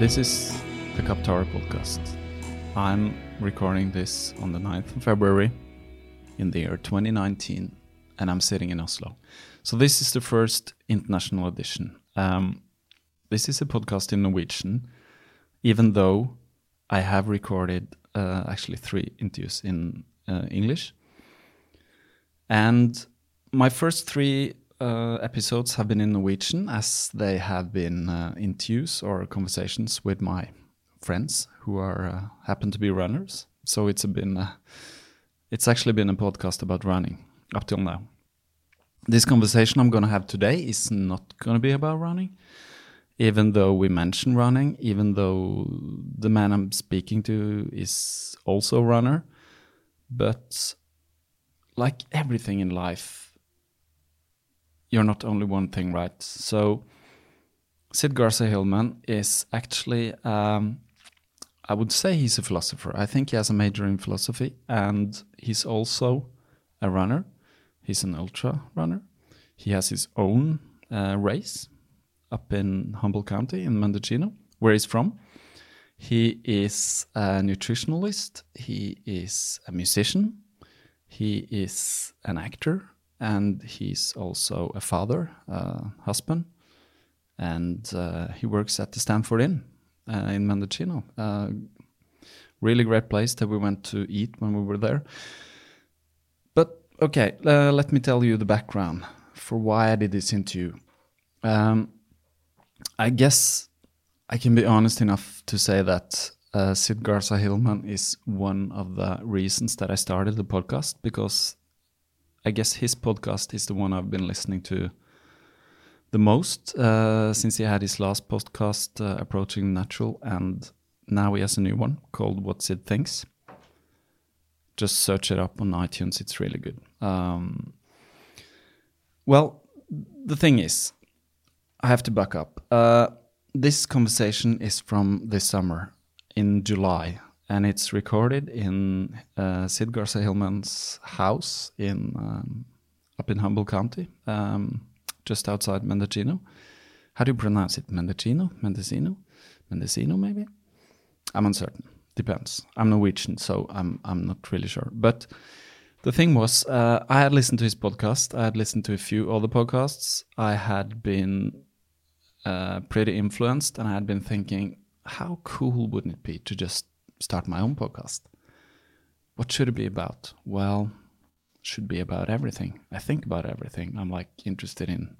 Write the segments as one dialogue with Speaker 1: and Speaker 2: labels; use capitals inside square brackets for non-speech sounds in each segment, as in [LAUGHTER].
Speaker 1: This is the Kaptara podcast. I'm recording this on the 9th of February in the year 2019, and I'm sitting in Oslo. So, this is the first international edition. Um, this is a podcast in Norwegian, even though I have recorded uh, actually three interviews in uh, English. And my first three uh, episodes have been in Norwegian, as they have been uh, interviews or conversations with my friends who are uh, happen to be runners. So it's been uh, it's actually been a podcast about running up till now. This conversation I'm going to have today is not going to be about running, even though we mention running, even though the man I'm speaking to is also a runner. But like everything in life, you're not only one thing, right? So Sid Garza Hillman is actually, um, I would say he's a philosopher. I think he has a major in philosophy, and he's also a runner. He's an ultra runner. He has his own uh, race up in Humboldt County in Mendocino, where he's from. He is a nutritionalist. He is a musician. He is an actor and he's also a father, uh, husband, and uh, he works at the Stanford Inn uh, in Mendocino. Uh, really great place that we went to eat when we were there. But okay, uh, let me tell you the background for why I did this interview. Um, I guess I can be honest enough to say that uh, Sid Garza Hillman is one of the reasons that I started the podcast because I guess his podcast is the one I've been listening to the most uh, since he had his last podcast, uh, Approaching Natural, and now he has a new one called What Sid Thinks. Just search it up on iTunes, it's really good. Um, well, the thing is, I have to back up. Uh, this conversation is from this summer in July and it's recorded in uh, Sid Garza Hillman's house in um, up in Humboldt County, um, just outside Mendocino. How do you pronounce it? Mendocino, Mendocino, Mendocino, maybe. I'm uncertain. Depends. I'm Norwegian, so I'm I'm not really sure. But the thing was, uh, I had listened to his podcast. I had listened to a few other podcasts. I had been uh, pretty influenced, and I had been thinking, how cool wouldn't it be to just start my own podcast. What should it be about? Well, should be about everything. I think about everything. I'm like interested in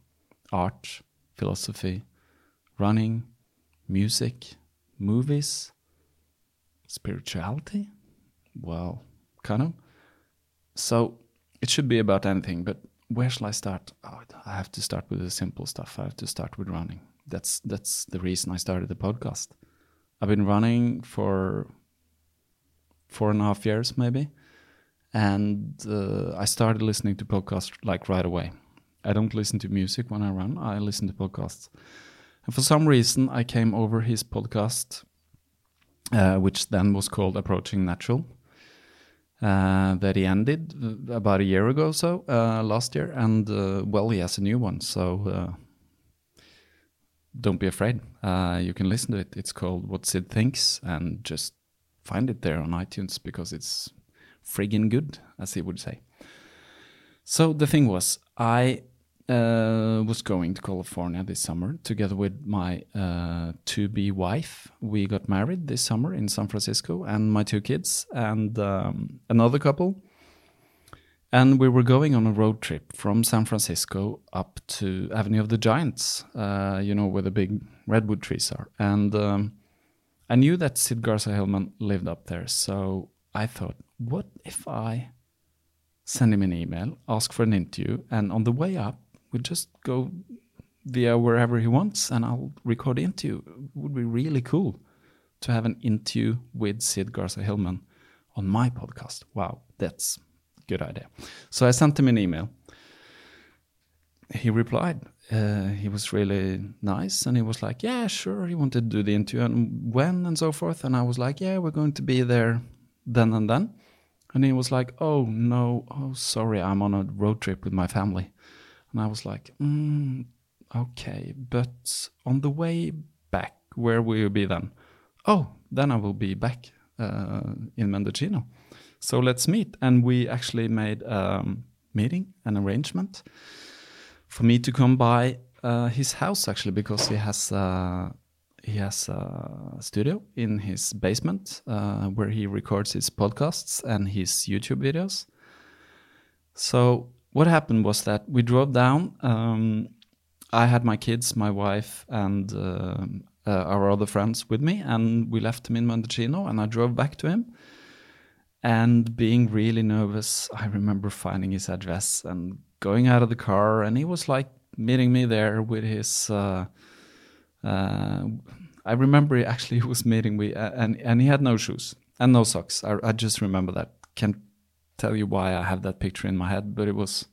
Speaker 1: art, philosophy, running, music, movies, spirituality. Well, kind of. So it should be about anything, but where shall I start? Oh, I have to start with the simple stuff. I have to start with running. That's that's the reason I started the podcast. I've been running for four and a half years maybe, and uh, I started listening to podcasts like right away. I don't listen to music when I run; I listen to podcasts. And for some reason, I came over his podcast, uh, which then was called Approaching Natural. Uh, that he ended uh, about a year ago, or so uh, last year, and uh, well, he has a new one. So uh, don't be afraid. Uh, you can listen to it. It's called What Sid Thinks, and just find it there on iTunes because it's friggin' good, as he would say. So the thing was, I uh, was going to California this summer together with my uh, to-be wife. We got married this summer in San Francisco, and my two kids and um, another couple. And we were going on a road trip from San Francisco up to Avenue of the Giants, uh, you know, where the big redwood trees are. And um, I knew that Sid Garza Hillman lived up there. So I thought, what if I send him an email, ask for an interview, and on the way up, we just go via wherever he wants and I'll record the interview. It would be really cool to have an interview with Sid Garza Hillman on my podcast. Wow, that's a good idea. So I sent him an email. He replied. Uh, he was really nice and he was like, Yeah, sure. He wanted to do the interview and when and so forth. And I was like, Yeah, we're going to be there then and then. And he was like, Oh, no. Oh, sorry. I'm on a road trip with my family. And I was like, mm, Okay. But on the way back, where will you be then? Oh, then I will be back uh, in Mendocino. So let's meet. And we actually made a meeting, an arrangement for me to come by uh, his house actually because he has uh, he has a studio in his basement uh, where he records his podcasts and his YouTube videos. So what happened was that we drove down. Um, I had my kids, my wife, and um, uh, our other friends with me, and we left him in Mendocino. And I drove back to him. And being really nervous, I remember finding his address and going out of the car, and he was like meeting me there with his. Uh, uh, I remember he actually [LAUGHS] was meeting me, and and he had no shoes and no socks. I, I just remember that. Can't tell you why I have that picture in my head, but it was.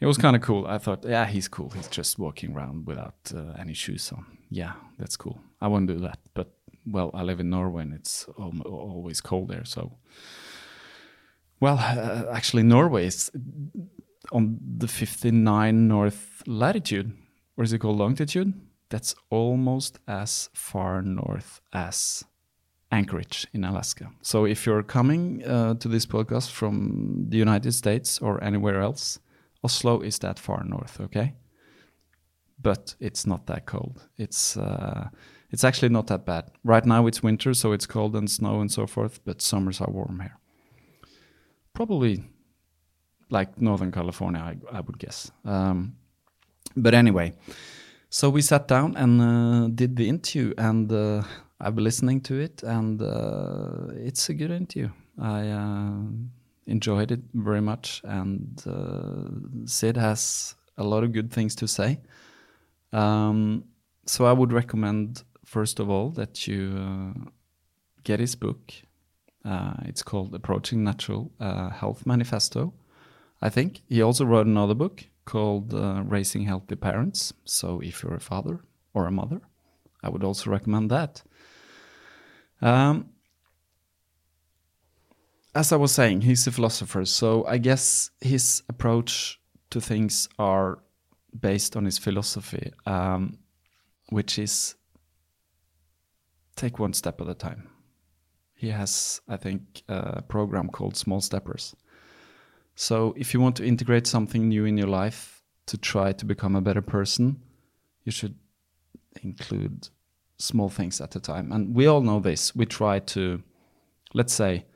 Speaker 1: It was kind of cool. I thought, yeah, he's cool. He's just walking around without uh, any shoes on. Yeah, that's cool. I won't do that, but well, I live in Norway and it's always cold there. So, well, uh, actually, Norway is on the 59 north latitude, or is it called longitude? That's almost as far north as Anchorage in Alaska. So, if you're coming uh, to this podcast from the United States or anywhere else, Oslo is that far north, okay? But it's not that cold. It's uh, it's actually not that bad. Right now it's winter, so it's cold and snow and so forth, but summers are warm here. Probably like Northern California, I, I would guess. Um, but anyway, so we sat down and uh, did the interview, and uh, I've been listening to it, and uh, it's a good interview. I uh, enjoyed it very much, and uh, Sid has a lot of good things to say. Um, so I would recommend first of all that you uh, get his book. Uh, it's called Approaching Natural uh, Health Manifesto. I think he also wrote another book called uh, Raising Healthy Parents. So if you're a father or a mother, I would also recommend that. Um, as I was saying, he's a philosopher, so I guess his approach to things are based on his philosophy, um, which is take one step at a time. He has, I think, a program called Small Steppers. So if you want to integrate something new in your life to try to become a better person, you should include small things at a time. And we all know this. We try to, let's say,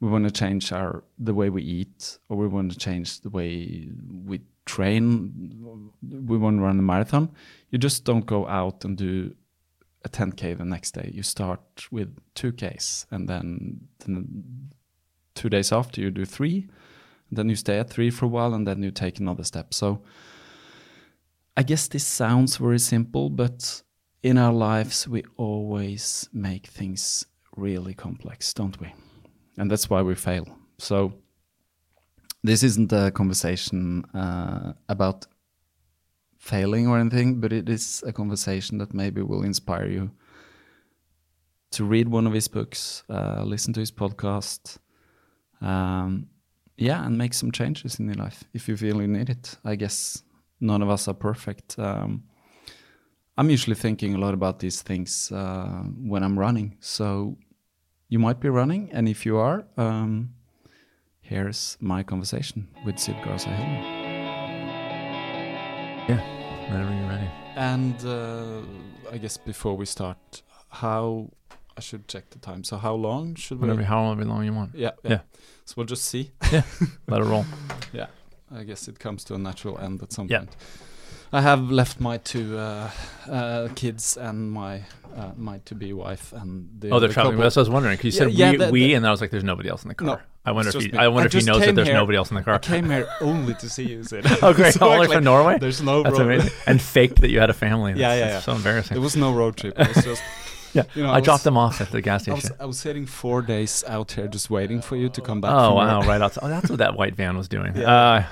Speaker 1: we want to change our the way we eat, or we want to change the way we train. We want to run a marathon. You just don't go out and do a 10k the next day. You start with 2ks, and then, two days after you do three. Then you stay at three for a while, and then you take another step. So I guess this sounds very simple, but in our lives we always make things really complex, don't we? and that's why we fail. So this isn't a conversation uh, about failing or anything, but it is a conversation that maybe will inspire you to read one of his books, uh, listen to his podcast, um, yeah, and make some changes in your life if you feel you need it. I guess none of us are perfect. Um, I'm usually thinking a lot about these things uh, when I'm running. So you might be running, and if you are, um, here's my conversation with Sid Garza Hillman.
Speaker 2: Yeah, whenever you're ready.
Speaker 1: And uh, I guess before we start, how I should check the time. So how long should
Speaker 2: Whenever,
Speaker 1: we?
Speaker 2: however long you want.
Speaker 1: Yeah, yeah,
Speaker 2: Yeah.
Speaker 1: So we'll just see. [LAUGHS]
Speaker 2: Yeah, Let it roll. [LAUGHS]
Speaker 1: Yeah, I guess it comes to a natural end at some
Speaker 2: Yeah.
Speaker 1: point. I have left my two uh, uh, kids and my uh, my to-be wife and the
Speaker 2: Oh, they're traveling.
Speaker 1: couple.
Speaker 2: That's what I was wondering. Because you
Speaker 1: Yeah,
Speaker 2: said
Speaker 1: yeah,
Speaker 2: we,
Speaker 1: that-
Speaker 2: we, and I was like, "There's nobody else in the car."
Speaker 1: No,
Speaker 2: I wonder if he,
Speaker 1: me.
Speaker 2: I wonder
Speaker 1: I
Speaker 2: if he knows that there's
Speaker 1: here-
Speaker 2: nobody else in the car.
Speaker 1: I came here [LAUGHS] only to see you, Sid.
Speaker 2: oh, great! [LAUGHS]
Speaker 1: So [LAUGHS]
Speaker 2: All from Norway.
Speaker 1: There's no
Speaker 2: That's
Speaker 1: road.
Speaker 2: amazing. And faked that you had a family.
Speaker 1: Yeah,
Speaker 2: That's-
Speaker 1: yeah,
Speaker 2: that's
Speaker 1: yeah.
Speaker 2: So embarrassing.
Speaker 1: There was no road trip. It was just
Speaker 2: yeah,
Speaker 1: you know,
Speaker 2: I,
Speaker 1: I
Speaker 2: dropped them off at the gas
Speaker 1: I
Speaker 2: station.
Speaker 1: was I was sitting four days out here just waiting for you to come back.
Speaker 2: Oh wow! Right outside. Oh, that's what that white van was doing.
Speaker 1: Yeah.
Speaker 2: Uh,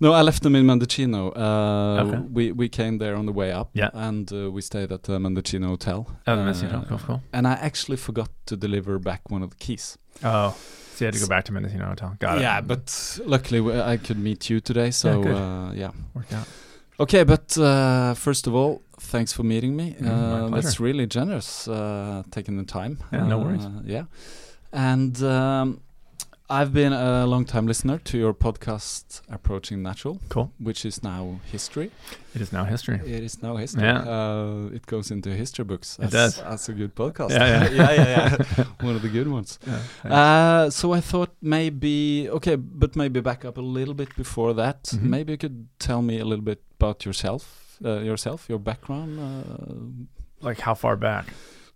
Speaker 1: No, I left them in Mendocino. Uh,
Speaker 2: Okay.
Speaker 1: We we came there on the way up,
Speaker 2: Yeah.
Speaker 1: and uh, we stayed at the Mendocino hotel.
Speaker 2: Oh, the Mendocino,
Speaker 1: Uh,
Speaker 2: cool, cool.
Speaker 1: And I actually forgot to deliver back one of the keys.
Speaker 2: oh, so you had to go back to Mendocino Hotel. Got it.
Speaker 1: Yeah, but luckily I could meet you today, so
Speaker 2: Yeah,
Speaker 1: uh, yeah.
Speaker 2: worked out.
Speaker 1: Okay, but uh, first of all, thanks for meeting me.
Speaker 2: Mm,
Speaker 1: uh, that's really generous, uh, taking the time.
Speaker 2: Yeah, no worries.
Speaker 1: Yeah, and um, I've been a long time listener to your podcast, Approaching Natural,
Speaker 2: Cool.
Speaker 1: which is now history.
Speaker 2: It is now history.
Speaker 1: It is now history.
Speaker 2: Yeah.
Speaker 1: Uh, it goes into history books.
Speaker 2: It
Speaker 1: That's,
Speaker 2: does.
Speaker 1: That's a good podcast.
Speaker 2: Yeah, yeah. [LAUGHS]
Speaker 1: yeah, yeah, yeah. [LAUGHS] One of the good ones.
Speaker 2: Yeah,
Speaker 1: Uh, so I thought maybe okay, but maybe back up a little bit before that.
Speaker 2: Mhm.
Speaker 1: Maybe you could tell me a little bit about yourself, uh, yourself, your background, uh,
Speaker 2: like how far back?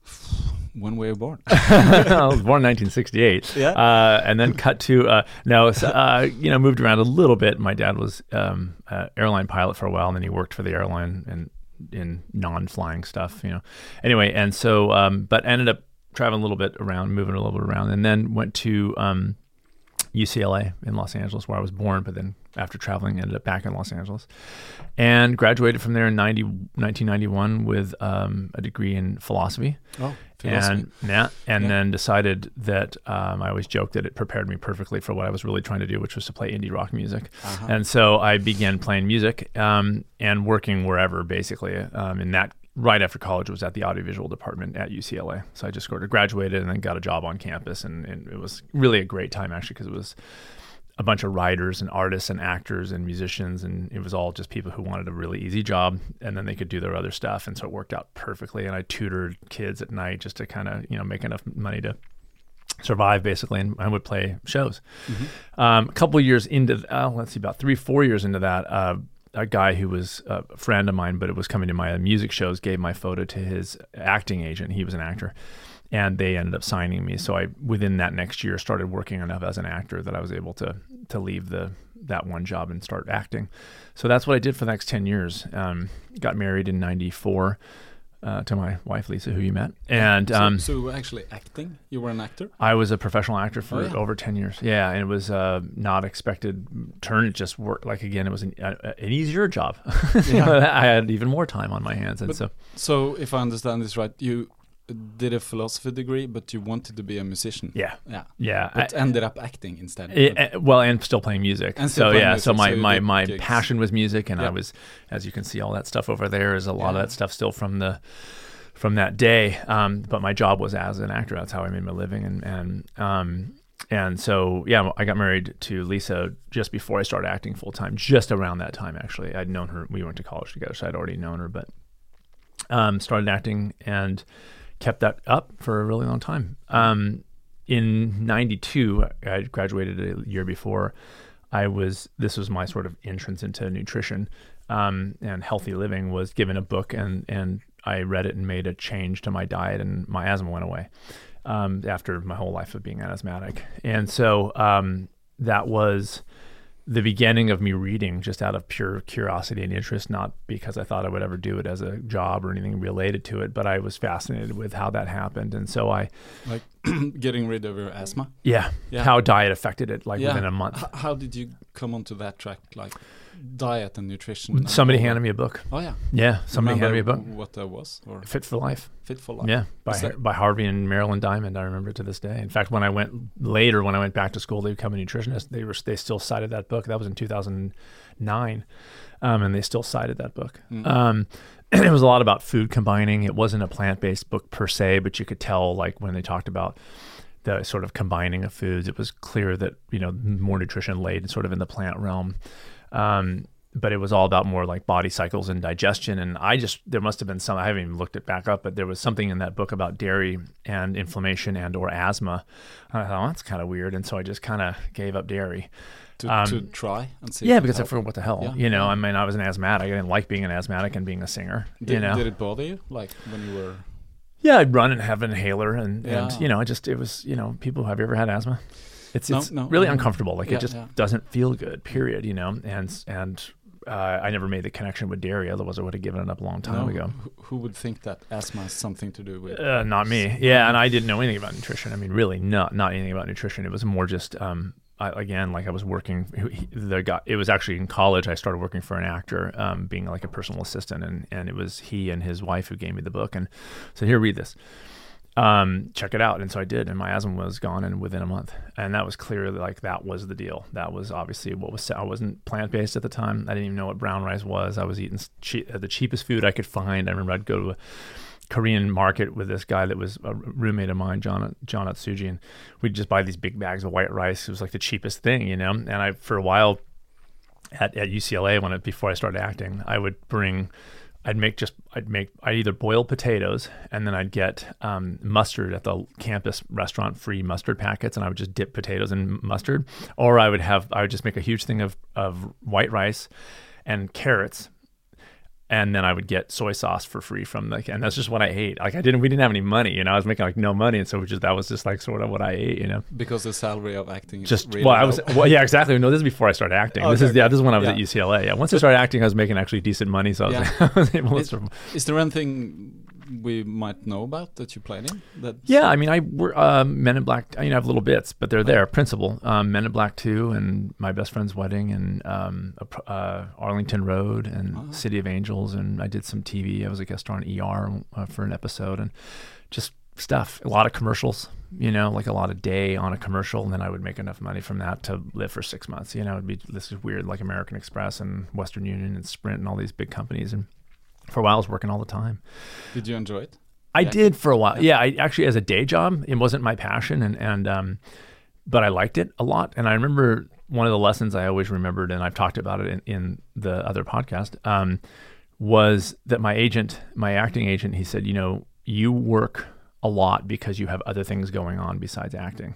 Speaker 2: [SIGHS]
Speaker 1: when were you born? [LAUGHS]
Speaker 2: I was born in 1968.
Speaker 1: Yeah.
Speaker 2: Uh, and then cut to uh, no, so, uh, you know, moved around a little bit. My dad was um, airline pilot for a while, and then he worked for the airline and in non-flying stuff, you know. Anyway, and so, um, but ended up traveling a little bit around, moving a little bit around, and then went to um, UCLA in Los Angeles, where I was born, but then after traveling, ended up back in Los Angeles and graduated from there in 90, 1991 with um, a degree in philosophy
Speaker 1: oh,
Speaker 2: and yeah, and
Speaker 1: Yeah.
Speaker 2: then decided that um, I always joke that it prepared me perfectly for what I was really trying to do, which was to play indie rock music.
Speaker 1: Uh-huh.
Speaker 2: And so I began playing music um, and working wherever, basically. Um, in that, right after college, was at the audiovisual department at UCLA. So I just sort of graduated and then got a job on campus, and, and it was really a great time actually because it was a bunch of writers and artists and actors and musicians and it was all just people who wanted a really easy job and then they could do their other stuff and so it worked out perfectly and I tutored kids at night just to kind of you know make enough money to survive basically and I would play shows. Um, a couple of years into uh, let's see about three four years into that uh, a guy who was a friend of mine but it was coming to my music shows gave my photo to his acting agent. He was an actor and they ended up signing me. So I within that next year started working enough as an actor that I was able to to leave the that one job and start acting. So that's what I did for the next ten years. Um, got married in '94 uh, to my wife Lisa, who you met, and
Speaker 1: so,
Speaker 2: um,
Speaker 1: so you were actually acting. You were an actor.
Speaker 2: I was a professional actor for
Speaker 1: Oh, yeah.
Speaker 2: over 10 years. Yeah, and it was a not expected turn. It just worked. Like, again, it was an, a, an easier job. [LAUGHS] I had even more time on my hands. And
Speaker 1: But-
Speaker 2: so,
Speaker 1: So if I understand this right, you did a philosophy degree, but you wanted to be a musician.
Speaker 2: yeah,
Speaker 1: Yeah.
Speaker 2: yeah.
Speaker 1: But
Speaker 2: I-
Speaker 1: ended up acting instead.
Speaker 2: It, well, and still playing music.
Speaker 1: And
Speaker 2: so yeah,
Speaker 1: music,
Speaker 2: so my
Speaker 1: so
Speaker 2: my my
Speaker 1: gigs.
Speaker 2: passion was music, and I was, as you can see, all that stuff over there is a lot
Speaker 1: Yeah.
Speaker 2: of that stuff still from the from that day. Um, but my job was as an actor. That's how I made my living, and and um, and so yeah, I got married to Lisa just before I started acting full time. Just around that time, actually, I'd known her. We went to college together, so I'd already known her, but um, started acting and kept that up for a really long time. Um, in '92, I graduated a year before. I was this was my sort of entrance into nutrition um, and healthy living. Was given a book and and I read it and made a change to my diet and my asthma went away um, after my whole life of being asthmatic. And so um, that was the beginning of me reading just out of pure curiosity and interest, not because I thought I would ever do it as a job or anything related to it, but I was fascinated with how that happened. And so I,
Speaker 1: Like [CLEARS THROAT] getting rid of your asthma.
Speaker 2: Yeah.
Speaker 1: Yeah.
Speaker 2: How diet affected it like
Speaker 1: Yeah.
Speaker 2: within a month.
Speaker 1: H- how did you come onto that track, like diet and nutrition?
Speaker 2: Somebody
Speaker 1: all
Speaker 2: handed me a book.
Speaker 1: Oh yeah.
Speaker 2: Yeah. Somebody handed me a book.
Speaker 1: What that was, or
Speaker 2: Fit for Life.
Speaker 1: Fit for Life.
Speaker 2: Yeah, by
Speaker 1: that-
Speaker 2: by Harvey and Marilyn Diamond. I remember to this day. In fact, when I went later, when I went back to school to become a nutritionist, they were they still cited that book. That was in 2009, um, and they still cited that book.
Speaker 1: Mm.
Speaker 2: Um, and [CLEARS THROAT] it was a lot about food combining. It wasn't a plant based book per se, but you could tell like when they talked about the sort of combining of foods, it was clear that you know more nutrition laid sort of in the plant realm. Um, but it was all about more like body cycles and digestion. And I just there must have been some I haven't even looked it back up, but there was something in that book about dairy and inflammation and or asthma. And I thought well, that's kind of weird, and so I just kind of gave up dairy.
Speaker 1: to,
Speaker 2: um,
Speaker 1: to try and see.
Speaker 2: Yeah, because I forgot what the hell,
Speaker 1: Yeah,
Speaker 2: you know. I mean, I was an asthmatic. I didn't like being an asthmatic and being a singer.
Speaker 1: Did,
Speaker 2: you know,
Speaker 1: did it bother you, like when you were?
Speaker 2: yeah, I'd run and have an inhaler, and
Speaker 1: Yeah.
Speaker 2: and you know, I just it was you know, people have you ever had asthma? It's
Speaker 1: No,
Speaker 2: it's
Speaker 1: no,
Speaker 2: really
Speaker 1: um,
Speaker 2: uncomfortable. Like
Speaker 1: yeah,
Speaker 2: it just
Speaker 1: yeah.
Speaker 2: doesn't feel good. Period. You know, and and uh, I never made the connection with dairy. Otherwise, I would have given it up a long time
Speaker 1: no,
Speaker 2: ago.
Speaker 1: Who, who would think that asthma has something to do with?
Speaker 2: Uh, not me. Yeah, and I didn't know anything about nutrition. I mean, really, not not anything about nutrition. It was more just, um, I, again, like I was working. he- The guy. It was actually in college. I started working for an actor, um, being like a personal assistant, and and it was he and his wife who gave me the book and said, "Here, read this." Um, check it out, and so I did, and my asthma was gone in within a month, and that was clearly like that was the deal. That was obviously what was. I wasn't plant based at the time. I didn't even know what brown rice was. I was eating che- the cheapest food I could find. I remember I'd go to a Korean market with this guy that was a roommate of mine, John John Atsuji, and we'd just buy these big bags of white rice. It was like the cheapest thing, you know. And I, for a while, at, at UCLA, when it, before I started acting, I would bring, I'd make just, I'd make, I'd either boil potatoes and then I'd get um, mustard at the campus restaurant, free mustard packets, and I would just dip potatoes in mustard, or I would have, I would just make a huge thing of of white rice and carrots and then I would get soy sauce for free from the, and that's just what I ate. Like I didn't, we didn't have any money, you know. I was making like no money, and so just that was just like sort of what I ate, you know.
Speaker 1: Because the salary of acting is
Speaker 2: Just
Speaker 1: really
Speaker 2: well, I was well, yeah, exactly. No, this is before I started acting. this
Speaker 1: Okay,
Speaker 2: is yeah, this is when I was
Speaker 1: Yeah.
Speaker 2: at UCLA. Yeah, once I started acting, I was making actually decent money, so I was,
Speaker 1: Yeah. [LAUGHS]
Speaker 2: I was able to.
Speaker 1: Is- Is there anything we might know about that you played in? That
Speaker 2: Yeah, I mean, I were uh, Men in Black. I mean, I have little bits, but they're there. Principal, um, Men in Black Two, and My Best Friend's Wedding, and um, uh, Arlington Road, and
Speaker 1: Oh.
Speaker 2: City of Angels, and I did some TV. I was a guest star on ER uh, for an episode, and just stuff. A lot of commercials, you know, like a lot of day on a commercial, and then I would make enough money from that to live for six months. You know, it'd be this is weird, like American Express and Western Union and Sprint and all these big companies, and for a while I was working all the time.
Speaker 1: Did you enjoy it?
Speaker 2: I
Speaker 1: Yeah.
Speaker 2: did for a while. Yeah, I actually as a day job, it wasn't my passion, and and um, but I liked it a lot. And I remember one of the lessons I always remembered, and I've talked about it in, in the other podcast, um, was that my agent, my acting agent, he said, you know, you work a lot because you have other things going on besides acting.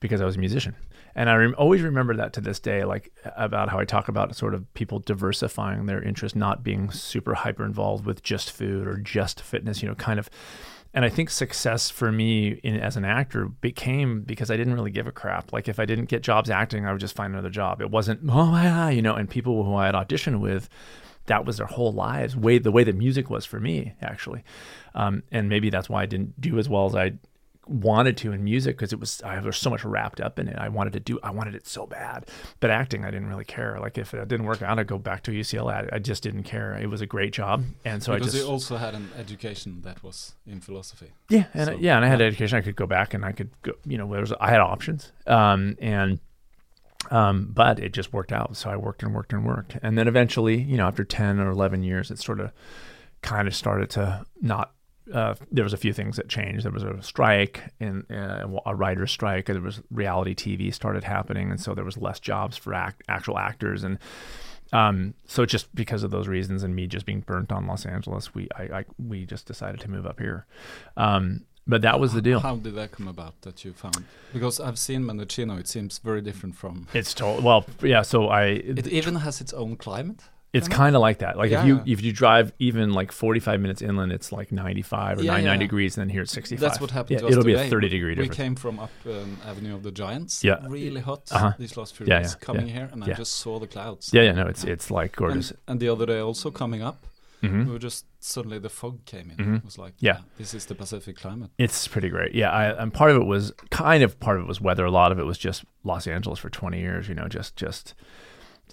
Speaker 2: Because I was a musician, and I rem- always remember that to this day, like about how I talk about sort of people diversifying their interest, not being super hyper involved with just food or just fitness, you know, kind of. And I think success for me in, as an actor became because I didn't really give a crap. Like if I didn't get jobs acting, I would just find another job. It wasn't [LAUGHS] oh yeah, you know. And people who I had auditioned with, that was their whole lives. Way the way that music was for me actually, um, and maybe that's why I didn't do as well as I wanted to in music because it was I was so much wrapped up in it. I wanted to do I wanted it so bad. But acting I didn't really care. Like if it didn't work out, I'd go back to UCLA. I, I just didn't care. It was a great job, and so
Speaker 1: because
Speaker 2: I just
Speaker 1: you also had an education that was in philosophy.
Speaker 2: yeah, and
Speaker 1: So,
Speaker 2: yeah, and I had education. I could go back and I could go. You know, was I had options, um, and um, but it just worked out. So I worked and worked and worked, and then eventually, you know, after ten or eleven years, it sort of kind of started to not. Uh, there was a few things that changed. There was a strike and uh, a writer's strike. There was reality TV started happening, and so there was less jobs for act, actual actors. And um, so just because of those reasons, and me just being burnt on Los Angeles, we I, I we just decided to move up here. Um, but that was the deal.
Speaker 1: How did that come about that you found? Because I've seen Mendocino. It seems very different from.
Speaker 2: It's told well, yeah. So I,
Speaker 1: It even has its own climate.
Speaker 2: It's
Speaker 1: kinda?
Speaker 2: like that. Like if you
Speaker 1: Yeah.
Speaker 2: if you drive even like forty five minutes inland, it's like ninety five or
Speaker 1: Yeah,
Speaker 2: 99
Speaker 1: yeah.
Speaker 2: degrees, and then here it's sixty five.
Speaker 1: That's what happened
Speaker 2: Yeah,
Speaker 1: to us
Speaker 2: it'll be
Speaker 1: today.
Speaker 2: a thirty degree
Speaker 1: We
Speaker 2: difference.
Speaker 1: came from up um, Avenue of the Giants.
Speaker 2: Yeah.
Speaker 1: Really hot
Speaker 2: Uh-huh.
Speaker 1: these last few
Speaker 2: Yeah,
Speaker 1: days.
Speaker 2: yeah,
Speaker 1: Coming
Speaker 2: yeah.
Speaker 1: here, and I
Speaker 2: Yeah.
Speaker 1: just saw the clouds.
Speaker 2: yeah, yeah, no, it's it's like
Speaker 1: And,
Speaker 2: gorgeous.
Speaker 1: and the other day also coming up,
Speaker 2: Mhm.
Speaker 1: We were just suddenly the fog came in. It was like,
Speaker 2: Mm-hmm. Yeah.
Speaker 1: this is the Pacific climate.
Speaker 2: It's pretty great. Yeah, I, and part of it was kind of part of it was weather. A lot of it was just Los Angeles for 20 years. You know, just just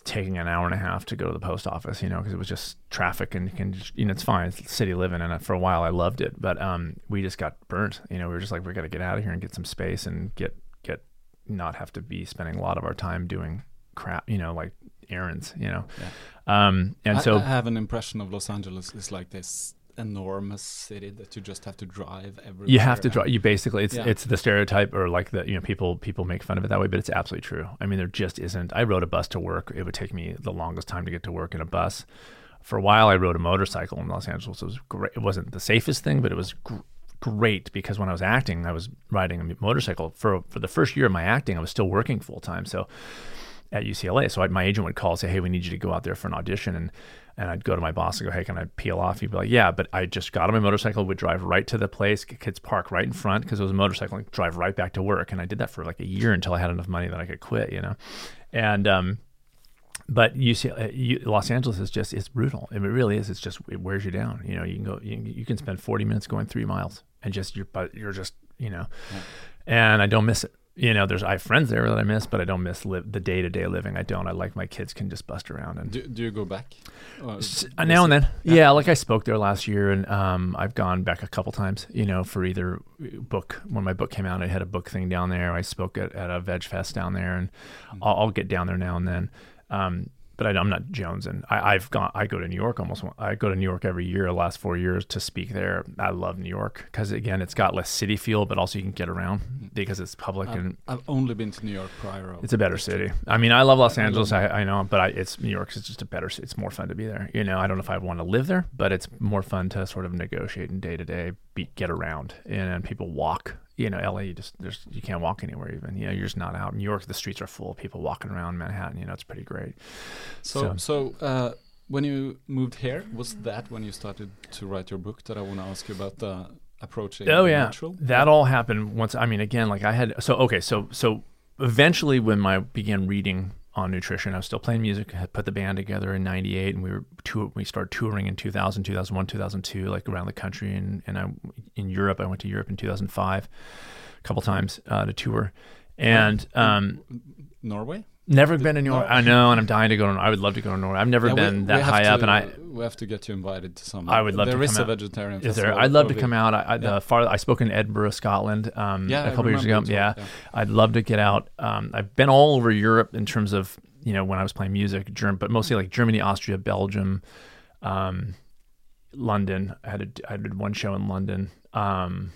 Speaker 2: taking an hour and a half to go to the post office. You know, because it was just traffic and can just, you know it's fine. It's city living, and for a while I loved it. But um, we just got burnt. You know, we were just like we got to get out of here and get some space and get get not have to be spending a lot of our time doing crap. You know, like errands. You know, um, and
Speaker 1: I,
Speaker 2: so
Speaker 1: I have an impression of Los Angeles is like this enormous city that you just have to drive everywhere.
Speaker 2: you have to drive. you basically it's
Speaker 1: Yeah.
Speaker 2: it's the stereotype or like the you know people people make fun of it that way but it's absolutely true i mean there just isn't i rode a bus to work it would take me the longest time to get to work in a bus for a while i rode a motorcycle in los angeles it was great it wasn't the safest thing but it was gr- great because when i was acting i was riding a motorcycle for for the first year of my acting i was still working full time so at UCLA. So I, my agent would call and say, "Hey, we need you to go out there for an audition." And and I'd go to my boss and go, "Hey, can I peel off?" He'd be like, "Yeah," but I just got on my motorcycle, would drive right to the place, kids park right in front because it was a motorcycle, and drive right back to work. And I did that for like a year until I had enough money that I could quit, you know. And um, but UCLA, you, Los Angeles is just it's brutal. i It really is. It's just it wears you down. You know, you can go, you, you can spend 40 minutes going three miles and just you're but you're just you know, and I don't miss it. You know, there's I have friends there that I miss, but I don't miss live the day to day living. I don't. I like my kids can just bust around and
Speaker 1: Do, do you go back? Or
Speaker 2: now and then. Yeah. like I spoke there last year, and um, I've gone back a couple times. You know, for either book when my book came out, I had a book thing down there. I spoke at, at a Veg Fest down there, and I'll, I'll get down there now and then. Um, but I, I'm not Jones, and I, I've gone. I go to New York almost. I go to New York every year. The last four years to speak there. I love New York because again, it's got less city feel, but also you can get around because it's public
Speaker 1: I've,
Speaker 2: and
Speaker 1: I've only been to New York prior.
Speaker 2: it's a better city. I mean, I love Los
Speaker 1: I
Speaker 2: Angeles.
Speaker 1: New
Speaker 2: I, I know, but I, it's New York. It's just a better. It's more fun to be there. You know, I don't know if I want to live there, but it's more fun to sort of negotiate and day to day get around and, people walk. You know, LA, you just there's you can't walk anywhere even. You know, you're just not out. In New York, the streets are full of people walking around Manhattan. You know, it's pretty great.
Speaker 1: So, so uh, when you moved here, was that when you started to write your book? That I want to ask you about the approaching.
Speaker 2: Oh yeah,
Speaker 1: natural?
Speaker 2: that all happened once. I mean, again, like I had so okay, so so eventually when I began reading on nutrition, I was still playing music. I had put the band together in '98, and we were tour, we started touring in 2000, 2001, 2002, like around the country. And and I in Europe, I went to Europe in 2005, a couple times uh, to tour, and um,
Speaker 1: Norway.
Speaker 2: Never been in New York.
Speaker 1: No.
Speaker 2: I know, and I'm dying to go. To, I would love to go to Norway. I've never
Speaker 1: Yeah,
Speaker 2: been
Speaker 1: we
Speaker 2: that
Speaker 1: have
Speaker 2: high up, and I
Speaker 1: we have to get you invited to some.
Speaker 2: I would love to
Speaker 1: There is
Speaker 2: come
Speaker 1: a
Speaker 2: out.
Speaker 1: vegetarian.
Speaker 2: Is there? I'd love to come out. I, I, the far I spoke in Edinburgh, Scotland, um,
Speaker 1: Yeah,
Speaker 2: a couple years ago.
Speaker 1: you
Speaker 2: Yeah. I'd love to get out. Um, I've been all over Europe in terms of you know when I was playing music, Germ- but mostly like Germany, Austria, Belgium, um, London. I had a, I did one show in London. Um,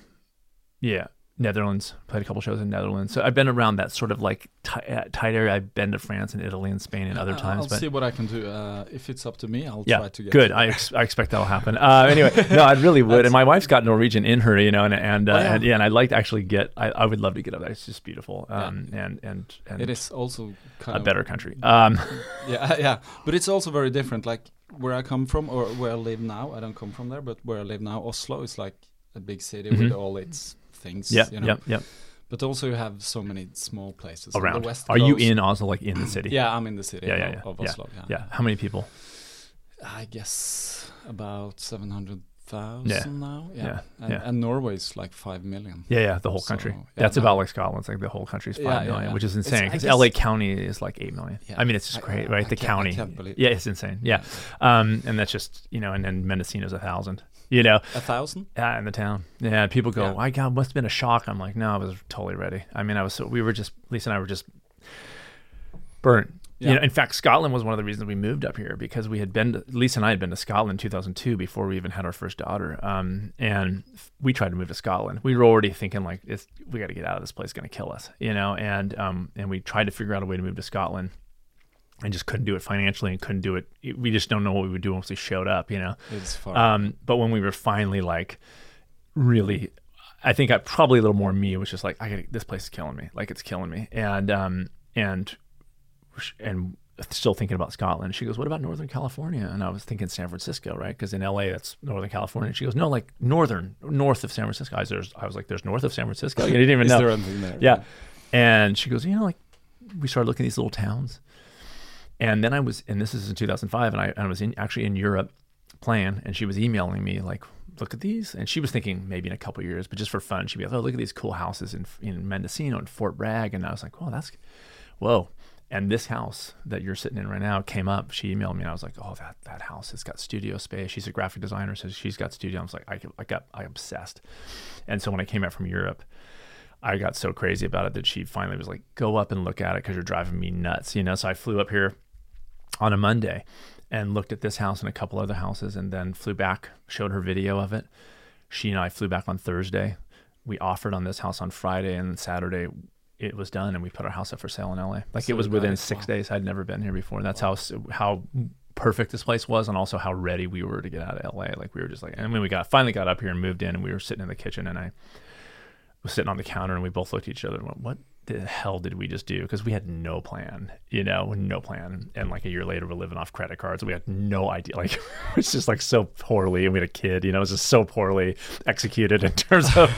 Speaker 2: yeah. Netherlands played a couple shows in Netherlands, so I've been around that sort of like ti- uh, tight area. I've been to France and Italy and Spain and other
Speaker 1: I-
Speaker 2: times,
Speaker 1: I'll
Speaker 2: but
Speaker 1: see what I can do. Uh, if it's up to me, I'll
Speaker 2: yeah,
Speaker 1: try to get.
Speaker 2: good. I, ex- I expect that'll happen. Uh, anyway, [LAUGHS] no, I really would. And my wife's got Norwegian in her, you know, and and, uh,
Speaker 1: Oh, yeah.
Speaker 2: and yeah, and I'd like to actually get. I, I would love to get up there. It's just beautiful, um, and and and
Speaker 1: It is also kind
Speaker 2: a
Speaker 1: of
Speaker 2: better country. Um, [LAUGHS]
Speaker 1: Yeah, [LAUGHS] yeah, but it's also very different. Like where I come from, or where I live now. I don't come from there, but where I live now, Oslo is like a big city with all its things.
Speaker 2: yeah,
Speaker 1: you know?
Speaker 2: yeah, yeah.
Speaker 1: But also you have so many small places
Speaker 2: Around.
Speaker 1: The west
Speaker 2: Are you in Oslo, like in the [CLEARS THROAT] city?
Speaker 1: Yeah, I'm in the city
Speaker 2: yeah, yeah, yeah.
Speaker 1: of
Speaker 2: yeah.
Speaker 1: Oslo. Yeah.
Speaker 2: yeah. How many people?
Speaker 1: I guess about seven hundred thousand
Speaker 2: Yeah.
Speaker 1: now. Yeah,
Speaker 2: Yeah,
Speaker 1: And,
Speaker 2: yeah.
Speaker 1: and Norway's like five million.
Speaker 2: Yeah, yeah, the whole country. That's
Speaker 1: no.
Speaker 2: about like Scotland. It's like the whole country's five million, which is insane. Because LA County is like eight million.
Speaker 1: Yeah.
Speaker 2: I mean, it's just
Speaker 1: I-
Speaker 2: great,
Speaker 1: I-
Speaker 2: right?
Speaker 1: I
Speaker 2: the county. yeah, it's insane. Yeah, um, and that's just you know, and then Mendocino's a thousand. You know,
Speaker 1: A thousand.
Speaker 2: Yeah, in the town. Yeah, people go,
Speaker 1: Yeah.
Speaker 2: "My God, must have been a shock." I'm like, "No, I was totally ready." I mean, I was so we were just Lisa and I were just burnt.
Speaker 1: Yeah.
Speaker 2: You know, in fact, Scotland was one of the reasons we moved up here because we had been to, Lisa and I had been to Scotland in 2002 before we even had our first daughter. Um, and we tried to move to Scotland. We were already thinking like, it's, we got to get out of this place, it's going to kill us, you know. And um, and we tried to figure out a way to move to Scotland. And just couldn't do it financially, and couldn't do it. We just don't know what we would do once we showed up, you know.
Speaker 1: It's far.
Speaker 2: Um, but when we were finally like really, I think I probably a little more me It was just like, I got this place is killing me. Like it's killing me. And, um, and, and still thinking about Scotland. She goes, what about Northern California? And I was thinking San Francisco, right? Cause in LA, that's Northern California. She goes, no, like Northern, north of San Francisco. I was, there's, I was like, there's north of San Francisco. You didn't even
Speaker 1: is
Speaker 2: know.
Speaker 1: there there?
Speaker 2: Yeah. And she goes, you know, like we started looking at these little towns. And then I was, and this is in 2005, and I, I was in actually in Europe plane, and she was emailing me like, "Look at these," and she was thinking maybe in a couple years, but just for fun, she'd be like, "Oh, look at these cool houses in in Mendocino and Fort Bragg," and I was like, "Oh, that's whoa." And this house that you're sitting in right now came up. She emailed me, and I was like, "Oh, that that house has got studio space." She's a graphic designer, so she's got studio. I was like, I, I got I obsessed. And so when I came back from Europe, I got so crazy about it that she finally was like, "Go up and look at it because you're driving me nuts," you know. So I flew up here on a Monday and looked at this house and a couple other houses, and then flew back, showed her video of it. She and I flew back on Thursday. We offered on this house on Friday, and Saturday it was done, and we put our house up for sale in LA. Like
Speaker 1: So
Speaker 2: it was within
Speaker 1: it.
Speaker 2: six
Speaker 1: Wow.
Speaker 2: days. I'd never been here before. And that's how how perfect this place was, and also how ready we were to get out of LA. Like we were just like, and when we got finally got up here and moved in, and we were sitting in the kitchen, and I was sitting on the counter, and we both looked at each other and went, "What the hell did we just do?" Because we had no plan, you know, no plan. And like a year later, we're living off credit cards. We had no idea. Like [LAUGHS] it's just like so poorly, and we had a kid, you know, it was just so poorly executed in terms of.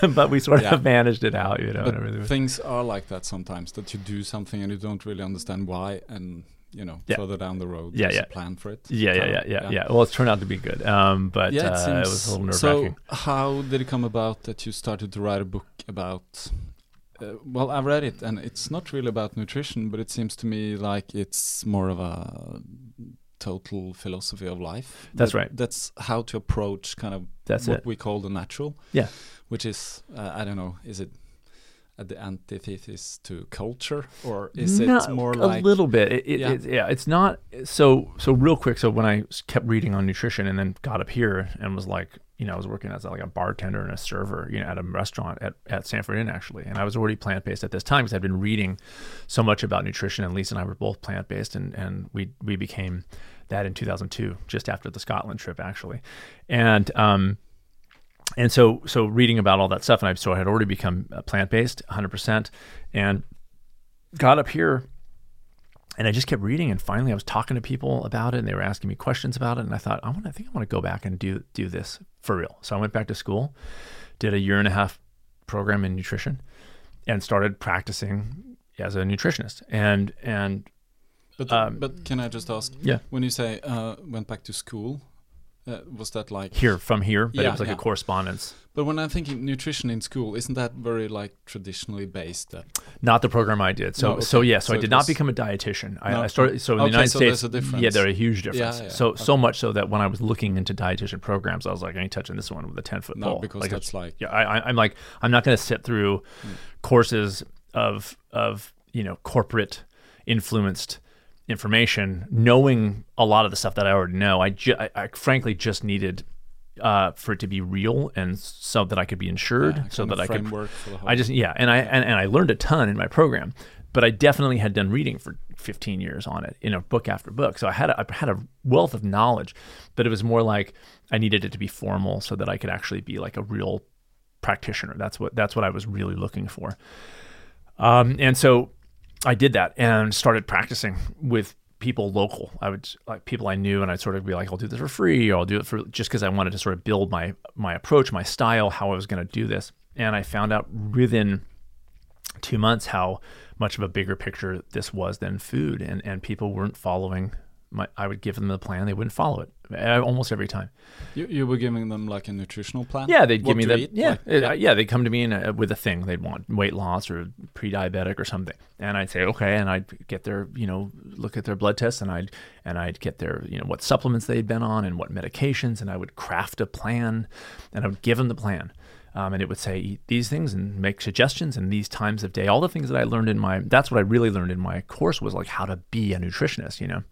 Speaker 2: [LAUGHS] [LAUGHS] but we sort
Speaker 1: Yeah.
Speaker 2: of managed it out, you know.
Speaker 1: but
Speaker 2: and everything.
Speaker 1: things are like that sometimes that you do something and you don't really understand why and you know
Speaker 2: Yeah.
Speaker 1: further down the road
Speaker 2: Yeah, yeah.
Speaker 1: plan for it
Speaker 2: Yeah, yeah, yeah, yeah, yeah. Well, it's turned out to be good. Um, but
Speaker 1: yeah, it,
Speaker 2: uh,
Speaker 1: seems
Speaker 2: it was a little nerve
Speaker 1: so how did it come about that you started to write a book about uh, well i read it and it's not really about nutrition but it seems to me like it's more of a total philosophy of life
Speaker 2: That's
Speaker 1: That-
Speaker 2: right.
Speaker 1: that's how to approach kind of
Speaker 2: That's
Speaker 1: what
Speaker 2: it.
Speaker 1: we call the natural
Speaker 2: Yeah.
Speaker 1: which is uh, i don't know is it at the antithesis to culture or is
Speaker 2: No,
Speaker 1: it more
Speaker 2: a
Speaker 1: like a
Speaker 2: little bit? It, it,
Speaker 1: Yeah.
Speaker 2: It's, yeah, it's not so. So real quick. So when I kept reading on nutrition and then got up here and was like, you know, I was working as like a bartender and a server, you know, at a restaurant at at Stanford Inn actually, and I was already plant based at this time because I'd been reading so much about nutrition. And Lisa and I were both plant based, and and we we became that in 2002, just after the Scotland trip actually, and um and so so reading about all that stuff and I so I had already become plant based 100% and got up here and I just kept reading and finally I was talking to people about it and they were asking me questions about it and I thought I want I think I want to go back and do do this for real. So I went back to school, did a year and a half program in nutrition and started practicing as a nutritionist. And and
Speaker 1: but
Speaker 2: um,
Speaker 1: but can i just ask
Speaker 2: yeah,
Speaker 1: when you say uh, went back to school uh, was that like
Speaker 2: here from here, but it
Speaker 1: Yeah,
Speaker 2: was like
Speaker 1: yeah.
Speaker 2: a correspondence.
Speaker 1: But when i'm thinking nutrition in school isn't that very like traditionally based uh,
Speaker 2: Not the program I did. So
Speaker 1: No,
Speaker 2: so yeah, so,
Speaker 1: So
Speaker 2: I did not become a dietitian. I,
Speaker 1: No,
Speaker 2: I started so in
Speaker 1: okay,
Speaker 2: the United
Speaker 1: so
Speaker 2: States.
Speaker 1: there's a difference.
Speaker 2: Yeah, there a huge difference.
Speaker 1: yeah, yeah.
Speaker 2: so
Speaker 1: okay.
Speaker 2: so much so that when I was looking into dietitian programs, I was like, I ain't touching this one with a ten foot
Speaker 1: no
Speaker 2: pole.
Speaker 1: because
Speaker 2: Like,
Speaker 1: that's like
Speaker 2: yeah, I, I, I'm like, I'm not going to sit through courses of of you know corporate influenced information, knowing a lot of the stuff that I already know. I, ju- I, I frankly just needed uh, for it to be real and so that I could be insured,
Speaker 1: yeah,
Speaker 2: so that I could.
Speaker 1: framework for the whole
Speaker 2: I just yeah, and I and, and I learned a ton in my program, but I definitely had done reading for 15 years on it, you know, book after book. So I had a, I had a wealth of knowledge, but it was more like I needed it to be formal so that I could actually be like a real practitioner. That's what that's what I was really looking for. Um, and so I did that and started practicing with people local. I would like people I knew, and I'd sort of be like, "I'll do this for free," or "I'll do it for just because I wanted to sort of build my my approach, my style, how I was going to do this." And I found out within two months how much of a bigger picture this was than food, and and people weren't following. My, I would give them the plan, they wouldn't follow it almost every time.
Speaker 1: you, you were giving them like a nutritional plan
Speaker 2: Yeah, they'd
Speaker 1: What
Speaker 2: give me the yeah,
Speaker 1: Like,
Speaker 2: yeah. They'd come to me and uh, with a thing they'd want weight loss or pre-diabetic or something, and I'd say okay, and I'd get their you know look at their blood tests and I'd and I'd get their you know what supplements they'd been on and what medications, and I would craft a plan, and I would give them the plan. Um, and it would say eat these things and make suggestions and these times of day all the things that i learned in my that's what i really learned in my course was like how to be a nutritionist you know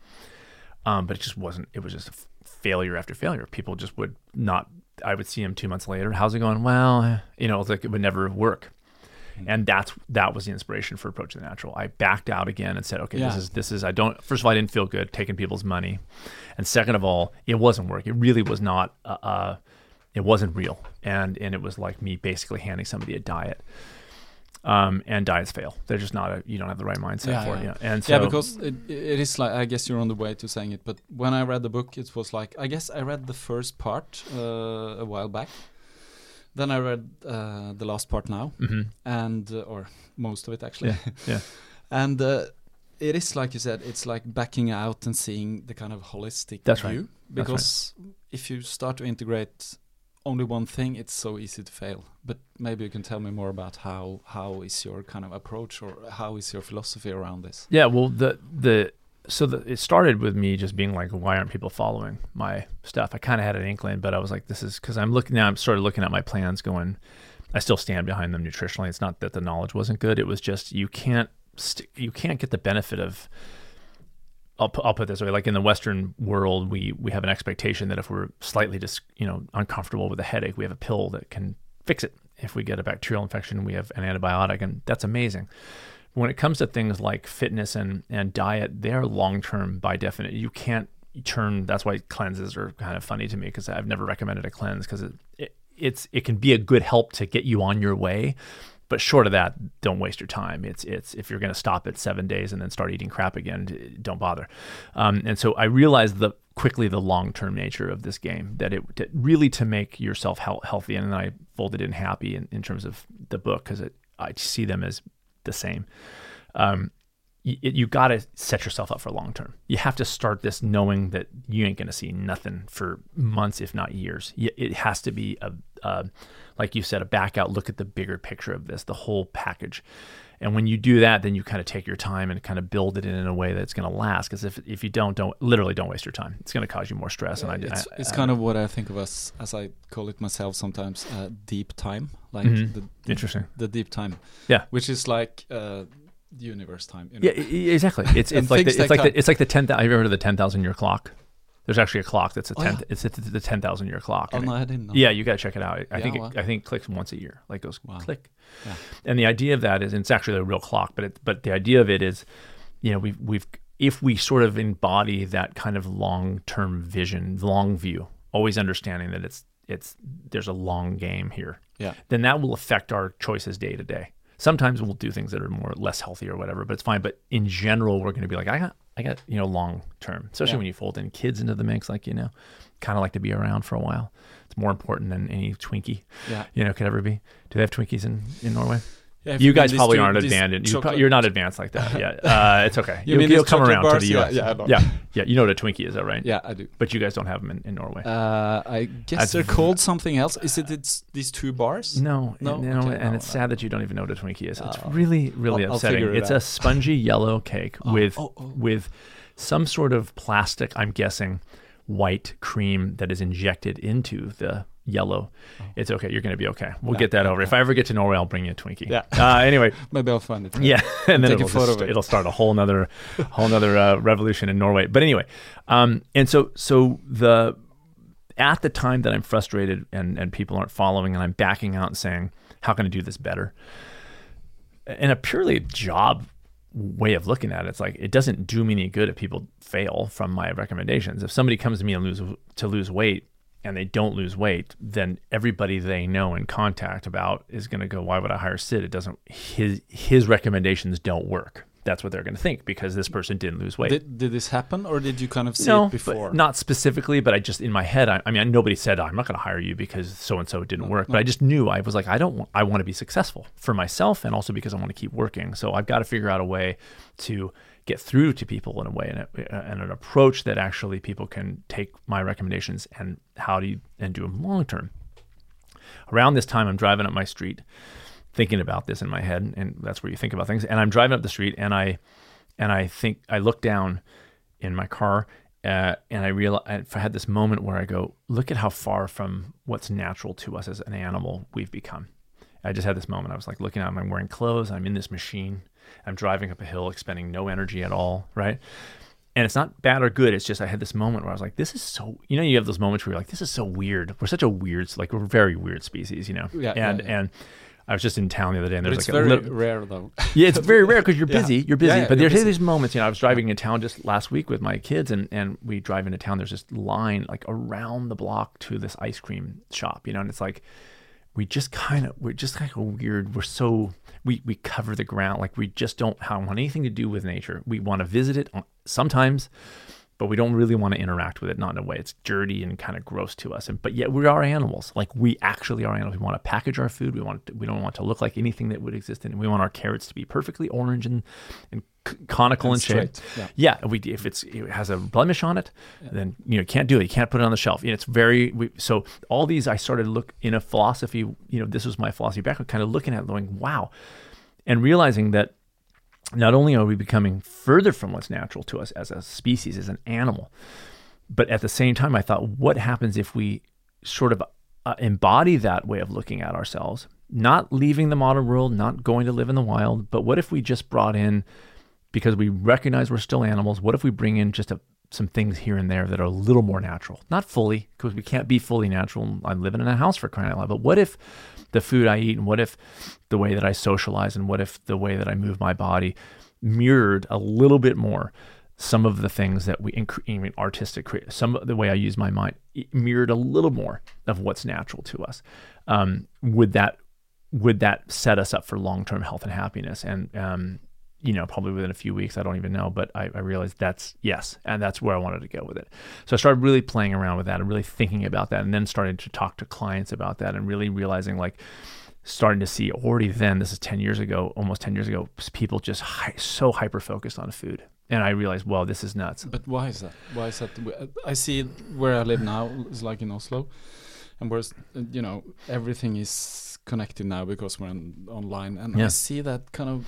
Speaker 2: um, but it just wasn't it was just a f- failure after failure. People just would not i would see them two months later how's it going? Well eh," you know it's like it would never work. And that's that was the inspiration for approach the natural. I backed out again and said okay
Speaker 1: Yeah.
Speaker 2: this is this is i don't first of all i didn't feel good taking people's money. And second of all it wasn't working. It really was not uh, uh it wasn't real. And and it was like me basically handing somebody a diet um, and diets fail. They're just not a. You don't have the right mindset
Speaker 1: Yeah,
Speaker 2: for it.
Speaker 1: yeah.
Speaker 2: Yeah, and so
Speaker 1: yeah, because it, it is like I guess you're on the way to saying it, but when I read the book, it was like I guess I read the first part uh, a while back, then I read uh, the last part now,
Speaker 2: Mhm.
Speaker 1: and uh, or most of it actually,
Speaker 2: Yeah, yeah. [LAUGHS]
Speaker 1: and uh, it is like you said, it's like backing out and seeing the kind of holistic
Speaker 2: That's right.
Speaker 1: view
Speaker 2: That's right.
Speaker 1: because if you start to integrate only one thing, it's so easy to fail. But maybe you can tell me more about how how is your kind of approach or how is your philosophy around this?
Speaker 2: Yeah, well, the the so the, it started with me just being like, why aren't people following my stuff? I kind of had an inkling, but I was like, this is because I'm looking now. I'm sort of looking at my plans, going, I still stand behind them nutritionally. It's not that the knowledge wasn't good. It was just you can't st- you can't get the benefit of. I'll, I'll put this way: like in the Western world, we we have an expectation that if we're slightly just you know uncomfortable with a headache, we have a pill that can fix it. If we get a bacterial infection, we have an antibiotic, and that's amazing. When it comes to things like fitness and and diet, they're long term by definition. You can't turn. That's why cleanses are kind of funny to me because I've never recommended a cleanse because it, it it's it can be a good help to get you on your way, but short of that, don't waste your time. It's it's if you're going to stop at seven days and then start eating crap again, don't bother. Um, and so I realized the quickly the long term nature of this game that it really to make yourself healthy, and then I folded in happy in, in terms of the book because I see them as the same. Um, you, you got to set yourself up for long term. You have to start this knowing that you ain't going to see nothing for months, if not years. It has to be a, a, like you said, a back out look at the bigger picture of this, the whole package. And when you do that, then you kind of take your time and kind of build it in, in a way that's going to last. Because if, if you don't, don't literally don't waste your time. It's going to cause you more stress. and I,
Speaker 1: it's,
Speaker 2: I-
Speaker 1: it's
Speaker 2: I-
Speaker 1: kind of what I think of as, as I call it myself sometimes, uh, deep time, like
Speaker 2: Mhm.
Speaker 1: the,
Speaker 2: Interesting.
Speaker 1: the deep time.
Speaker 2: Yeah.
Speaker 1: which is like uh, universe time. You know?
Speaker 2: Yeah, exactly. It's [LAUGHS] it's like the, it's like
Speaker 1: time.
Speaker 2: the, it's like the ten. Have you ever heard of the ten thousand year clock? There's actually a clock that's a
Speaker 1: Oh,
Speaker 2: ten.
Speaker 1: yeah.
Speaker 2: It's, it's the ten thousand year clock.
Speaker 1: Oh no,
Speaker 2: it-
Speaker 1: I didn't know.
Speaker 2: yeah, you got to check it out. I
Speaker 1: Yeah,
Speaker 2: think it, I think it clicks once a year. Like goes
Speaker 1: Wow.
Speaker 2: click.
Speaker 1: Yeah.
Speaker 2: And the idea of that is, and it's actually a real clock, but it, but the idea of it is, you know, we've we've if we sort of embody that kind of long term vision, long view, always understanding that it's it's there's a long game here
Speaker 1: Yeah.
Speaker 2: then that will affect our choices day to day. Sometimes we'll do things that are more less healthy or whatever, but it's fine. But in general, we're going to be like, I got, I got, you know, long term, especially
Speaker 1: Yeah.
Speaker 2: when you fold in kids into the mix, like you know, kind of like to be around for a while. It's more important than any Twinkie,
Speaker 1: Yeah.
Speaker 2: you know, could ever be. Do they have Twinkies in in Norway?
Speaker 1: Yeah,
Speaker 2: You guys probably aren't advanced. You are not advanced like that. [LAUGHS] yet. uh, it's okay.
Speaker 1: You
Speaker 2: You'll, you'll come around to the
Speaker 1: Yeah,
Speaker 2: U.S.
Speaker 1: yeah, I know.
Speaker 2: yeah, yeah. You know what a Twinkie is, right?
Speaker 1: Yeah, I do.
Speaker 2: But you guys don't have them in, in Norway.
Speaker 1: Uh, I guess
Speaker 2: That's
Speaker 1: they're called something else. Is it it's these two bars?
Speaker 2: No,
Speaker 1: No?
Speaker 2: no,
Speaker 1: Okay,
Speaker 2: and
Speaker 1: no,
Speaker 2: it's
Speaker 1: no.
Speaker 2: sad that you don't even know what a Twinkie is. It's
Speaker 1: Oh.
Speaker 2: really, really
Speaker 1: I'll- I'll
Speaker 2: upsetting.
Speaker 1: figure it
Speaker 2: It's a spongy [LAUGHS] yellow cake
Speaker 1: Oh,
Speaker 2: with
Speaker 1: oh, oh.
Speaker 2: with some sort of plastic. I'm guessing white cream that is injected into the yellow. It's okay. You're going to be okay. We'll
Speaker 1: Oh. Yeah,
Speaker 2: get that over. If. I ever get to Norway, I'll bring you a Twinkie.
Speaker 1: Yeah.
Speaker 2: Uh, anyway, [LAUGHS]
Speaker 1: Maybe I'll find it. [LAUGHS]
Speaker 2: yeah, and then it'll, just,
Speaker 1: it.
Speaker 2: it'll start a whole nother, [LAUGHS] whole nother uh, revolution in Norway. But anyway, um, and so so the at the time that I'm frustrated and and people aren't following, and I'm backing out and saying, how can I do this better? In a purely job way of looking at it, it's like it doesn't do me any good if people fail from my recommendations. If somebody comes to me and lose to lose weight and they don't lose weight, then everybody they know and contact about is going to go, "Why would I hire Sid? It doesn't. His his recommendations don't work." That's what they're going to think because this person didn't lose weight.
Speaker 1: Did, did this happen, or did you kind of see
Speaker 2: no,
Speaker 1: it before?
Speaker 2: not specifically, but I just in my head, I, I mean, nobody said I'm not going to hire you because so and so didn't work, but I mm-hmm. just knew I was like, I don't, want, I want to be successful for myself and also because I want to keep working. So I've got to figure out a way to get through to people in a way and, and an approach that actually people can take my recommendations and how do you and do them long term. Around this time, I'm driving up my street, thinking about this in my head, and that's where you think about things. And I'm driving up the street, and I, and I think I look down in my car, uh, and I realize I had this moment where I go, look at how far from what's natural to us as an animal we've become. I just had this moment. I was like looking at, I'm wearing clothes. I'm in this machine. I'm driving up a hill, expending no energy at all. Right. And it's not bad or good. It's just I had this moment where I was like, this is so, you know, you have those moments where you're like, this is so weird. We're such a weird, like, we're a very weird species, you know?
Speaker 1: Yeah, yeah,
Speaker 2: and,
Speaker 1: yeah.
Speaker 2: and, I was just in town the other day, and there's
Speaker 1: it's
Speaker 2: like a
Speaker 1: very
Speaker 2: little,
Speaker 1: rare though.
Speaker 2: yeah, it's very rare because you're [LAUGHS]
Speaker 1: Yeah.
Speaker 2: busy. You're busy.
Speaker 1: Yeah, yeah,
Speaker 2: but there's
Speaker 1: busy.
Speaker 2: these moments, you know, I was driving in town just last week with my kids and, and we drive into town. There's this line like around the block to this ice cream shop, you know, and it's like, we just kind of, we're just kind of weird. We're so, we, we cover the ground. Like we just don't want anything to do with nature. We want to visit it uh, sometimes, but we don't really want to interact with it. Not in a way it's dirty and kind of gross to us. And but yet we are animals. Like we actually are animals. We want to package our food. We want to, we don't want to look like anything that would exist in. We want our carrots to be perfectly orange and and c- conical
Speaker 1: And
Speaker 2: in shape.
Speaker 1: yeah.
Speaker 2: Yeah, we if it's it has a blemish on it, then you know you can't do it. You can't put it on the shelf. You know, it's very we, so. All these I started to look in a philosophy. You know, this was my philosophy background. Kind of looking at it, going wow, and realizing that not only are we becoming further from what's natural to us as a species, as an animal, but at the same time, I thought, what happens if we sort of uh, embody that way of looking at ourselves, not leaving the modern world, not going to live in the wild, but what if we just brought in, because we recognize we're still animals, what if we bring in just a, some things here and there that are a little more natural? Not fully, because we can't be fully natural. I'm living in a house for crying out loud, but what if the food I eat and what if the way that I socialize and what if the way that I move my body mirrored a little bit more some of the things that we even artistic some of the way I use my mind mirrored a little more of what's natural to us. Um, would that would that set us up for long term health and happiness? And um, you know, probably within a few weeks, I don't even know, but I, I realized that's yes, and that's where I wanted to go with it. So I started really playing around with that and really thinking about that, and then started to talk to clients about that, and really realizing like starting to see already then this is 10 years ago almost 10 years ago people just hi- so hyper focused on food and i realized well this is nuts
Speaker 1: But why is that? Why is that? I see where I live now is like in Oslo, and where's you know everything is connected now because we're on, online, and
Speaker 2: Yeah.
Speaker 1: I see that kind of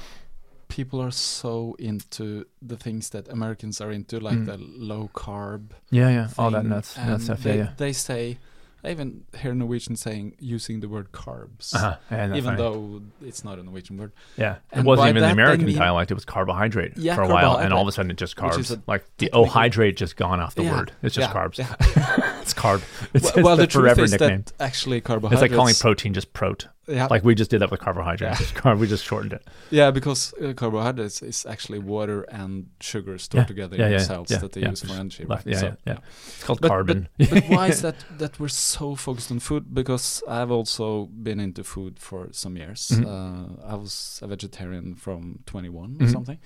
Speaker 1: people are so into the things that Americans are into, like
Speaker 2: Mm.
Speaker 1: the low carb.
Speaker 2: yeah yeah all that nuts
Speaker 1: and
Speaker 2: nuts stuff
Speaker 1: they,
Speaker 2: yeah yeah
Speaker 1: They say, I even hear Norwegian saying using the word carbs,
Speaker 2: uh-huh. yeah,
Speaker 1: even though it's not a Norwegian word.
Speaker 2: yeah it wasn't even the american
Speaker 1: mean-
Speaker 2: dialect it was carbohydrate
Speaker 1: Yeah,
Speaker 2: for a while and all of a sudden it just carbs like the oh hydrate just gone off the
Speaker 1: Yeah,
Speaker 2: word it's just carbs
Speaker 1: yeah. [LAUGHS]
Speaker 2: it's carb it's,
Speaker 1: well,
Speaker 2: it's
Speaker 1: well,
Speaker 2: the,
Speaker 1: the, truth
Speaker 2: forever
Speaker 1: is
Speaker 2: nickname
Speaker 1: that actually
Speaker 2: it's like calling protein just prot
Speaker 1: yeah,
Speaker 2: like we just did that with carbohydrates [LAUGHS] carb, we just shortened it
Speaker 1: Yeah, because uh, carbohydrates is actually water and sugar stored
Speaker 2: Yeah,
Speaker 1: together
Speaker 2: yeah,
Speaker 1: in
Speaker 2: yeah,
Speaker 1: cells
Speaker 2: yeah,
Speaker 1: that they
Speaker 2: yeah,
Speaker 1: use for energy. right?
Speaker 2: yeah,
Speaker 1: So,
Speaker 2: yeah, yeah. it's called
Speaker 1: But-
Speaker 2: carbon
Speaker 1: But [LAUGHS] why is that that we're so focused on food? Because I've also been into food for some years.
Speaker 2: Mhm.
Speaker 1: Uh, I was a vegetarian from 21 or
Speaker 2: Mhm.
Speaker 1: something,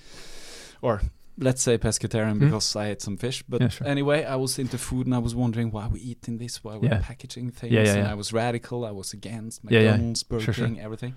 Speaker 1: or let's say pescatarian
Speaker 2: Mhm.
Speaker 1: because I ate some fish. But
Speaker 2: Yeah, sure.
Speaker 1: anyway, I was into food and I was wondering why we're eating this, why we're
Speaker 2: Yeah.
Speaker 1: packaging things,
Speaker 2: yeah,
Speaker 1: and
Speaker 2: yeah.
Speaker 1: I was radical. I was against. McDonald's, Burger
Speaker 2: Sure, sure.
Speaker 1: King, everything.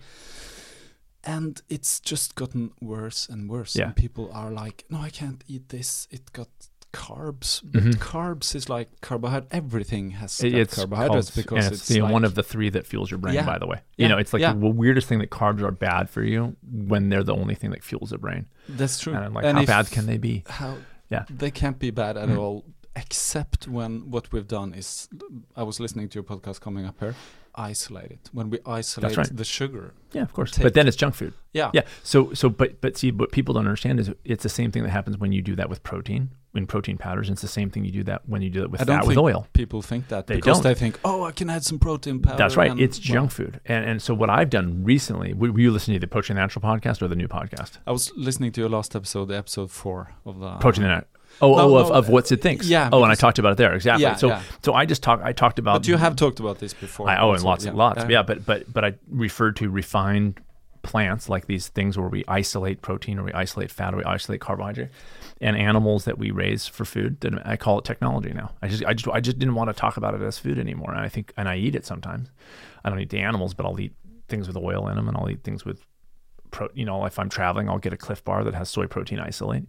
Speaker 1: And it's just gotten worse and worse.
Speaker 2: Yeah.
Speaker 1: And people are like, no, I can't eat this. It got carbs.
Speaker 2: Mhm.
Speaker 1: carbs is like carbohydrate. Everything has
Speaker 2: It- it's
Speaker 1: carbohydrates
Speaker 2: called-
Speaker 1: because it's,
Speaker 2: the,
Speaker 1: like,
Speaker 2: one of the three that fuels your brain.
Speaker 1: Yeah.
Speaker 2: By the way,
Speaker 1: Yeah.
Speaker 2: you know, it's like
Speaker 1: Yeah.
Speaker 2: the weirdest thing that carbs are bad for you when they're the only thing that fuels the brain.
Speaker 1: That's true.
Speaker 2: And I'm like,
Speaker 1: And
Speaker 2: how
Speaker 1: if-
Speaker 2: bad can they be?
Speaker 1: How
Speaker 2: Yeah.
Speaker 1: they can't be bad at
Speaker 2: Mhm.
Speaker 1: all, except when what we've done is. I was listening to your podcast coming up here. Isolate it when we isolate
Speaker 2: right.
Speaker 1: the sugar.
Speaker 2: Yeah, of course. But then it's junk food.
Speaker 1: Yeah.
Speaker 2: Yeah. So so but but see what people don't understand is it's the same thing that happens when you do that with protein in protein powders. And It's the same thing you do that when you do it with fat with oil.
Speaker 1: People think that
Speaker 2: They
Speaker 1: because
Speaker 2: don't.
Speaker 1: they think, oh, I can add some protein powder.
Speaker 2: That's right. It's
Speaker 1: well,
Speaker 2: junk food. And and so what I've done recently, were you listening to the Approaching Natural podcast or the new podcast?
Speaker 1: I was listening to your last episode, episode four of the
Speaker 2: Approaching Natural. Oh,
Speaker 1: No,
Speaker 2: oh, of,
Speaker 1: no,
Speaker 2: of what's it thinks.
Speaker 1: yeah,
Speaker 2: Oh, and I talked about it there exactly.
Speaker 1: Yeah,
Speaker 2: so
Speaker 1: yeah.
Speaker 2: so I just talked. I talked about.
Speaker 1: But you have talked about this before.
Speaker 2: I, oh, and lots
Speaker 1: yeah.
Speaker 2: and lots. Yeah. but but but I referred to refined plants like these things where we isolate protein or we isolate fat or we isolate carbohydrate, and animals that we raise for food. Then I call it technology now. I just I just I just didn't want to talk about it as food anymore. And I think and I eat it sometimes. I don't eat the animals, but I'll eat things with oil in them, and I'll eat things with. Pro, you know, if I'm traveling, I'll get a Clif Bar that has soy protein isolate.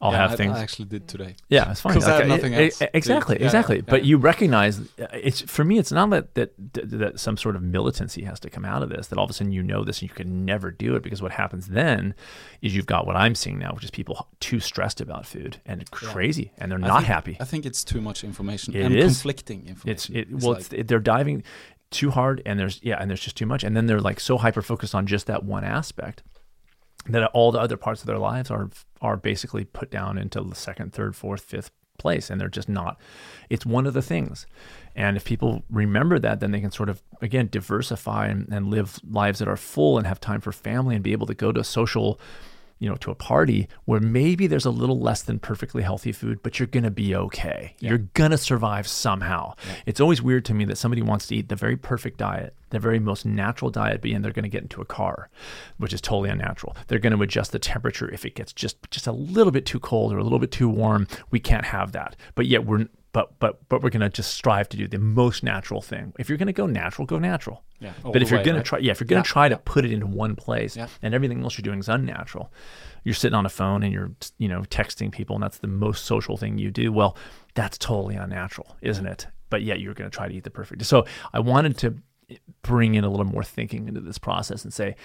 Speaker 2: I'll
Speaker 1: Yeah,
Speaker 2: have
Speaker 1: I,
Speaker 2: things.
Speaker 1: I actually did today.
Speaker 2: Yeah, it's fine.
Speaker 1: 'Cause I have nothing else to eat.
Speaker 2: Exactly,
Speaker 1: Yeah,
Speaker 2: exactly.
Speaker 1: yeah,
Speaker 2: But
Speaker 1: yeah.
Speaker 2: you recognize uh, it's for me. It's not that, that that that some sort of militancy has to come out of this. That all of a sudden you know this and you can never do it because what happens then is you've got what I'm seeing now, which is people too stressed about food and crazy and they're
Speaker 1: I
Speaker 2: not
Speaker 1: think-
Speaker 2: happy.
Speaker 1: I think it's too much information
Speaker 2: It
Speaker 1: and
Speaker 2: is.
Speaker 1: conflicting
Speaker 2: It's
Speaker 1: information.
Speaker 2: it well, it's, they're diving too hard and there's yeah, and there's just too much, and then they're like so hyper focused on just that one aspect that all the other parts of their lives are are basically put down into the second, third, fourth, fifth place, and they're just not. It's one of the things, and if people remember that, then they can sort of again diversify and, and live lives that are full and have time for family and be able to go to social you know, to a party where maybe there's a little less than perfectly healthy food, but you're going to be okay. You're going to survive somehow. It's always weird to me that somebody wants to eat the very perfect diet, the very most natural diet, but then they're going to get into a car, which is totally unnatural. They're going to adjust the temperature if it gets just just a little bit too cold or a little bit too warm. We can't have that. But yet we're but but but we're going to just strive to do the most natural thing. If you're going to go natural, go natural.
Speaker 1: Yeah,
Speaker 2: But if you're
Speaker 1: way,
Speaker 2: going
Speaker 1: right?
Speaker 2: to try, yeah, if you're going to
Speaker 1: Yeah,
Speaker 2: try to
Speaker 1: yeah.
Speaker 2: put it into one place
Speaker 1: Yeah.
Speaker 2: and everything else you're doing is unnatural, you're sitting on a phone and you're you know texting people and that's the most social thing you do. Well, that's totally unnatural, isn't it? But yet you're going to try to eat the perfect. So I wanted to bring in a little more thinking into this process and say.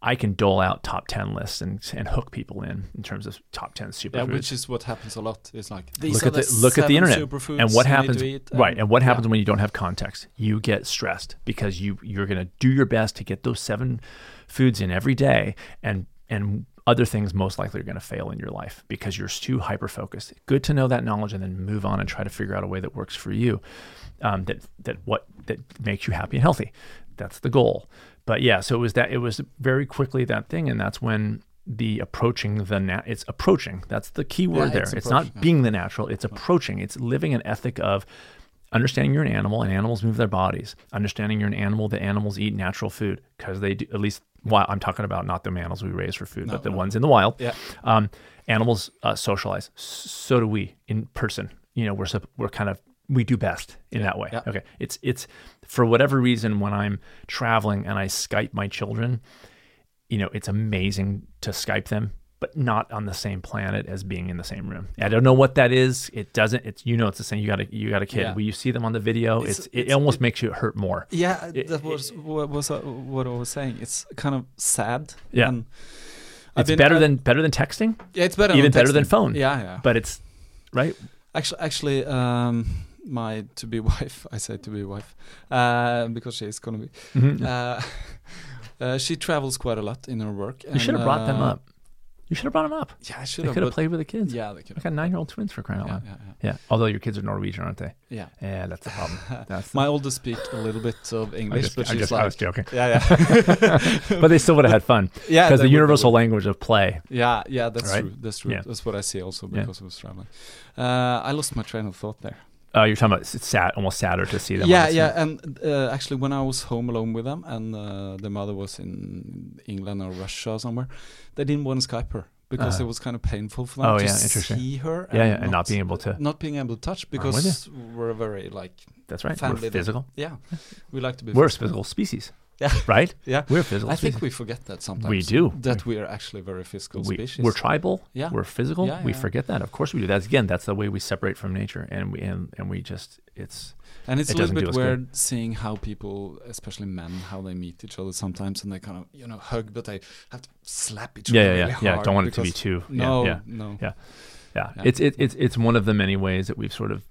Speaker 2: I can dole out top 10 lists and, and hook people in in terms of top 10 superfoods.
Speaker 1: Yeah, which is what happens a lot. It's like these
Speaker 2: look
Speaker 1: are
Speaker 2: at the, look at the internet and what happens
Speaker 1: to
Speaker 2: right and what
Speaker 1: yeah.
Speaker 2: happens when you don't have context you get stressed because you you're going to do your best to get those seven foods in every day and and other things most likely are going to fail in your life because you're too hyper focused good to know that knowledge and then move on and try to figure out a way that works for you um, that that what that makes you happy and healthy. That's the goal. But yeah so it was that it was very quickly that thing and that's when the approaching the nat it's approaching. That's the key word there.
Speaker 1: it's
Speaker 2: it's not being the natural it's approaching. It's living an ethic of understanding you're an animal and animals move their bodies. Understanding you're an animal that animals eat natural food because they do at least while i'm talking about not the animals we raise for food but the ones in the wild.
Speaker 1: Yeah.
Speaker 2: um, animals uh, socialize. So do we in person. You know we're we're kind of we do best in that way
Speaker 1: yeah.
Speaker 2: okay it's it's for whatever reason when i'm traveling and i skype my children you know, it's amazing to Skype them, but not on the same planet as being in the same room. I don't know what that is. It doesn't. It's you know, it's the same. You got a you got a kid.
Speaker 1: Yeah.
Speaker 2: When you see them on the video,
Speaker 1: It's-
Speaker 2: it's, it
Speaker 1: it's-
Speaker 2: almost
Speaker 1: it-
Speaker 2: makes you hurt more.
Speaker 1: Yeah,
Speaker 2: It-
Speaker 1: that was what was uh, what I was saying. It's kind of sad.
Speaker 2: Yeah.
Speaker 1: and
Speaker 2: It's
Speaker 1: been-
Speaker 2: better than better than texting,
Speaker 1: yeah, it's better
Speaker 2: even
Speaker 1: than
Speaker 2: better than phone.
Speaker 1: Yeah, yeah.
Speaker 2: but it's right.
Speaker 1: Actually, actually, um, my to be [LAUGHS] wife, I say to be wife, uh, because she is gonna be.
Speaker 2: Mhm.
Speaker 1: Uh, [LAUGHS] uh, she travels quite a lot in her work.
Speaker 2: you should have brought them
Speaker 1: uh,
Speaker 2: up. You should have brought them up.
Speaker 1: Yeah, I should have.
Speaker 2: could have played with the kids.
Speaker 1: Yeah, they could.
Speaker 2: I got nine-year-old twins for crying out
Speaker 1: Yeah,
Speaker 2: loud.
Speaker 1: yeah, yeah.
Speaker 2: Yeah. Although your kids are Norwegian, aren't they?
Speaker 1: yeah.
Speaker 2: Yeah, that's the problem. [LAUGHS] That's
Speaker 1: My oldest speak a little bit of English,
Speaker 2: just,
Speaker 1: but
Speaker 2: I,
Speaker 1: she's
Speaker 2: just,
Speaker 1: like,
Speaker 2: I was joking.
Speaker 1: yeah, yeah,
Speaker 2: But they still would have had fun
Speaker 1: yeah,
Speaker 2: because the universal language of play.
Speaker 1: Yeah, yeah, that's
Speaker 2: Right?
Speaker 1: true. That's true.
Speaker 2: Yeah.
Speaker 1: That's what I see also because I was traveling. Uh, I lost my train of thought there.
Speaker 2: Oh, you're talking about it's sad, almost sadder to see them.
Speaker 1: yeah, yeah, and uh, actually, when I was home alone with them, and uh, the mother was in England or Russia or somewhere, they didn't want to Skype her because
Speaker 2: Uh.
Speaker 1: it was kind of painful for them
Speaker 2: Oh,
Speaker 1: to
Speaker 2: yeah,
Speaker 1: see her.
Speaker 2: Yeah, yeah, and not being able to-
Speaker 1: not being able to touch because we're very like
Speaker 2: That's right.
Speaker 1: family
Speaker 2: We're physical.
Speaker 1: yeah, we like to be
Speaker 2: We're a physical species.
Speaker 1: Yeah. [LAUGHS]
Speaker 2: Right?
Speaker 1: Yeah,
Speaker 2: We're physical
Speaker 1: I think we forget that sometimes.
Speaker 2: We do.
Speaker 1: that we are actually very physical
Speaker 2: we,
Speaker 1: species.
Speaker 2: we're tribal.
Speaker 1: Yeah.
Speaker 2: We're physical.
Speaker 1: Yeah,
Speaker 2: we
Speaker 1: yeah.
Speaker 2: forget that. Of course we do. That's again, that's the way we separate from nature and we and, and we just it's
Speaker 1: And it's
Speaker 2: It
Speaker 1: a little bit
Speaker 2: us good.
Speaker 1: weird seeing how people, especially men, how they meet each other sometimes, and they kind of, you know, hug, but they have to slap each
Speaker 2: yeah,
Speaker 1: other
Speaker 2: yeah,
Speaker 1: really
Speaker 2: yeah. Yeah. Don't want it to be too
Speaker 1: No,
Speaker 2: yeah, yeah.
Speaker 1: no.
Speaker 2: Yeah. Yeah.
Speaker 1: Yeah.
Speaker 2: It's it, it's it's one of the many ways that we've sort of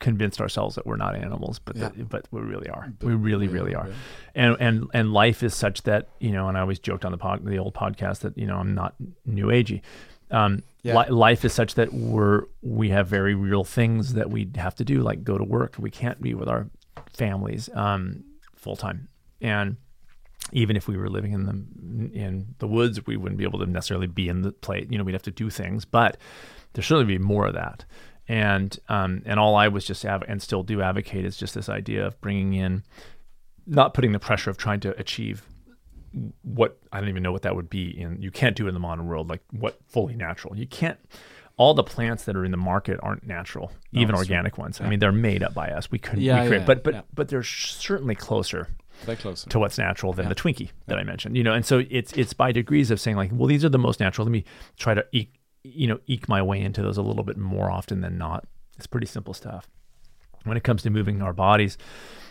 Speaker 2: convinced ourselves that we're not animals, but
Speaker 1: Yeah.
Speaker 2: that, but we really are.
Speaker 1: But
Speaker 2: we really, really
Speaker 1: are,
Speaker 2: are.
Speaker 1: yeah.
Speaker 2: And and and life is such that you know, and I always joked on the pod, the old podcast that you know I'm not new agey. Um, li- life is such that we're we have very real things that we have to do, like go to work. We can't be with our families um, full time, and even if we were living in the in the woods, we wouldn't be able to necessarily be in the play. You know, we'd have to do things, but there's certainly be more of that. And um, and all I was just av- and still do advocate is just this idea of bringing in, not putting the pressure of trying to achieve what I don't even know what that would be. In you can't do it in the modern world like what fully natural. You can't. All the plants that are in the market aren't natural, even
Speaker 1: that's true.
Speaker 2: organic ones. I mean, they're made up by us. We couldn't
Speaker 1: Yeah,
Speaker 2: we create,
Speaker 1: yeah,
Speaker 2: but but
Speaker 1: yeah.
Speaker 2: but they're certainly closer
Speaker 1: They're closer.
Speaker 2: to what's natural than
Speaker 1: Yeah.
Speaker 2: the Twinkie that I mentioned. You know, and so it's it's by degrees of saying like, well, these are the most natural. Let me try to eke, you know, eke my way into those a little bit more often than not. It's pretty simple stuff. When it comes to moving our bodies,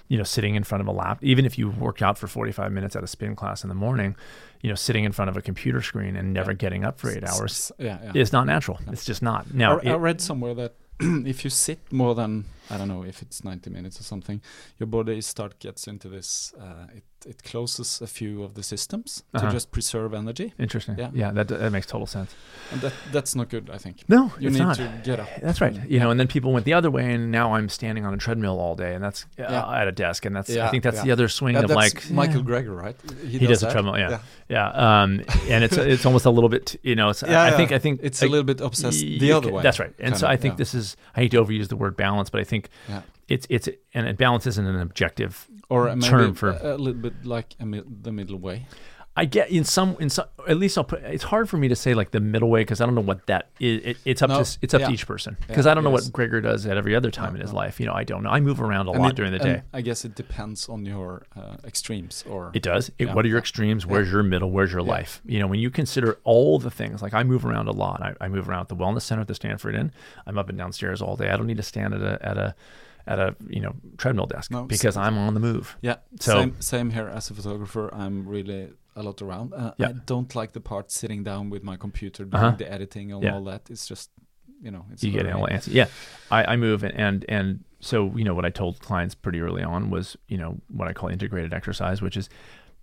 Speaker 2: you know, sitting in front of a lap, even if you work out for 45 minutes at a spin class in the morning, you know, sitting in front of a computer screen and never getting up for eight hours
Speaker 1: Yeah, yeah.
Speaker 2: is not natural. It's just not. Now,
Speaker 1: I, I read somewhere that [CLEARS THROAT] if you sit more than I don't know if it's 90 minutes or something, your body start gets into this. Uh, it it closes a few of the systems
Speaker 2: Uh-huh.
Speaker 1: to just preserve energy,
Speaker 2: Interesting.
Speaker 1: Yeah.
Speaker 2: Yeah, that that makes total sense.
Speaker 1: and that that's not good. I think
Speaker 2: No,
Speaker 1: you need
Speaker 2: not.
Speaker 1: to get up.
Speaker 2: That's right. You know, and then people went the other way, and now I'm standing on a treadmill all day, and that's uh, at a desk, and that's I think that's
Speaker 1: yeah.
Speaker 2: the other swing
Speaker 1: Yeah,
Speaker 2: of
Speaker 1: that's
Speaker 2: like
Speaker 1: Michael
Speaker 2: yeah.
Speaker 1: Greger, right?
Speaker 2: He does the
Speaker 1: that.
Speaker 2: treadmill, yeah, yeah. Um, and it's [LAUGHS] it's almost a little bit, you know. It's,
Speaker 1: Yeah,
Speaker 2: I
Speaker 1: yeah.
Speaker 2: think I think
Speaker 1: it's a little bit obsessed the other way.
Speaker 2: That's right. And so I think this is I hate to overuse the word balance, but I think
Speaker 1: Yeah.
Speaker 2: it's it's and balance isn't an objective
Speaker 1: or
Speaker 2: term for
Speaker 1: a, little bit like the middle way.
Speaker 2: I get in some in some at least I'll put it's hard for me to say like the middle way because I don't know what that is. It, it's up
Speaker 1: No,
Speaker 2: to it's up
Speaker 1: yeah.
Speaker 2: to each person because
Speaker 1: Yeah,
Speaker 2: I don't know what. Greger does at every other time
Speaker 1: No,
Speaker 2: in his
Speaker 1: no.
Speaker 2: life. You know, I don't know. I move around a
Speaker 1: And
Speaker 2: lot
Speaker 1: it-
Speaker 2: during the day.
Speaker 1: I guess it depends on your uh, extremes or
Speaker 2: It does. It,
Speaker 1: Yeah.
Speaker 2: What are your extremes? Where's your middle? Where's your life? You know, when you consider all the things, like I move around a lot. I, I move around at the wellness center at the Stanford Inn. I'm up and downstairs all day. I don't need to stand at a at a at a you know treadmill desk
Speaker 1: No,
Speaker 2: because
Speaker 1: same.
Speaker 2: I'm on the move.
Speaker 1: Yeah,
Speaker 2: So-
Speaker 1: same same here as a photographer. I'm really a lot around. Uh,
Speaker 2: Yeah.
Speaker 1: I don't like the part sitting down with my computer doing
Speaker 2: Uh-huh.
Speaker 1: the editing and
Speaker 2: Yeah.
Speaker 1: all that. It's just you know, it's
Speaker 2: you get all answer. Yeah, I, I move and, and and so you know what I told clients pretty early on was you know what I call integrated exercise, which is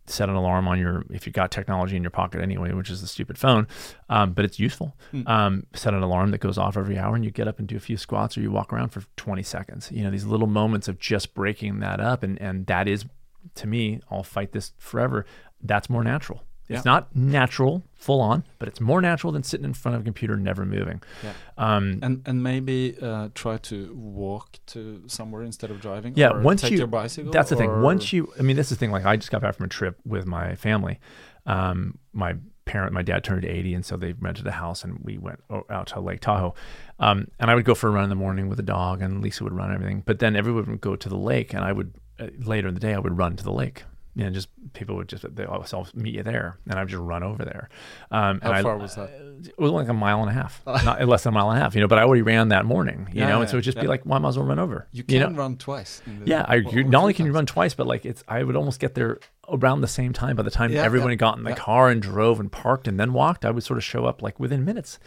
Speaker 2: set an alarm on your if you got technology in your pocket anyway, which is the stupid phone, um, but it's useful.
Speaker 1: Hmm.
Speaker 2: Um, set an alarm that goes off every hour, and you get up and do a few squats, or you walk around for 20 seconds. You know these little moments of just breaking that up, and and that is to me, I'll fight this forever. That's more natural. It's not natural, full on, but it's more natural than sitting in front of a computer never moving.
Speaker 1: Yeah.
Speaker 2: Um,
Speaker 1: And and maybe uh, try to walk to somewhere instead of driving.
Speaker 2: Yeah,
Speaker 1: or
Speaker 2: once
Speaker 1: take
Speaker 2: you
Speaker 1: your bicycle.
Speaker 2: that's the thing. Once you, I mean, this is the thing. Like, I just got back from a trip with my family. Um, my parent, my dad turned eighty, and so they rented a house, and we went out to Lake Tahoe. Um, and I would go for a run in the morning with the dog, and Lisa would run everything. But then everyone would go to the lake, and I would uh, later in the day I would run to the lake. You know, just people would just they always meet you there, and I would just run over there. Um,
Speaker 1: How
Speaker 2: and I-
Speaker 1: far was that?
Speaker 2: it was like a mile and a half, [LAUGHS] not less than a mile and a half, you know. But I already ran that morning, you
Speaker 1: Yeah,
Speaker 2: know,
Speaker 1: yeah,
Speaker 2: and so it'd just be
Speaker 1: yeah.
Speaker 2: like, well, I might as well run over.
Speaker 1: You can
Speaker 2: know?
Speaker 1: run twice. the-
Speaker 2: Yeah, I, you, not only can you run twice, but like it's I would almost get there around the same time. By the time
Speaker 1: yeah,
Speaker 2: got in the car and drove and parked and then walked, I would sort of show up like within minutes.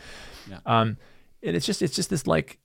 Speaker 1: Yeah.
Speaker 2: Um, and it's just it's just this like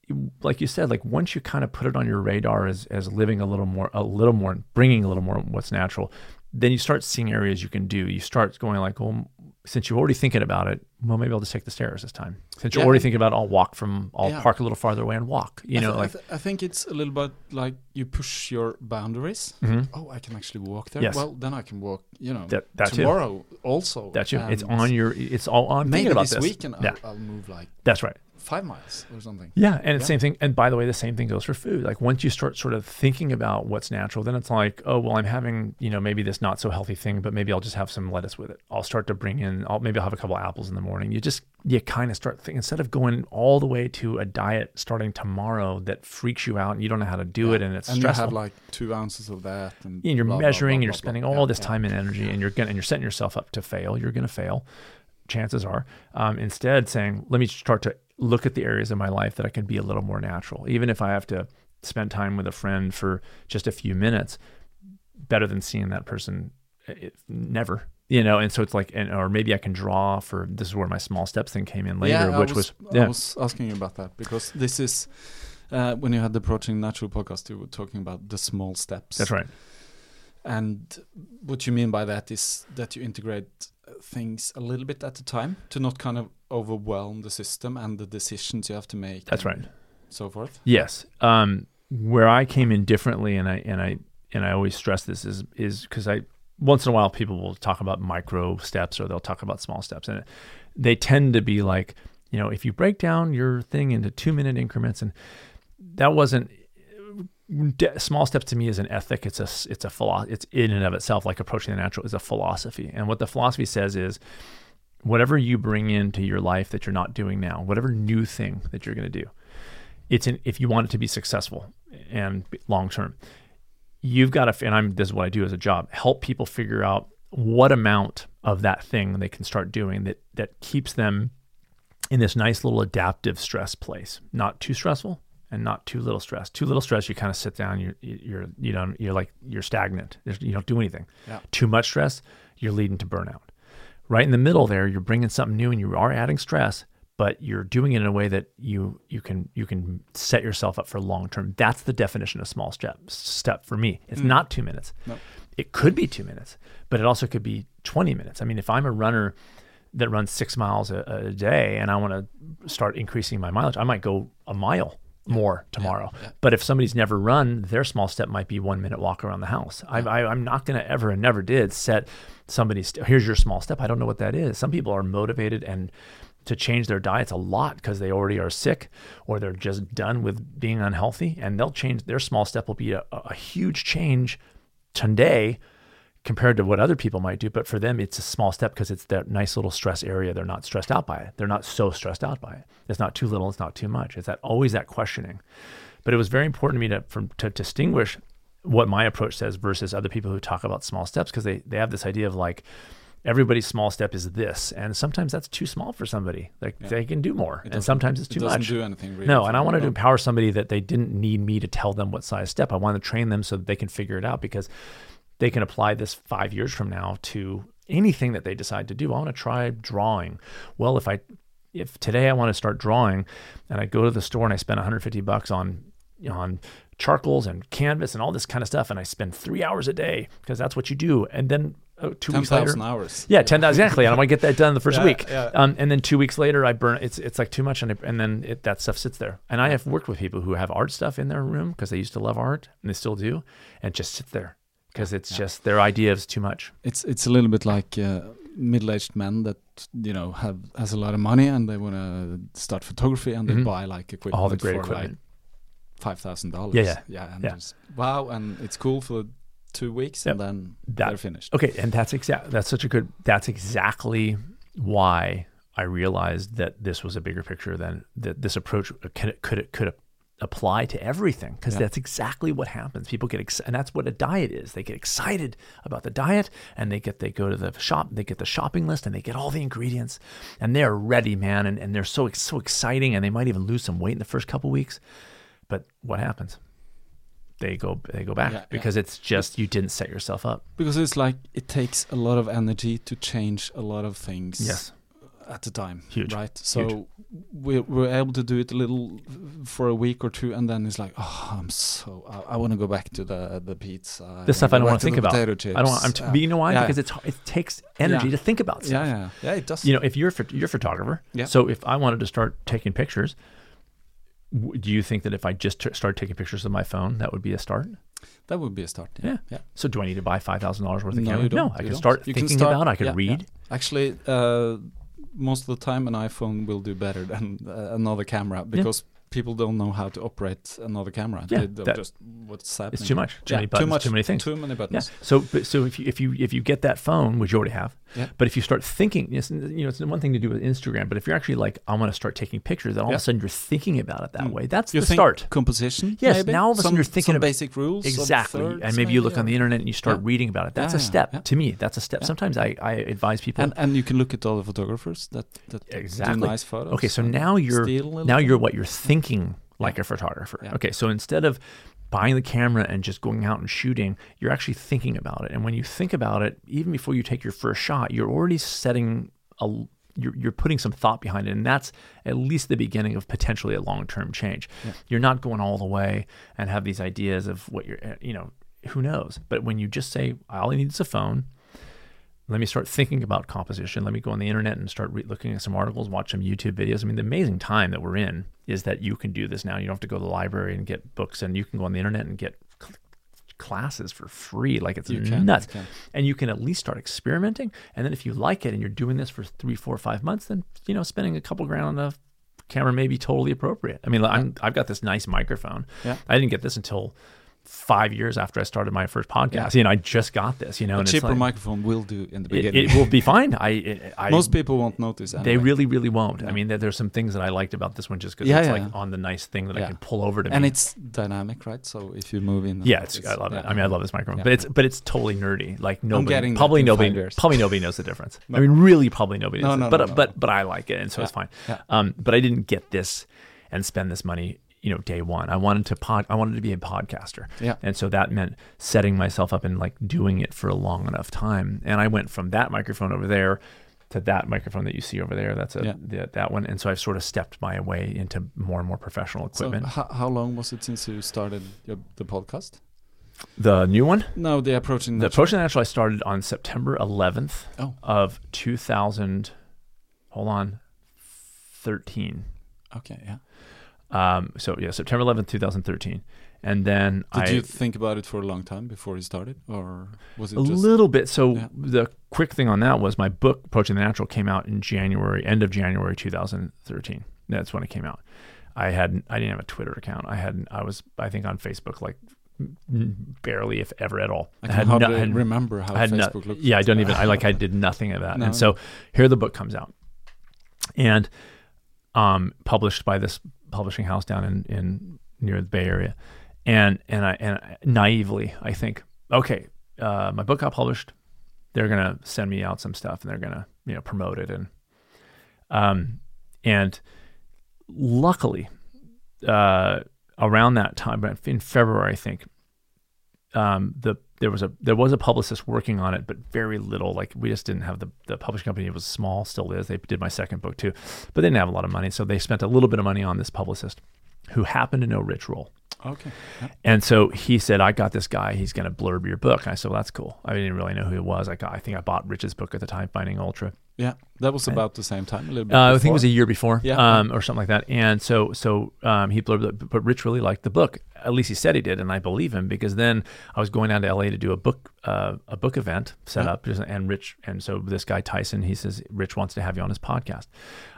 Speaker 2: like you said like once you kind of put it on your radar as as living a little more a little more bringing a little more what's natural, then you start seeing areas you can do. You start going like, well, since you're already thinking about it, well, maybe I'll just take the stairs this time. Since you're already thinking about, it, I'll walk from, I'll
Speaker 1: Yeah.
Speaker 2: park a little farther away and walk. You
Speaker 1: I
Speaker 2: know,
Speaker 1: I,
Speaker 2: like
Speaker 1: th- I think it's a little bit like you push your boundaries.
Speaker 2: Mhm.
Speaker 1: Oh, I can actually walk there.
Speaker 2: Yes.
Speaker 1: Well, then I can walk. You know,
Speaker 2: That- that too.
Speaker 1: tomorrow also.
Speaker 2: that's you. It's on your. It's all on.
Speaker 1: Maybe
Speaker 2: thinking about
Speaker 1: this,
Speaker 2: this
Speaker 1: weekend I'll,
Speaker 2: Yeah,
Speaker 1: I'll move like
Speaker 2: that's right.
Speaker 1: Five miles or something.
Speaker 2: Yeah, and it's
Speaker 1: Yeah.
Speaker 2: same thing. And by the way, the same thing goes for food. Like once you start sort of thinking about what's natural, then it's like, oh well, I'm having you know maybe this not so healthy thing, but maybe I'll just have some lettuce with it. I'll start to bring in. I'll maybe I'll have a couple apples in the morning. You just you kind of start thinking instead of going all the way to a diet starting tomorrow that freaks you out and you don't know how to do it and it's
Speaker 1: and
Speaker 2: stressful.
Speaker 1: you have like two ounces of that, and,
Speaker 2: and you're
Speaker 1: blah, blah,
Speaker 2: measuring,
Speaker 1: blah,
Speaker 2: and you're
Speaker 1: blah,
Speaker 2: spending
Speaker 1: blah.
Speaker 2: all
Speaker 1: Yeah,
Speaker 2: this
Speaker 1: yeah.
Speaker 2: time and energy, and you're gonna and you're setting yourself up to fail. You're gonna fail. Chances are. Um, instead, saying, let me start to look at the areas of my life that I can be a little more natural, even if I have to spend time with a friend for just a few minutes. Better than seeing that person uh, it, never. You know, and so it's like, and or maybe I can draw for. This is where my small steps thing came in later,
Speaker 1: yeah, I
Speaker 2: which was, yeah.
Speaker 1: I was asking you about that because this is uh, when you had the Approaching Natural podcast, you were talking about the small steps.
Speaker 2: that's right.
Speaker 1: And what you mean by that is that you integrate things a little bit at a time to not kind of overwhelm the system and the decisions you have to make.
Speaker 2: That's right.
Speaker 1: So forth.
Speaker 2: Yes. Um, where I came in differently, and I and I and I always stress this is is because I once in a while people will talk about micro steps or they'll talk about small steps, and they tend to be like you know if you break down your thing into two minute increments, and that wasn't de- small steps to me is an ethic. It's a it's a philosophy. It's in and of itself like approaching the natural is a philosophy, and what the philosophy says is whatever you bring into your life that you're not doing now, whatever new thing that you're going to do, it's in, if you want it to be successful and long term, you've got to, and I'm, this is what I do as a job, help people figure out what amount of that thing they can start doing that, that keeps them in this nice little adaptive stress place, not too stressful and not too little stress. Too little stress, you kind of sit down, you're, you're, you know, you're like, you're stagnant. You don't do anything.
Speaker 1: Yeah.
Speaker 2: Too much stress, you're leading to burnout. Right in the middle there, you're bringing something new and you are adding stress, but you're doing it in a way that you you can you can set yourself up for long term. That's the definition of small step step for me. It's mm. not two minutes.
Speaker 1: No.
Speaker 2: it could be two minutes, but it also could be 20 minutes. I mean, if I'm a runner that runs six miles a, a day and I want to start increasing my mileage, I might go a mile more tomorrow. But if somebody's never run, their small step might be one minute walk around the house. I, I, I'm not going to ever and never did set somebody's, here's your small step. I don't know what that is. Some people are motivated and to change their diets a lot because they already are sick or they're just done with being unhealthy and they'll change their small step will be a, a huge change today compared to what other people might do. But for them, it's a small step because it's that nice little stress area. They're not stressed out by it. They're not so stressed out by it. It's not too little. It's not too much. It's that always that questioning. But it was very important to me to, from, to distinguish what my approach says versus other people who talk about small steps because they, they have this idea of like, everybody's small step is this and sometimes that's too small for somebody like
Speaker 1: Yeah.
Speaker 2: they can do more
Speaker 1: It
Speaker 2: and sometimes it's
Speaker 1: it
Speaker 2: too
Speaker 1: doesn't
Speaker 2: much
Speaker 1: do anything really.
Speaker 2: no, and I wanted to empower somebody that they didn't need me to tell them what size step. I wanted to train them so that they can figure it out because they can apply this five years from now to anything that they decide to do. I want to try drawing. Well, if I if today I want to start drawing and I go to the store and I spend 150 bucks on you know, on charcoals and canvas and all this kind of stuff and I spend three hours a day because that's what you do. And then uh, two
Speaker 1: Ten
Speaker 2: weeks later,
Speaker 1: thousand hours.
Speaker 2: yeah, ten thousand exactly. And I want to get that done the first
Speaker 1: Yeah,
Speaker 2: week.
Speaker 1: yeah.
Speaker 2: Um, and then two weeks later, I burn. It's it's like too much, and I, and then it, that stuff sits there. And I have worked with people who have art stuff in their room because they used to love art and they still do, and it just sits there because it's just their idea is too much.
Speaker 1: It's it's a little bit like uh, middle-aged men that you know have has a lot of money and they want to start photography and
Speaker 2: Mhm.
Speaker 1: they buy like equipment
Speaker 2: All the great
Speaker 1: for
Speaker 2: equipment.
Speaker 1: like five thousand dollars.
Speaker 2: Yeah, yeah.
Speaker 1: yeah, and
Speaker 2: Yeah.
Speaker 1: wow, and it's cool for two weeks and then
Speaker 2: That-
Speaker 1: they're finished.
Speaker 2: Okay, and that's exact. That's such a good. That's exactly why I realized that this was a bigger picture than that. This approach could could could apply to everything because
Speaker 1: Yeah.
Speaker 2: that's exactly what happens. People get excited, and that's what a diet is. They get excited about the diet, and they get they go to the shop, they get the shopping list, and they get all the ingredients, and they're ready, man, and, and they're so so exciting, and they might even lose some weight in the first couple weeks. But what happens? They go they go back
Speaker 1: Yeah, yeah.
Speaker 2: because it's just you didn't set yourself up.
Speaker 1: Because it's like it takes a lot of energy to change a lot of things.
Speaker 2: Yes.
Speaker 1: At the time,
Speaker 2: Huge.
Speaker 1: right? So we're, we're able to do it a little for a week or two, and then it's like, oh, I'm so I, I want to go back to the the pizza.
Speaker 2: the stuff I don't want to think about.
Speaker 1: Potato chips.
Speaker 2: I don't want. I'm t-
Speaker 1: yeah.
Speaker 2: but you know why?
Speaker 1: Yeah,
Speaker 2: Because it's it takes energy
Speaker 1: Yeah.
Speaker 2: to think about stuff.
Speaker 1: yeah, yeah, yeah. It does.
Speaker 2: You know, if you're a you're a photographer,
Speaker 1: Yeah.
Speaker 2: so if I wanted to start taking pictures, do you think that if I just t- started taking pictures of my phone, that would be a start?
Speaker 1: that would be a start.
Speaker 2: Yeah.
Speaker 1: yeah.
Speaker 2: So do I need to buy five thousand dollars worth of
Speaker 1: No,
Speaker 2: camera? no, I
Speaker 1: you
Speaker 2: can
Speaker 1: don't.
Speaker 2: start
Speaker 1: You
Speaker 2: thinking
Speaker 1: start-
Speaker 2: about. I can
Speaker 1: yeah, yeah.
Speaker 2: read.
Speaker 1: Actually, uh, most of the time, an iPhone will do better than uh, another camera because people don't know how to operate another camera.
Speaker 2: Yeah,
Speaker 1: they
Speaker 2: that-
Speaker 1: just what's happening.
Speaker 2: It's too much. Too
Speaker 1: Yeah,
Speaker 2: many buttons.
Speaker 1: Too much.
Speaker 2: Too many things.
Speaker 1: Too many buttons. Yeah.
Speaker 2: So, but, so if you if you if you get that phone, which you already have,
Speaker 1: Yeah.
Speaker 2: but if you start thinking, it's, you know, it's one thing to do with Instagram, but if you're actually like, I want to start taking pictures, then all
Speaker 1: Yeah.
Speaker 2: of a sudden you're thinking about it that
Speaker 1: Mm.
Speaker 2: way. That's
Speaker 1: You
Speaker 2: the
Speaker 1: think
Speaker 2: start.
Speaker 1: composition.
Speaker 2: Yes,
Speaker 1: maybe?
Speaker 2: now all of a sudden
Speaker 1: Some-
Speaker 2: you're thinking of-
Speaker 1: basic rules.
Speaker 2: Exactly.
Speaker 1: thirds
Speaker 2: And maybe you look on the internet and you start reading about it. That's a step. To me, that's a step. Sometimes I, I advise people.
Speaker 1: And and you can look at all the photographers that that
Speaker 2: Exactly.
Speaker 1: do nice photos.
Speaker 2: okay, so now you're
Speaker 1: steal a little
Speaker 2: now you're what you're thinking like a photographer.
Speaker 1: Yeah.
Speaker 2: Okay, so instead of buying the camera and just going out and shooting, you're actually thinking about it. And when you think about it, even before you take your first shot, you're already setting a you're, you're putting some thought behind it, and that's at least the beginning of potentially a long-term change. You're not going all the way and have these ideas of what you're, eh, you know, who knows. But when you just say, all I need is a phone, let me start thinking about composition. Let me go on the internet and start re- looking at some articles, watch some YouTube videos. I mean, the amazing time that we're in is that you can do this now. You don't have to go to the library and get books, and you can go on the internet and get cl- classes for free. Like it's
Speaker 1: You can,
Speaker 2: nuts.
Speaker 1: you can.
Speaker 2: And you can at least start experimenting. And then if you like it and you're doing this for three, four, five months, then you know spending a couple grand on a camera may be totally appropriate. I mean, I'm, I've got this nice microphone.
Speaker 1: Yeah.
Speaker 2: I didn't get this until five years after I started my first podcast. You know, I just got this. You know,
Speaker 1: A
Speaker 2: and it's
Speaker 1: cheaper
Speaker 2: like,
Speaker 1: microphone will do in the beginning.
Speaker 2: it will be fine. I, it, I
Speaker 1: Most people won't notice. Anyway.
Speaker 2: they really, really won't. I mean, there, there's some things that I liked about this one just because
Speaker 1: Yeah,
Speaker 2: it's
Speaker 1: yeah,
Speaker 2: like on the nice thing that I can pull over to
Speaker 1: and
Speaker 2: me.
Speaker 1: it's dynamic, right? So if you move in,
Speaker 2: yeah, it's, I love it.
Speaker 1: yeah.
Speaker 2: I mean, I love this microphone,
Speaker 1: Yeah.
Speaker 2: but it's but it's totally nerdy. Like nobody,
Speaker 1: getting
Speaker 2: probably nobody, probably nobody knows the difference. [LAUGHS]
Speaker 1: No.
Speaker 2: I mean, really, probably nobody
Speaker 1: No,
Speaker 2: knows.
Speaker 1: no,
Speaker 2: it. but
Speaker 1: no,
Speaker 2: but
Speaker 1: no.
Speaker 2: but I like it, and so it's fine. Um, but I didn't get this and spend this money. You know, day one, I wanted to pod. I wanted to be a podcaster.
Speaker 1: Yeah.
Speaker 2: And so that meant setting myself up and like doing it for a long enough time. And I went from that microphone over there to that microphone that you see over there. That's a
Speaker 1: Yeah.
Speaker 2: the, that one. And so I've sort of stepped my way into more and more professional
Speaker 1: So
Speaker 2: equipment.
Speaker 1: how, how long was it since you started your, the podcast?
Speaker 2: The new one,
Speaker 1: No, the approaching.
Speaker 2: the
Speaker 1: Natural.
Speaker 2: Approaching Natural, I started on September 11th
Speaker 1: Oh.
Speaker 2: of 2000. Hold on, 13.
Speaker 1: Okay, yeah.
Speaker 2: Um, so yeah, September 11th, 2013, and then
Speaker 1: Did
Speaker 2: I
Speaker 1: you think about it for a long time before you started, or was it
Speaker 2: a
Speaker 1: just
Speaker 2: little bit. So
Speaker 1: Yeah.
Speaker 2: the quick thing on that was my book Approaching the Natural came out in January, end of January 2013. That's when it came out. I had I didn't have a Twitter account. I had I was I think on Facebook like barely if ever at all.
Speaker 1: I can
Speaker 2: had
Speaker 1: hardly
Speaker 2: no- had-
Speaker 1: remember how
Speaker 2: I had no-
Speaker 1: Facebook looked.
Speaker 2: yeah, I don't even. I like. I [LAUGHS] did nothing of that.
Speaker 1: No.
Speaker 2: And so here the book comes out, and um, published by this publishing house down in in near the Bay Area, and and I and I- naively I think, okay, uh, my book got published. They're gonna send me out some stuff, and they're gonna you know promote it, and um, and luckily, uh, around that time, in February, I think, um, the there was a there was a publicist working on it, but very little. Like we just didn't have the the publishing company. Was small, still is. They did my second book too, but they didn't have a lot of money, so they spent a little bit of money on this publicist, who happened to know Rich Roll.
Speaker 1: Okay. Yeah.
Speaker 2: And so he said, I got this guy. He's going to blurb your book. And I said, well, that's cool. I didn't really know who it was. I got, I think I bought Rich's book at the time, Finding Ultra.
Speaker 1: Yeah, that was about the same time, a little bit.
Speaker 2: Uh, I think it was a year before,
Speaker 1: Yeah.
Speaker 2: um, or something like that. And so, so um, he blurbed, it, but Rich really liked the book. At least he said he did, and I believe him because then I was going down to LA to do a book, uh, a book event set
Speaker 1: Yeah.
Speaker 2: up, and Rich, and so this guy Tyson, he says Rich wants to have you on his podcast.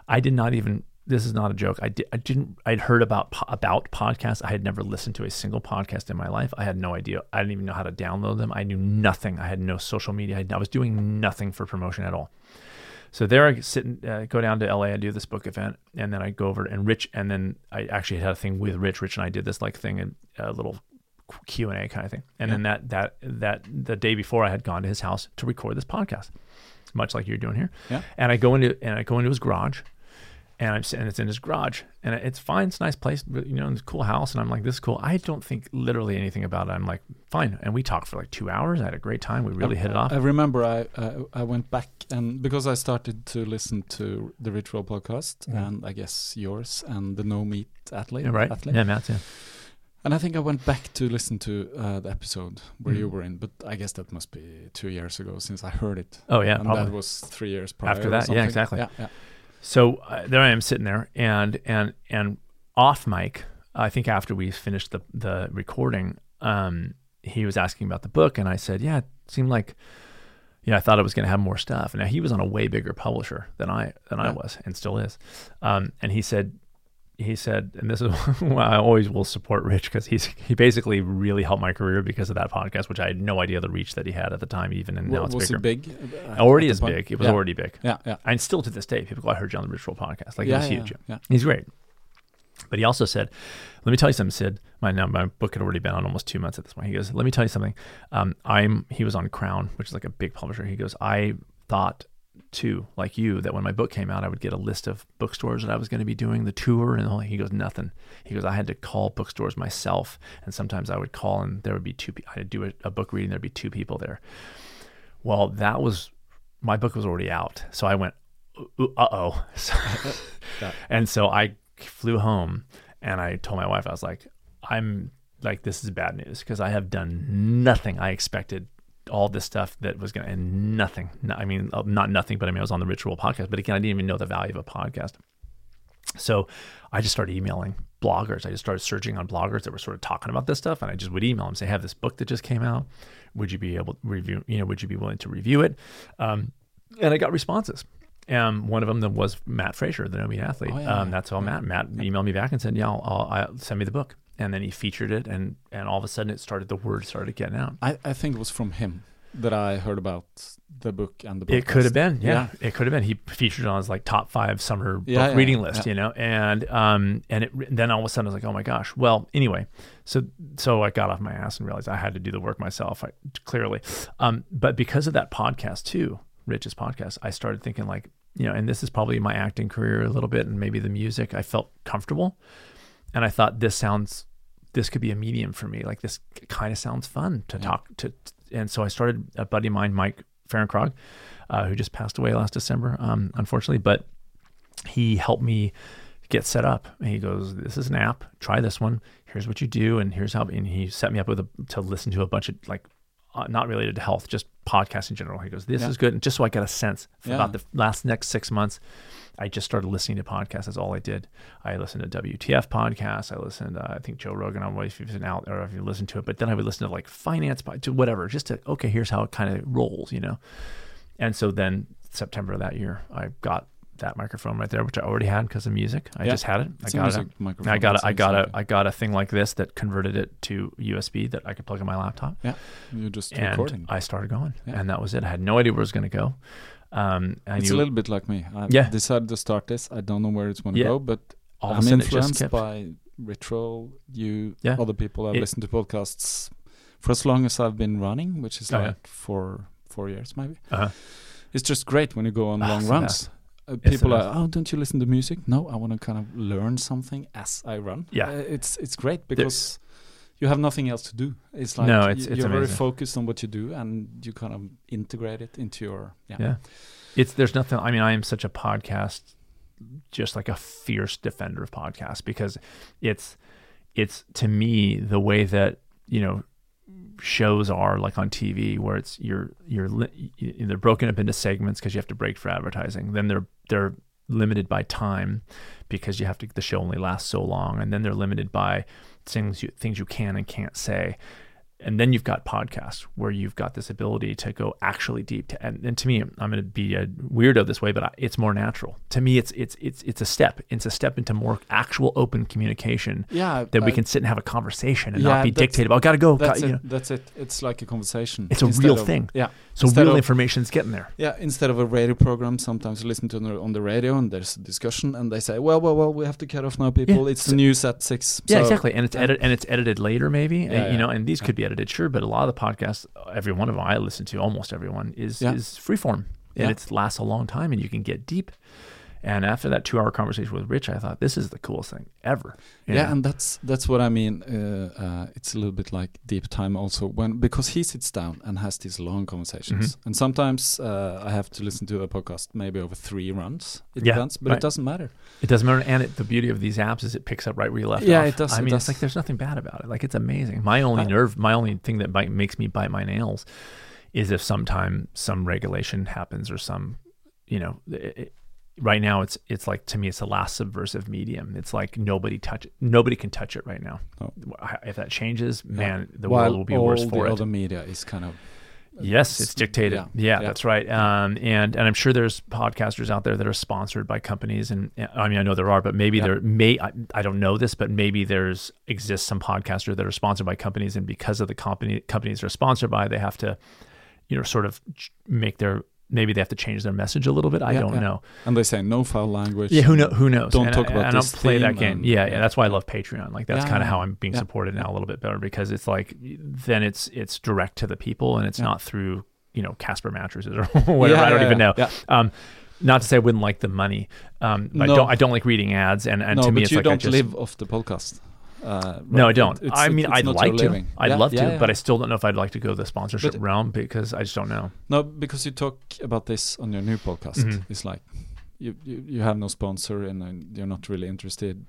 Speaker 2: I did not even. This is not a joke. I, di- I didn't. I'd heard about po- about podcasts. I had never listened to a single podcast in my life. I had no idea. I didn't even know how to download them. I knew nothing. I had no social media. I, I was doing nothing for promotion at all. So there I sit and uh, go down to LA. I do this book event, and then I go over and Rich, and then I actually had a thing with Rich. Rich and I did this like thing, a little Q and A kind of thing. And then that that that the day before, I had gone to his house to record this podcast, much like you're doing here.
Speaker 1: Yeah.
Speaker 2: And I go into and I go into his garage, and I'm and it's in his garage, and it's fine. It's a nice place, you know, it's a cool house. And I'm like, this is cool. I don't think literally anything about it. I'm like, fine. And we talked for like two hours. I had a great time. We really hit it off.
Speaker 1: I remember I uh, I went back and because I started to listen to the Rich Roll podcast and I guess yours and the No Meat Athlete,
Speaker 2: Yeah, right?
Speaker 1: Athlete.
Speaker 2: Yeah, Matt. Yeah.
Speaker 1: And I think I went back to listen to uh, the episode where you
Speaker 2: Mhm.
Speaker 1: were in, but I guess that must be two years ago since I heard it.
Speaker 2: Oh yeah,
Speaker 1: and
Speaker 2: probably.
Speaker 1: that was three years prior.
Speaker 2: After that, yeah, exactly.
Speaker 1: Yeah, yeah.
Speaker 2: So uh, there I am sitting there, and and and off mic. I think after we finished the the recording, um, he was asking about the book, and I said, "Yeah, it seemed like, yeah, I thought it was going to have more stuff." And now he was on a way bigger publisher than I than I was, and still is. Um, and he said, he said, and this is [LAUGHS] why I always will support Rich because he's he basically really helped my career because of that podcast, which I had no idea the reach that he had at the time, even and now
Speaker 1: Wa-
Speaker 2: it's
Speaker 1: was
Speaker 2: bigger.
Speaker 1: it big? uh,
Speaker 2: Already is
Speaker 1: point?
Speaker 2: big. It was
Speaker 1: yeah.
Speaker 2: already big.
Speaker 1: Yeah, yeah.
Speaker 2: And still to this day, people go, I heard you on the Rich Roll podcast. Like
Speaker 1: yeah,
Speaker 2: it was
Speaker 1: yeah,
Speaker 2: huge.
Speaker 1: Yeah.
Speaker 2: He's great. But he also said, let me tell you something, Sid. My, now, my book had already been on almost two months at this point. He goes, let me tell you something. Um, I'm, he was on Crown, which is like a big publisher. He goes, I thought too, like you, that when my book came out, I would get a list of bookstores that I was going to be doing the tour. And whole, he goes, nothing. He goes, I had to call bookstores myself. And sometimes I would call and there would be two, I'd do a, a book reading. There'd be two people there. Well, that was, my book was already out. So I went, uh oh. [LAUGHS] And so I flew home and I told my wife, I was like, I'm like, this is bad news because I have done nothing. I expected all this stuff that was going to, and nothing. No- I mean, uh, not nothing, but I mean, I was on the Rich Roll podcast. But again, I didn't even know the value of a podcast. So I just started emailing bloggers. I just started searching on bloggers that were sort of talking about this stuff, and I just would email them, say, "I have this book that just came out. Would you be able to review? You know, would you be willing to review it?" Um, and I got responses. Um, one of them that was Matt Frazier, the No Meat Athlete.
Speaker 1: Oh, yeah,
Speaker 2: um, that's all Matt. Matt emailed me back and said, "Yeah, I'll, I'll, I'll send me the book." And then he featured it, and and all of a sudden it started. The word started getting out.
Speaker 1: I, I think it was from him that I heard about the book and the podcast.
Speaker 2: It could have been, yeah, It could have been. He featured on his like top five summer
Speaker 1: Yeah,
Speaker 2: book
Speaker 1: yeah,
Speaker 2: reading
Speaker 1: yeah,
Speaker 2: list,
Speaker 1: yeah.
Speaker 2: you know, and um, and it then all of a sudden I was like, oh my gosh. Well, anyway, so so I got off my ass and realized I had to do the work myself. I, clearly, um, but because of that podcast too, Rich's podcast, I started thinking like, you know, and this is probably my acting career a little bit, and maybe the music. I felt comfortable, and I thought this sounds, this could be a medium for me. Like this kind of sounds fun to
Speaker 1: Yeah.
Speaker 2: talk to, and so I started. A buddy of mine, Mike Farrenkrog, uh, who just passed away last December, um, unfortunately, but he helped me get set up. And he goes, "This is an app. Try this one. Here's what you do, and here's how." And he set me up with a to listen to a bunch of like uh, not related to health, just podcasts in general. He goes, "This
Speaker 1: Yeah.
Speaker 2: is good," and just so I got a sense for
Speaker 1: Yeah.
Speaker 2: about the last next six months. I just started listening to podcasts. That's all I did. I listened to WTF podcasts. I listened, uh, I think Joe Rogan. I don't know if you've been out or if you listened to it, but then I would listen to like finance, to whatever, just to okay, here's how it kind of rolls, you know. And so then September of that year, I got that microphone right there, which I already had because of music. I
Speaker 1: Yeah.
Speaker 2: just had it. I got it. I got a, I got a. I got a thing like this that converted it to USB that I could plug in my laptop
Speaker 1: Yeah, you're just
Speaker 2: and
Speaker 1: recording.
Speaker 2: I started going,
Speaker 1: Yeah.
Speaker 2: and that was it. I had no idea where it was going to go. Um,
Speaker 1: it's
Speaker 2: knew
Speaker 1: a little bit like me. I
Speaker 2: Yeah.
Speaker 1: decided to start this. I don't know where it's going to
Speaker 2: Yeah.
Speaker 1: go, but
Speaker 2: all
Speaker 1: I'm
Speaker 2: sudden it just
Speaker 1: influenced by Rich Roll, you,
Speaker 2: Yeah.
Speaker 1: other people. I've
Speaker 2: It-
Speaker 1: listened to podcasts for as long as I've been running, which is
Speaker 2: Oh, yeah.
Speaker 1: like for four years maybe.
Speaker 2: Uh-huh.
Speaker 1: It's just great when you go on
Speaker 2: Ah,
Speaker 1: long runs. Uh, people are, oh, don't you listen to music? No, I want to kind of learn something as I run.
Speaker 2: Yeah.
Speaker 1: Uh, it's it's great because you have nothing else to do. It's like
Speaker 2: No, it's- it's
Speaker 1: you're very focused on what you do, and you kind of integrate it into your yeah.
Speaker 2: Yeah. It's there's nothing. I mean, I am such a podcast, just like a fierce defender of podcasts because it's it's to me the way that you know shows are like on TV where it's you're you're they're broken up into segments because you have to break for advertising. Then they're they're limited by time because you have to the show only lasts so long, and then they're limited by things you things you can and can't say. And then you've got podcasts where you've got this ability to go actually deep. To, and, and to me, I'm going to be a weirdo this way, but I, it's more natural. To me, it's it's it's it's a step. It's a step into more actual open communication
Speaker 1: Yeah,
Speaker 2: that we can sit and have a conversation and
Speaker 1: Yeah,
Speaker 2: not be dictated. Oh, I got to go.
Speaker 1: That's
Speaker 2: got-
Speaker 1: it.
Speaker 2: you know.
Speaker 1: That's it. It's like a conversation.
Speaker 2: It's a real
Speaker 1: of-
Speaker 2: thing.
Speaker 1: Yeah.
Speaker 2: So
Speaker 1: instead
Speaker 2: real
Speaker 1: of-
Speaker 2: information's getting there.
Speaker 1: Yeah. Instead of a radio program, sometimes you listen to it on the radio and there's a discussion, and they say, "Well, well, well, we have to cut off now, people. It's the news at six.
Speaker 2: Yeah,
Speaker 1: So-
Speaker 2: exactly. And it's
Speaker 1: yeah.
Speaker 2: edit and it's edited later, maybe.
Speaker 1: Yeah,
Speaker 2: you
Speaker 1: yeah.
Speaker 2: know, and these could be edited, sure. But a lot of the podcasts, every one of them I listen to, almost everyone is
Speaker 1: Yeah.
Speaker 2: is freeform, and
Speaker 1: Yeah.
Speaker 2: it lasts a long time, and you can get deep. And after that two-hour conversation with Rich, I thought this is the coolest thing ever.
Speaker 1: Yeah,
Speaker 2: know?
Speaker 1: and that's that's what I mean. Uh, uh, it's a little bit like deep time also when because he sits down and has these long conversations,
Speaker 2: Mhm.
Speaker 1: and sometimes uh, I have to listen to a podcast maybe over three runs. It
Speaker 2: Yeah,
Speaker 1: but
Speaker 2: right.
Speaker 1: it doesn't matter.
Speaker 2: It doesn't matter. And it, the beauty of these apps is it picks up right where you left
Speaker 1: Yeah,
Speaker 2: off.
Speaker 1: it does,
Speaker 2: I
Speaker 1: it
Speaker 2: mean,
Speaker 1: does.
Speaker 2: it's like there's nothing bad about it. Like it's amazing. My only
Speaker 1: I-
Speaker 2: nerve, my only thing that bite, makes me bite my nails is if sometime some regulation happens or some, you know, it, it- right now it's it's like to me it's the last subversive medium. It's like nobody touch. Nobody can touch it right now.
Speaker 1: No.
Speaker 2: If that changes,
Speaker 1: Yeah.
Speaker 2: man, the
Speaker 1: While
Speaker 2: world will be worse for
Speaker 1: the
Speaker 2: it.
Speaker 1: other media is kind of
Speaker 2: Yes, it's dictated.
Speaker 1: yeah,
Speaker 2: Yeah,
Speaker 1: yeah.
Speaker 2: that's right. Um, and and I'm sure there's podcasters out there that are sponsored by companies, and I mean I know there are, but maybe
Speaker 1: Yeah.
Speaker 2: there may I, I don't know this, but maybe there's exists some podcasters that are sponsored by companies, and because of the company companies they're sponsored by, they have to, you know, sort of make their maybe they have to change their message a little bit. I
Speaker 1: Yeah,
Speaker 2: don't
Speaker 1: yeah.
Speaker 2: know.
Speaker 1: and they say no foul language.
Speaker 2: Yeah, who know who knows?
Speaker 1: Don't
Speaker 2: and
Speaker 1: talk
Speaker 2: I,
Speaker 1: about
Speaker 2: and I don't play that game.
Speaker 1: and-
Speaker 2: yeah, yeah, that's why I love Patreon. Like that's kind of how I'm being supported now a little bit better because it's like then it's it's direct to the people and it's not through you know Casper mattresses or [LAUGHS] whatever. I don't even know. Um, not to say I wouldn't like the money. Um, I
Speaker 1: No.
Speaker 2: don't. I don't like reading ads, and, and
Speaker 1: no,
Speaker 2: to me, it's
Speaker 1: you
Speaker 2: like I
Speaker 1: don't
Speaker 2: just
Speaker 1: live off the podcast. Uh,
Speaker 2: no, I don't.
Speaker 1: It's-
Speaker 2: I mean, I'd like to.
Speaker 1: living.
Speaker 2: I'd
Speaker 1: Yeah,
Speaker 2: love
Speaker 1: yeah,
Speaker 2: to,
Speaker 1: yeah.
Speaker 2: but I still don't know if I'd like to go the sponsorship
Speaker 1: But-
Speaker 2: realm because I just don't know.
Speaker 1: No, because you talk about this on your new podcast.
Speaker 2: Mhm.
Speaker 1: It's like you, you you have no sponsor and uh, you're not really interested.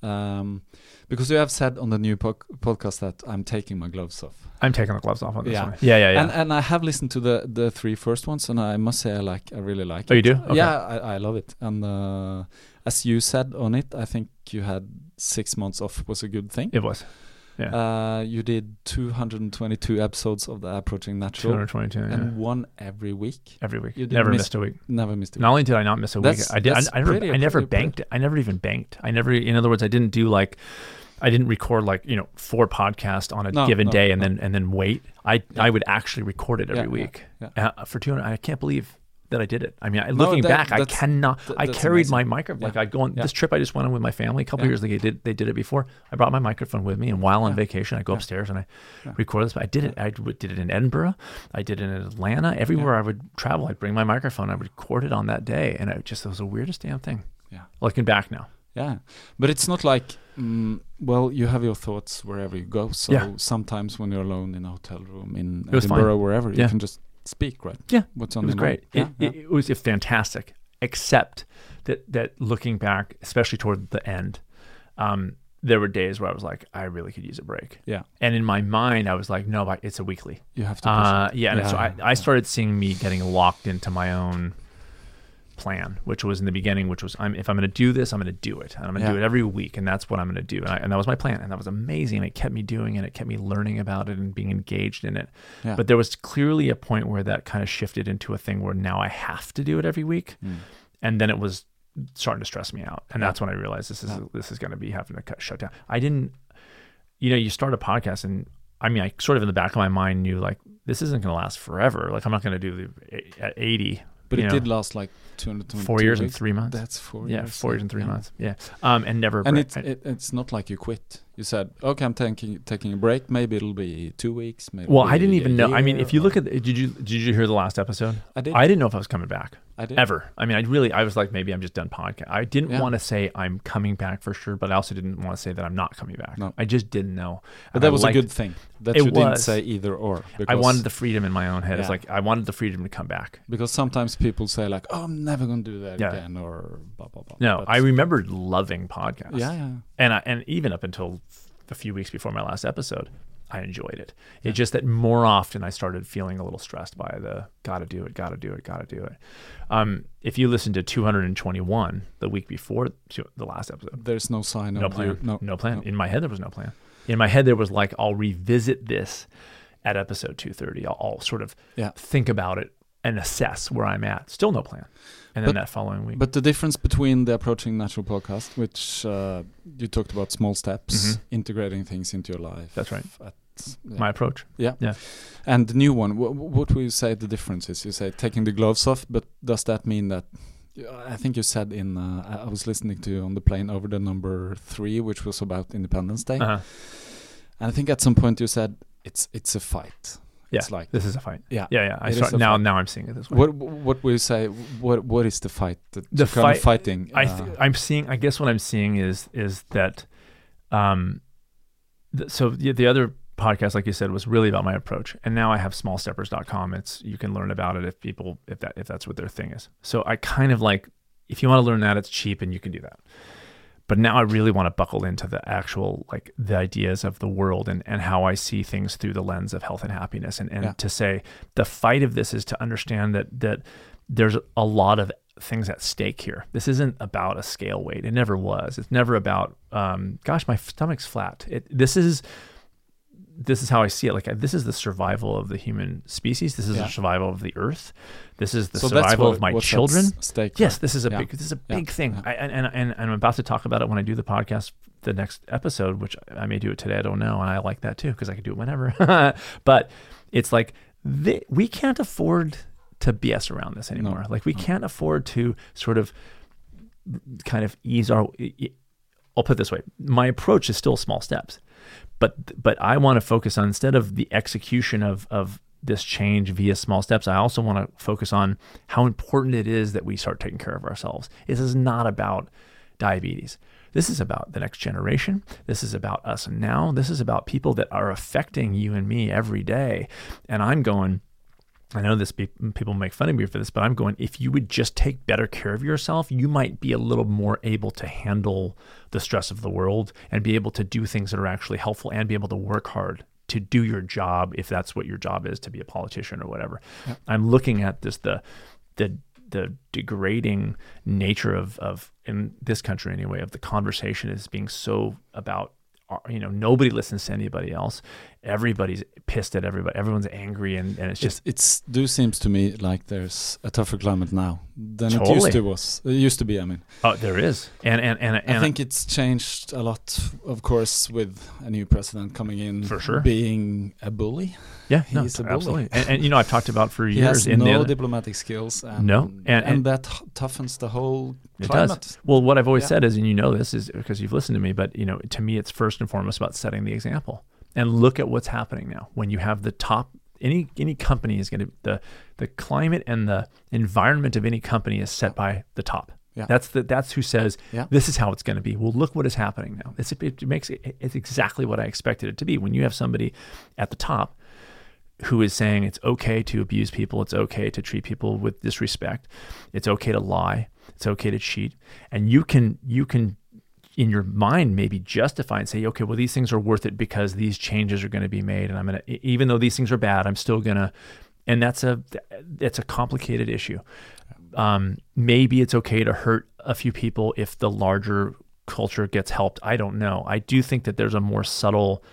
Speaker 1: Um, because you have said on the new po- podcast that I'm taking my gloves off.
Speaker 2: I'm taking the gloves off on this
Speaker 1: Yeah.
Speaker 2: one. Yeah, yeah, yeah.
Speaker 1: And and I have listened to the the three first ones, and I must say I like I really like
Speaker 2: Oh,
Speaker 1: it.
Speaker 2: you do? Okay.
Speaker 1: Yeah, I, I love it. And uh, as you said on it, I think you had six months off was a good thing.
Speaker 2: it was. Yeah.
Speaker 1: Uh, you did 222 episodes of the Approaching Natural,
Speaker 2: 222 yeah.
Speaker 1: and one every week.
Speaker 2: every week.
Speaker 1: you
Speaker 2: Never
Speaker 1: miss-
Speaker 2: missed a week.
Speaker 1: Never missed it.
Speaker 2: Not only did I not miss a
Speaker 1: That's-
Speaker 2: week, I did. I, I never, I never banked. I never even banked. I never. In other words, I didn't do like, I didn't record like you know four podcasts on a
Speaker 1: No,
Speaker 2: given
Speaker 1: no,
Speaker 2: day and
Speaker 1: no.
Speaker 2: then and then wait. I
Speaker 1: Yeah.
Speaker 2: I would actually record it every
Speaker 1: Yeah, yeah,
Speaker 2: week
Speaker 1: yeah.
Speaker 2: Uh, for two hundred. I can't believe that I did it. I mean, I,
Speaker 1: No,
Speaker 2: looking
Speaker 1: that-
Speaker 2: back, I cannot.
Speaker 1: th-
Speaker 2: I carried my
Speaker 1: amazing.
Speaker 2: microphone. Like
Speaker 1: Yeah.
Speaker 2: I go on
Speaker 1: Yeah.
Speaker 2: this trip I just went on with my family a couple
Speaker 1: Yeah.
Speaker 2: years ago. They did they did it before. I brought my microphone with me, and while on vacation, I go upstairs and I record this. But I did it. I did it in Edinburgh. I did it in Atlanta. Everywhere I would travel, I'd bring my microphone. I would record it on that day, and it just it was the weirdest damn thing.
Speaker 1: Yeah.
Speaker 2: Looking back now.
Speaker 1: Yeah, but it's not like mm, well, you have your thoughts wherever you go. So
Speaker 2: Yeah.
Speaker 1: sometimes when you're alone in a hotel room in
Speaker 2: was fine.
Speaker 1: Edinburgh, wherever,
Speaker 2: Yeah.
Speaker 1: you can just speak, right?
Speaker 2: Yeah.
Speaker 1: What's on
Speaker 2: It was great. It,
Speaker 1: Yeah,
Speaker 2: it, it was fantastic, except that that looking back, especially toward the end, um, there were days where I was like, I really could use a break.
Speaker 1: Yeah.
Speaker 2: And in my mind, I was like, no, but it's a weekly.
Speaker 1: You have to.
Speaker 2: Uh, yeah, and so I, I started seeing me getting locked into my own plan, which was in the beginning, which was I'm if I'm going to do this, I'm going to do it, and I'm going to
Speaker 1: Yeah.
Speaker 2: do it every week, and that's what I'm going to do, and, I, and that was my plan, and that was amazing. It kept me doing it, it kept me learning about it and being engaged in it.
Speaker 1: Yeah.
Speaker 2: But there was clearly a point where that kind of shifted into a thing where now I have to do it every week, hmm. and then it was starting to stress me out, and
Speaker 1: Yeah.
Speaker 2: that's when I realized this is this is going to be having to cut, shut down. I didn't, you know, you start a podcast and. I mean, I sort of in the back of my mind knew like this isn't going to last forever. Like I'm not going to do the eh, at 80.
Speaker 1: But it
Speaker 2: know,
Speaker 1: did last like 222
Speaker 2: four years and three months.
Speaker 1: That's four
Speaker 2: yeah,
Speaker 1: years.
Speaker 2: four years and three
Speaker 1: yeah.
Speaker 2: months. Yeah, um, and never.
Speaker 1: And
Speaker 2: break-
Speaker 1: it's it, it's not like you quit. You said, okay, I'm taking taking a break. Maybe it'll be two weeks. Maybe.
Speaker 2: well, I didn't even know. I mean, if you
Speaker 1: or-
Speaker 2: look at, the, did you did you hear the last episode?
Speaker 1: I did.
Speaker 2: I didn't know if I was coming back
Speaker 1: I did.
Speaker 2: ever. I mean, I really, I was like, maybe I'm just done podcast. I didn't
Speaker 1: Yeah.
Speaker 2: want to say I'm coming back for sure, but I also didn't want to say that I'm not coming back.
Speaker 1: No.
Speaker 2: I just didn't know.
Speaker 1: But
Speaker 2: And
Speaker 1: that
Speaker 2: I
Speaker 1: was
Speaker 2: liked-
Speaker 1: a good thing that you didn't say either or.
Speaker 2: I wanted the freedom in my own head. It's like I wanted the freedom to come back.
Speaker 1: because sometimes people say like, "Oh, I'm never gonna do that
Speaker 2: Yeah.
Speaker 1: again," or blah blah blah.
Speaker 2: No,
Speaker 1: But-
Speaker 2: I remembered loving podcasts.
Speaker 1: Yeah, yeah.
Speaker 2: And I, and even up until a few weeks before my last episode, I enjoyed it. It's just that more often I started feeling a little stressed by the got to do it, got to do it, got to do it. Um, if you listen to 221 the week before the last episode,
Speaker 1: There's no sign
Speaker 2: no
Speaker 1: of
Speaker 2: plan,
Speaker 1: you. No,
Speaker 2: no plan. In my head, there was no plan. In my head, there was like I'll revisit this at episode 230. I'll, I'll sort of
Speaker 1: Yeah.
Speaker 2: think about it and assess where I'm at. Still no plan. And then
Speaker 1: But-
Speaker 2: that following week,
Speaker 1: But the difference between the Approaching Natural podcast, which uh, you talked about small steps,
Speaker 2: Mhm.
Speaker 1: integrating things into your life.
Speaker 2: That's right.
Speaker 1: At, yeah.
Speaker 2: my approach.
Speaker 1: yeah.
Speaker 2: yeah.
Speaker 1: And the new one, wh- wh- what would you say the difference is? You say taking the gloves off, but does that mean that? I think you said in uh, I was listening to you on the plane over the number three, which was about Independence Day,
Speaker 2: Uh-huh.
Speaker 1: and I think at some point you said it's it's a fight.
Speaker 2: Yeah,
Speaker 1: It's like
Speaker 2: this is a fight.
Speaker 1: yeah.
Speaker 2: Yeah, yeah. I start, now,
Speaker 1: fight.
Speaker 2: now I'm seeing it this way.
Speaker 1: What what will you say? What what is the fight?
Speaker 2: The
Speaker 1: you're kind of fighting.
Speaker 2: I
Speaker 1: uh,
Speaker 2: I'm seeing. I guess what I'm seeing is is that, um, th- so the, the other podcast, like you said, was really about my approach, and now I have smallsteppers.com. It's you can learn about it if people if that if that's what their thing is. So I kind of like if you want to learn that, it's cheap and you can do that. But now I really want to buckle into the actual like the ideas of the world and, and how I see things through the lens of health and happiness and, and
Speaker 1: Yeah.
Speaker 2: to say the fight of this is to understand that that there's a lot of things at stake here. This isn't about a scale weight. It never was. It's never about um, gosh, my stomach's flat. It, this is this is how I see it. Like this is the survival of the human species. This is
Speaker 1: Yeah.
Speaker 2: the survival of the earth. This is the
Speaker 1: so
Speaker 2: survival
Speaker 1: what-
Speaker 2: of my children.
Speaker 1: Stake.
Speaker 2: Yes,
Speaker 1: right?
Speaker 2: this is a
Speaker 1: Yeah.
Speaker 2: big this is a
Speaker 1: Yeah.
Speaker 2: big thing. I, and, and and I'm about to talk about it when I do the podcast, the next episode, which I may do it today. I don't know, and I like that too because I can do it whenever. [LAUGHS] but it's like th- we can't afford to BS around this anymore. Like we can't afford to sort of kind of ease our. I'll put it this way: my approach is still small steps, but but I want to focus on instead of the execution of of this change via small steps. I also want to focus on how important it is that we start taking care of ourselves. This is not about diabetes. This is about the next generation. This is about us now. This is about people that are affecting you and me every day. And I'm going, I know this pe- people make fun of me for this, but I'm going, if you would just take better care of yourself, you might be a little more able to handle the stress of the world and be able to do things that are actually helpful and be able to work hard to do your job if that's what your job is to be a politician or whatever. I'm looking at this the the the degrading nature of of in this country anyway of the conversation is being so about uh, you know nobody listens to anybody else everybody's pissed at everybody everyone's angry and, and it's just
Speaker 1: it's do seems to me like there's a tougher climate now than it used to was. It used to be. I mean,
Speaker 2: oh there is and and and, and
Speaker 1: I think it's changed a lot, of course, with a new president coming in.
Speaker 2: For sure.
Speaker 1: being a bully.
Speaker 2: yeah no,
Speaker 1: he's a bully.
Speaker 2: absolutely and, and you know I've talked about for
Speaker 1: He
Speaker 2: years
Speaker 1: has
Speaker 2: in
Speaker 1: no diplomatic skills. And,
Speaker 2: No,
Speaker 1: and,
Speaker 2: and-
Speaker 1: that toughens the whole
Speaker 2: It
Speaker 1: climate.
Speaker 2: does. Well, what I've always
Speaker 1: Yeah.
Speaker 2: said is, and you know this is because you've listened to me, but you know, to me, it's first and foremost about setting the example. And look at what's happening now. When you have the top, any any company is going to the the climate and the environment of any company is set by the top.
Speaker 1: Yeah.
Speaker 2: That's the that's who says
Speaker 1: Yeah.
Speaker 2: this is how it's going to be. Well, look what is happening now. It's, it makes it, it's exactly what I expected it to be. When you have somebody at the top who is saying it's okay to abuse people, it's okay to treat people with disrespect, it's okay to lie, it's okay to cheat, and you can you can in your mind maybe justify and say, okay, well these things are worth it because these changes are going to be made, and I'm gonna even though these things are bad, I'm still gonna, and that's a that's a complicated issue. Um, maybe it's okay to hurt a few people if the larger culture gets helped. I don't know. I do think that there's a more subtle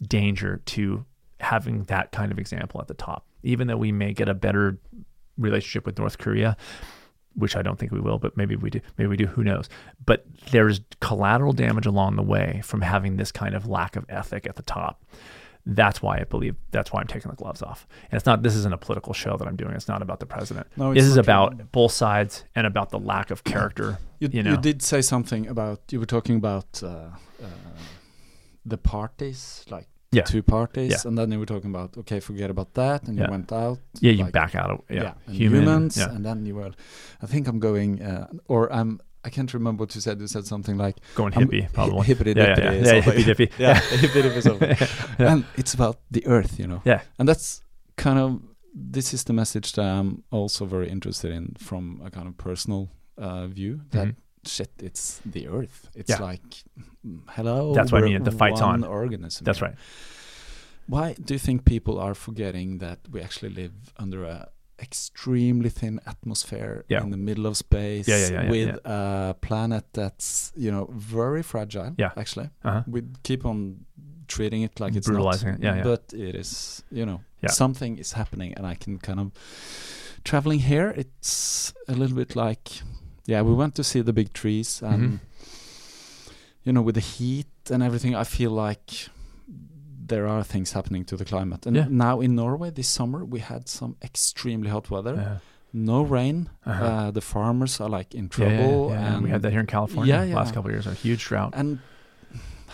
Speaker 2: danger to having that kind of example at the top. Even though we may get a better relationship with North Korea, which I don't think we will, but maybe we do. Maybe we do. Who knows? But there's collateral damage along the way from having this kind of lack of ethic at the top. That's why I believe. That's why I'm taking the gloves off. And it's not. This isn't a political show that I'm doing. It's not about the president.
Speaker 1: No,
Speaker 2: this is about both sides and about the lack of character.
Speaker 1: You,
Speaker 2: you know.
Speaker 1: you did say something about you were talking about uh, uh, the parties, like
Speaker 2: Yeah.
Speaker 1: two parties,
Speaker 2: Yeah.
Speaker 1: and then you were talking about okay, forget about that, and
Speaker 2: Yeah.
Speaker 1: you went out.
Speaker 2: Yeah, you
Speaker 1: like,
Speaker 2: back out of yeah,
Speaker 1: and
Speaker 2: human,
Speaker 1: humans, and then you were. I think I'm going, uh, or I'm. I can't remember what you said. You said something like
Speaker 2: going
Speaker 1: I'm-
Speaker 2: hippie probably.
Speaker 1: hippity
Speaker 2: yeah, yeah,
Speaker 1: dippity
Speaker 2: yeah, yeah, hippie dippy. [LAUGHS]
Speaker 1: yeah, [LAUGHS] hippity dippy something. [LAUGHS] And it's about the earth, you know.
Speaker 2: Yeah.
Speaker 1: And that's kind of this is the message that I'm also very interested in from a kind of personal uh, view. That
Speaker 2: Mhm.
Speaker 1: Shit, it's the earth. It's
Speaker 2: Yeah.
Speaker 1: like, hello.
Speaker 2: That's what I mean, the fight's on.
Speaker 1: Organism.
Speaker 2: That's right.
Speaker 1: Why do you think people are forgetting that we actually live under a extremely thin atmosphere
Speaker 2: Yeah.
Speaker 1: in the middle of space
Speaker 2: Yeah, yeah,
Speaker 1: with a planet that's you know very fragile
Speaker 2: Yeah.
Speaker 1: actually
Speaker 2: Uh-huh.
Speaker 1: we keep on treating it like it's
Speaker 2: Brutalizing
Speaker 1: not,
Speaker 2: it, yeah, yeah.
Speaker 1: but it is you know something is happening and i can kind of traveling here it's a little bit like yeah we went to see the big trees and
Speaker 2: Mhm.
Speaker 1: you know with the heat and everything i feel like there are things happening to the climate and
Speaker 2: Yeah.
Speaker 1: now in norway this summer we had some extremely hot weather
Speaker 2: Uh,
Speaker 1: no rain
Speaker 2: Uh-huh.
Speaker 1: uh, the farmers are like in
Speaker 2: yeah,
Speaker 1: trouble
Speaker 2: yeah, yeah.
Speaker 1: and
Speaker 2: we had that here in California
Speaker 1: Yeah, yeah.
Speaker 2: last couple of years. A huge drought.
Speaker 1: and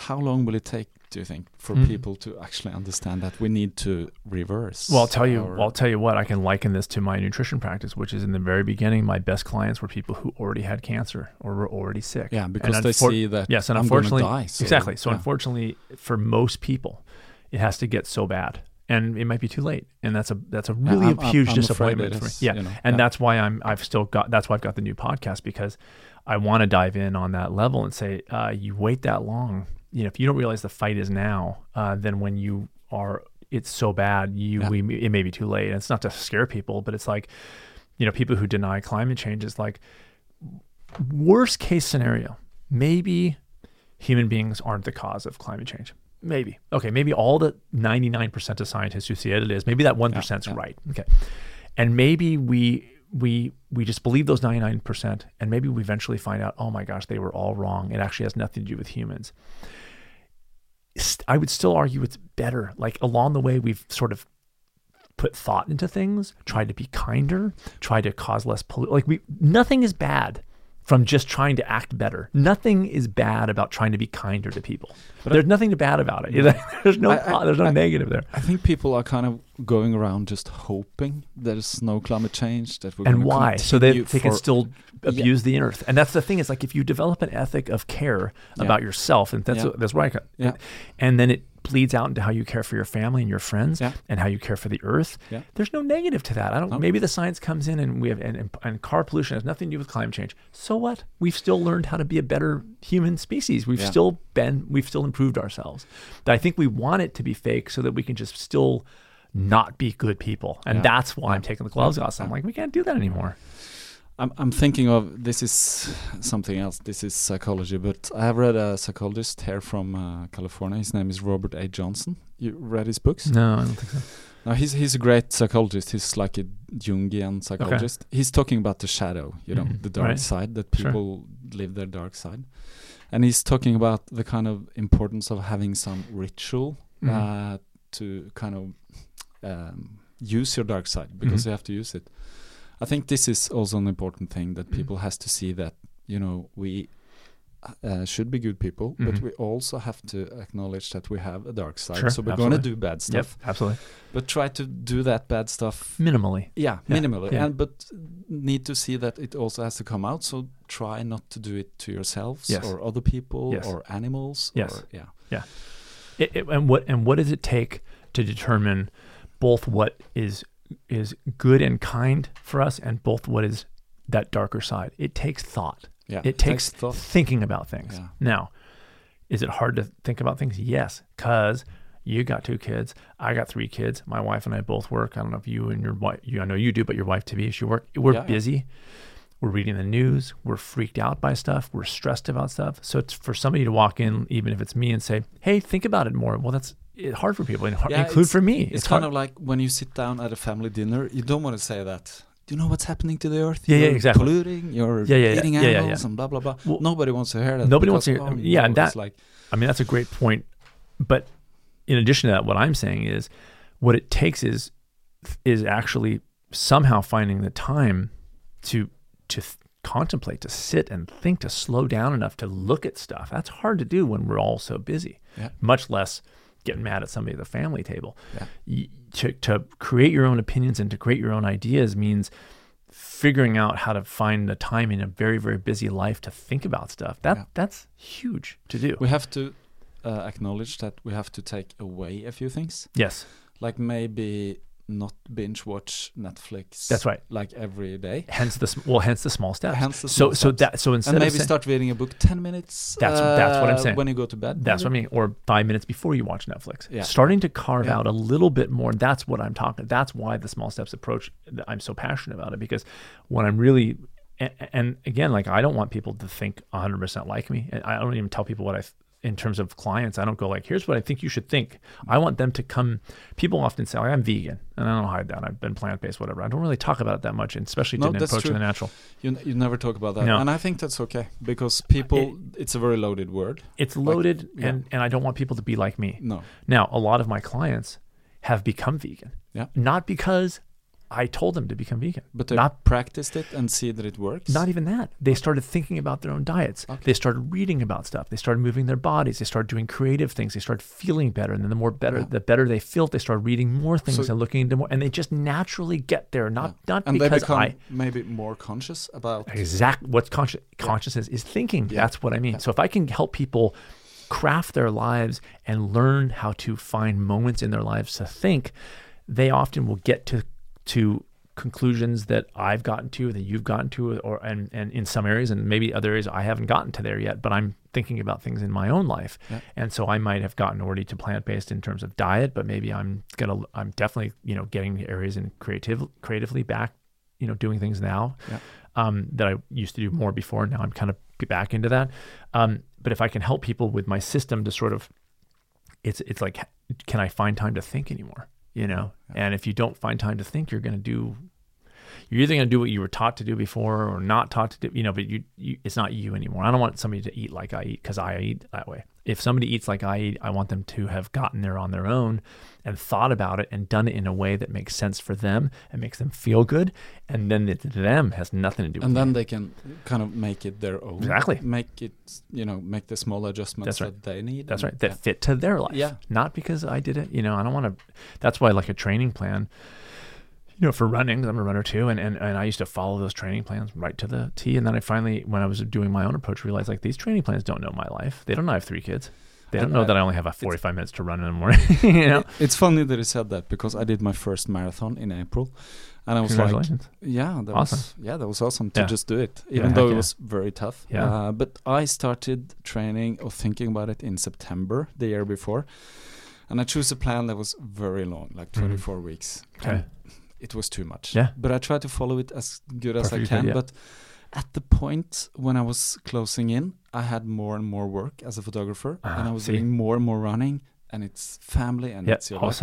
Speaker 1: how long will it take do you think for
Speaker 2: Mm.
Speaker 1: people to actually understand that we need to reverse
Speaker 2: Well, I'll tell you. Well, I'll tell you what. I can liken this to my nutrition practice, which is in the very beginning. My best clients were people who already had cancer or were already sick.
Speaker 1: yeah because
Speaker 2: And
Speaker 1: they see that
Speaker 2: Yes, and
Speaker 1: I'm
Speaker 2: unfortunately,
Speaker 1: die, so-
Speaker 2: exactly. So
Speaker 1: yeah.
Speaker 2: unfortunately, for most people, it has to get so bad, and it might be too late, and that's a that's a really
Speaker 1: I'm- I'm-
Speaker 2: huge
Speaker 1: I'm
Speaker 2: disappointment for me. Yeah,
Speaker 1: you know,
Speaker 2: and
Speaker 1: yeah.
Speaker 2: that's why I'm I've still got that's why I've got the new podcast because I want to dive in on that level and say uh, you wait that long, you know, if you don't realize the fight is now, uh, then when you are it's so bad, you
Speaker 1: Yeah.
Speaker 2: we it may be too late. And it's not to scare people, but it's like you know people who deny climate change is like worst case scenario, maybe human beings aren't the cause of climate change. Maybe. Okay, maybe all the 99% of scientists who see it, it is. Maybe that 1% is
Speaker 1: yeah.
Speaker 2: right. Okay. And maybe we we we just believe those 99% and maybe we eventually find out, "Oh my gosh, they were all wrong. It actually has nothing to do with humans." I would still argue it's better. Like along the way we've sort of put thought into things, tried to be kinder, tried to cause less pollution. Like we, nothing is bad from just trying to act better. Nothing is bad about trying to be kinder to people. But there's nothing bad about it. [LAUGHS] there's no,
Speaker 1: I- I-
Speaker 2: there's no
Speaker 1: I-
Speaker 2: negative there.
Speaker 1: I think people are kind of going around just hoping there's no climate change that we're
Speaker 2: And why? So they,
Speaker 1: continue
Speaker 2: they can still abuse the earth. And that's the thing is like if you develop an ethic of care
Speaker 1: Yeah.
Speaker 2: about yourself, and that's
Speaker 1: Yeah.
Speaker 2: that's right.
Speaker 1: Yeah.
Speaker 2: And then it bleeds out into how you care for your family and your friends
Speaker 1: Yeah.
Speaker 2: and how you care for the earth.
Speaker 1: Yeah.
Speaker 2: There's no negative to that. I don't
Speaker 1: No.
Speaker 2: maybe the science comes in and we have and, and, and car pollution has nothing to do with climate change. So what? We've still learned how to be a better human species. We've
Speaker 1: Yeah.
Speaker 2: still been we've still improved ourselves. But I think we want it to be fake so that we can just still not be good people. And
Speaker 1: Yeah.
Speaker 2: that's why I'm taking the gloves off. So I'm like, we can't do that anymore.
Speaker 1: I'm, I'm thinking of this is something else. This is psychology, but I have read a psychologist here from uh, California. His name is Robert A. Johnson. You read his books?
Speaker 2: No, I don't think so.
Speaker 1: No, he's he's a great psychologist. He's like a Jungian psychologist. He's talking about the shadow, you know,
Speaker 2: Mhm.
Speaker 1: the dark
Speaker 2: Right.
Speaker 1: side that
Speaker 2: Sure.
Speaker 1: people live their dark side, and he's talking about the kind of importance of having some ritual
Speaker 2: Mhm.
Speaker 1: uh, to kind of um, use your dark side because
Speaker 2: Mhm.
Speaker 1: you have to use it. I think this is also an important thing that
Speaker 2: Mhm.
Speaker 1: people has to see that you know we uh, should be good people, but
Speaker 2: Mhm.
Speaker 1: we also have to acknowledge that we have a dark side.
Speaker 2: Sure,
Speaker 1: so we're going to do bad
Speaker 2: Yep,
Speaker 1: stuff,
Speaker 2: absolutely.
Speaker 1: but try to do that bad stuff
Speaker 2: Minimally.
Speaker 1: yeah,
Speaker 2: Yeah,
Speaker 1: minimally.
Speaker 2: yeah.
Speaker 1: And but need to see that it also has to come out. So try not to do it to yourselves
Speaker 2: Yes.
Speaker 1: or other people
Speaker 2: Yes.
Speaker 1: or animals.
Speaker 2: Yes.
Speaker 1: Or, yeah.
Speaker 2: It, it- and what and what does it take to determine both what is is good and kind for us and both what is that darker side. It takes thought.
Speaker 1: Yeah,
Speaker 2: It
Speaker 1: it
Speaker 2: takes
Speaker 1: takes
Speaker 2: thinking about things.
Speaker 1: Yeah.
Speaker 2: Now, is it hard to think about things? Yes, because you got two kids. I got three kids. My wife and I both work. I don't know if you and your wife, you, I know you do, but your wife to be, she work. We're
Speaker 1: Yeah, yeah.
Speaker 2: busy. We're reading the news. We're freaked out by stuff. We're stressed about stuff. So it's for somebody to walk in, even if it's me, and say, "Hey, think about it more." Well, that's hard for people, and hard- include for me.
Speaker 1: It's, kind
Speaker 2: hard.
Speaker 1: of like when you sit down at a family dinner, you don't want to say that. Do you know what's happening to the earth?
Speaker 2: Yeah, yeah,
Speaker 1: You're
Speaker 2: exactly.
Speaker 1: Polluting, you're
Speaker 2: Yeah, yeah, yeah.
Speaker 1: eating
Speaker 2: Yeah, yeah,
Speaker 1: animals
Speaker 2: yeah.
Speaker 1: and blah blah blah.
Speaker 2: Well,
Speaker 1: nobody wants to hear that.
Speaker 2: nobody wants to hear-
Speaker 1: oh,
Speaker 2: yeah, and
Speaker 1: no, it's
Speaker 2: that-
Speaker 1: like
Speaker 2: I mean, that's a great point. But in addition to that, what I'm saying is, what it takes is is actually somehow finding the time to to th- contemplate, to sit and think, to slow down enough to look at stuff. That's hard to do when we're all so busy.
Speaker 1: Yeah.
Speaker 2: Much less getting mad at somebody at the family table.
Speaker 1: Yeah.
Speaker 2: Y- To to create your own opinions and to create your own ideas means figuring out how to find the time in a very very busy life to think about stuff. That
Speaker 1: Yeah.
Speaker 2: that's huge to do.
Speaker 1: we have to uh, acknowledge that we have to take away a few things,
Speaker 2: Yes,
Speaker 1: like maybe not binge watch Netflix.
Speaker 2: That's right.
Speaker 1: Like every day.
Speaker 2: hence the well, hence the small steps.
Speaker 1: Hence the
Speaker 2: so
Speaker 1: small
Speaker 2: so
Speaker 1: steps.
Speaker 2: that so instead
Speaker 1: and
Speaker 2: of
Speaker 1: maybe
Speaker 2: saying-
Speaker 1: start reading a book 10 minutes
Speaker 2: That's- that's what I'm
Speaker 1: uh,
Speaker 2: saying.
Speaker 1: when you go to bed
Speaker 2: that's what I mean, or five minutes before you watch Netflix.
Speaker 1: Yeah.
Speaker 2: Starting to carve
Speaker 1: Yeah.
Speaker 2: out a little bit more. That's what I'm talking. That's why the small steps approach. I'm so passionate about it because when I'm really and, and again, like I don't want people to think 100 percent like me. I don't even tell people what I. In terms of clients, I don't go like, "Here's what I think you should think." I want them to come. People often say, like, "I'm vegan," and I don't hide that. I've been plant based, whatever. I don't really talk about it that much, and especially
Speaker 1: No, that's
Speaker 2: approach to
Speaker 1: true.
Speaker 2: the natural.
Speaker 1: you, n- you never talk about that
Speaker 2: No.
Speaker 1: and i think that's okay because people it's a very loaded word
Speaker 2: It's loaded,
Speaker 1: yeah.
Speaker 2: and and I don't want people to be like me.
Speaker 1: no
Speaker 2: Now, a lot of my clients have become vegan.
Speaker 1: Yeah.
Speaker 2: Not because I told them to become vegan.
Speaker 1: but they
Speaker 2: not
Speaker 1: practiced it and see that it works
Speaker 2: not even that. They started thinking about their own diets.
Speaker 1: Okay.
Speaker 2: They started reading about stuff. They started moving their bodies. They started doing creative things. They started feeling better. And then the more better,
Speaker 1: Yeah.
Speaker 2: the better they feel, they start reading more things
Speaker 1: So-
Speaker 2: and looking into more. And they just naturally get there. Not not
Speaker 1: and they
Speaker 2: because
Speaker 1: become
Speaker 2: I
Speaker 1: maybe more conscious about
Speaker 2: exactly what's conscious consciousness is thinking.
Speaker 1: Yeah.
Speaker 2: That's what I mean. So if I can help people craft their lives and learn how to find moments in their lives to think, they often will get to to conclusions that I've gotten to, that you've gotten to, or and and in some areas and maybe other areas I haven't gotten to there yet, but I'm thinking about things in my own life.
Speaker 1: Yeah.
Speaker 2: And so I might have gotten already to plant based in terms of diet, but maybe I'm gonna I'm definitely, you know, getting areas in creative creatively back, you know, doing things now
Speaker 1: Yeah.
Speaker 2: um, that I used to do more before. Now I'm kind of back into that. Um, but if I can help people with my system to sort of, it's it's like, can I find time to think anymore? You know, and if you don't find time to think, you're going to do. You're either going to do what you were taught to do before, or not taught to do. You know, but you, you it's not you anymore. I don't want somebody to eat like I eat because I eat that way. If somebody eats like I eat, I want them to have gotten there on their own and thought about it and done it in a way that makes sense for them and makes them feel good, and then it to them has nothing to do with
Speaker 1: and then they can kind of make it their own
Speaker 2: Exactly.
Speaker 1: make it you know make the small adjustments
Speaker 2: right.
Speaker 1: that they need
Speaker 2: That's
Speaker 1: and-
Speaker 2: right. That fit to their life.
Speaker 1: Yeah.
Speaker 2: Not because I did it. You know, I don't want to. That's why, like a training plan, you know, for running, I'm a runner too, and, and and I used to follow those training plans right to the T. And then I finally, when I was doing my own approach, realized like these training plans don't know my life. They don't know I have three kids. They don't know
Speaker 1: I-
Speaker 2: that I only have a 45 minutes to run in the morning. [LAUGHS] you know.
Speaker 1: it's funny that you said that because i did my first marathon in april and i was like Yeah, that
Speaker 2: Awesome.
Speaker 1: was yeah, that was awesome to
Speaker 2: Yeah.
Speaker 1: just do it, even
Speaker 2: heck
Speaker 1: though it
Speaker 2: yeah.
Speaker 1: was very tough.
Speaker 2: Yeah.
Speaker 1: Uh, but I started training or thinking about it in September the year before, and I chose a plan that was very long, like
Speaker 2: Mhm.
Speaker 1: 24 weeks.
Speaker 2: Okay.
Speaker 1: And It was too much.
Speaker 2: Yeah.
Speaker 1: But I tried to follow it as good as I can.
Speaker 2: yeah.
Speaker 1: But at the point when I was closing in, I had more and more work as a photographer,
Speaker 2: Ah,
Speaker 1: and I was
Speaker 2: see.
Speaker 1: doing more and more running, and it's family and
Speaker 2: Yeah.
Speaker 1: it's your
Speaker 2: All
Speaker 1: life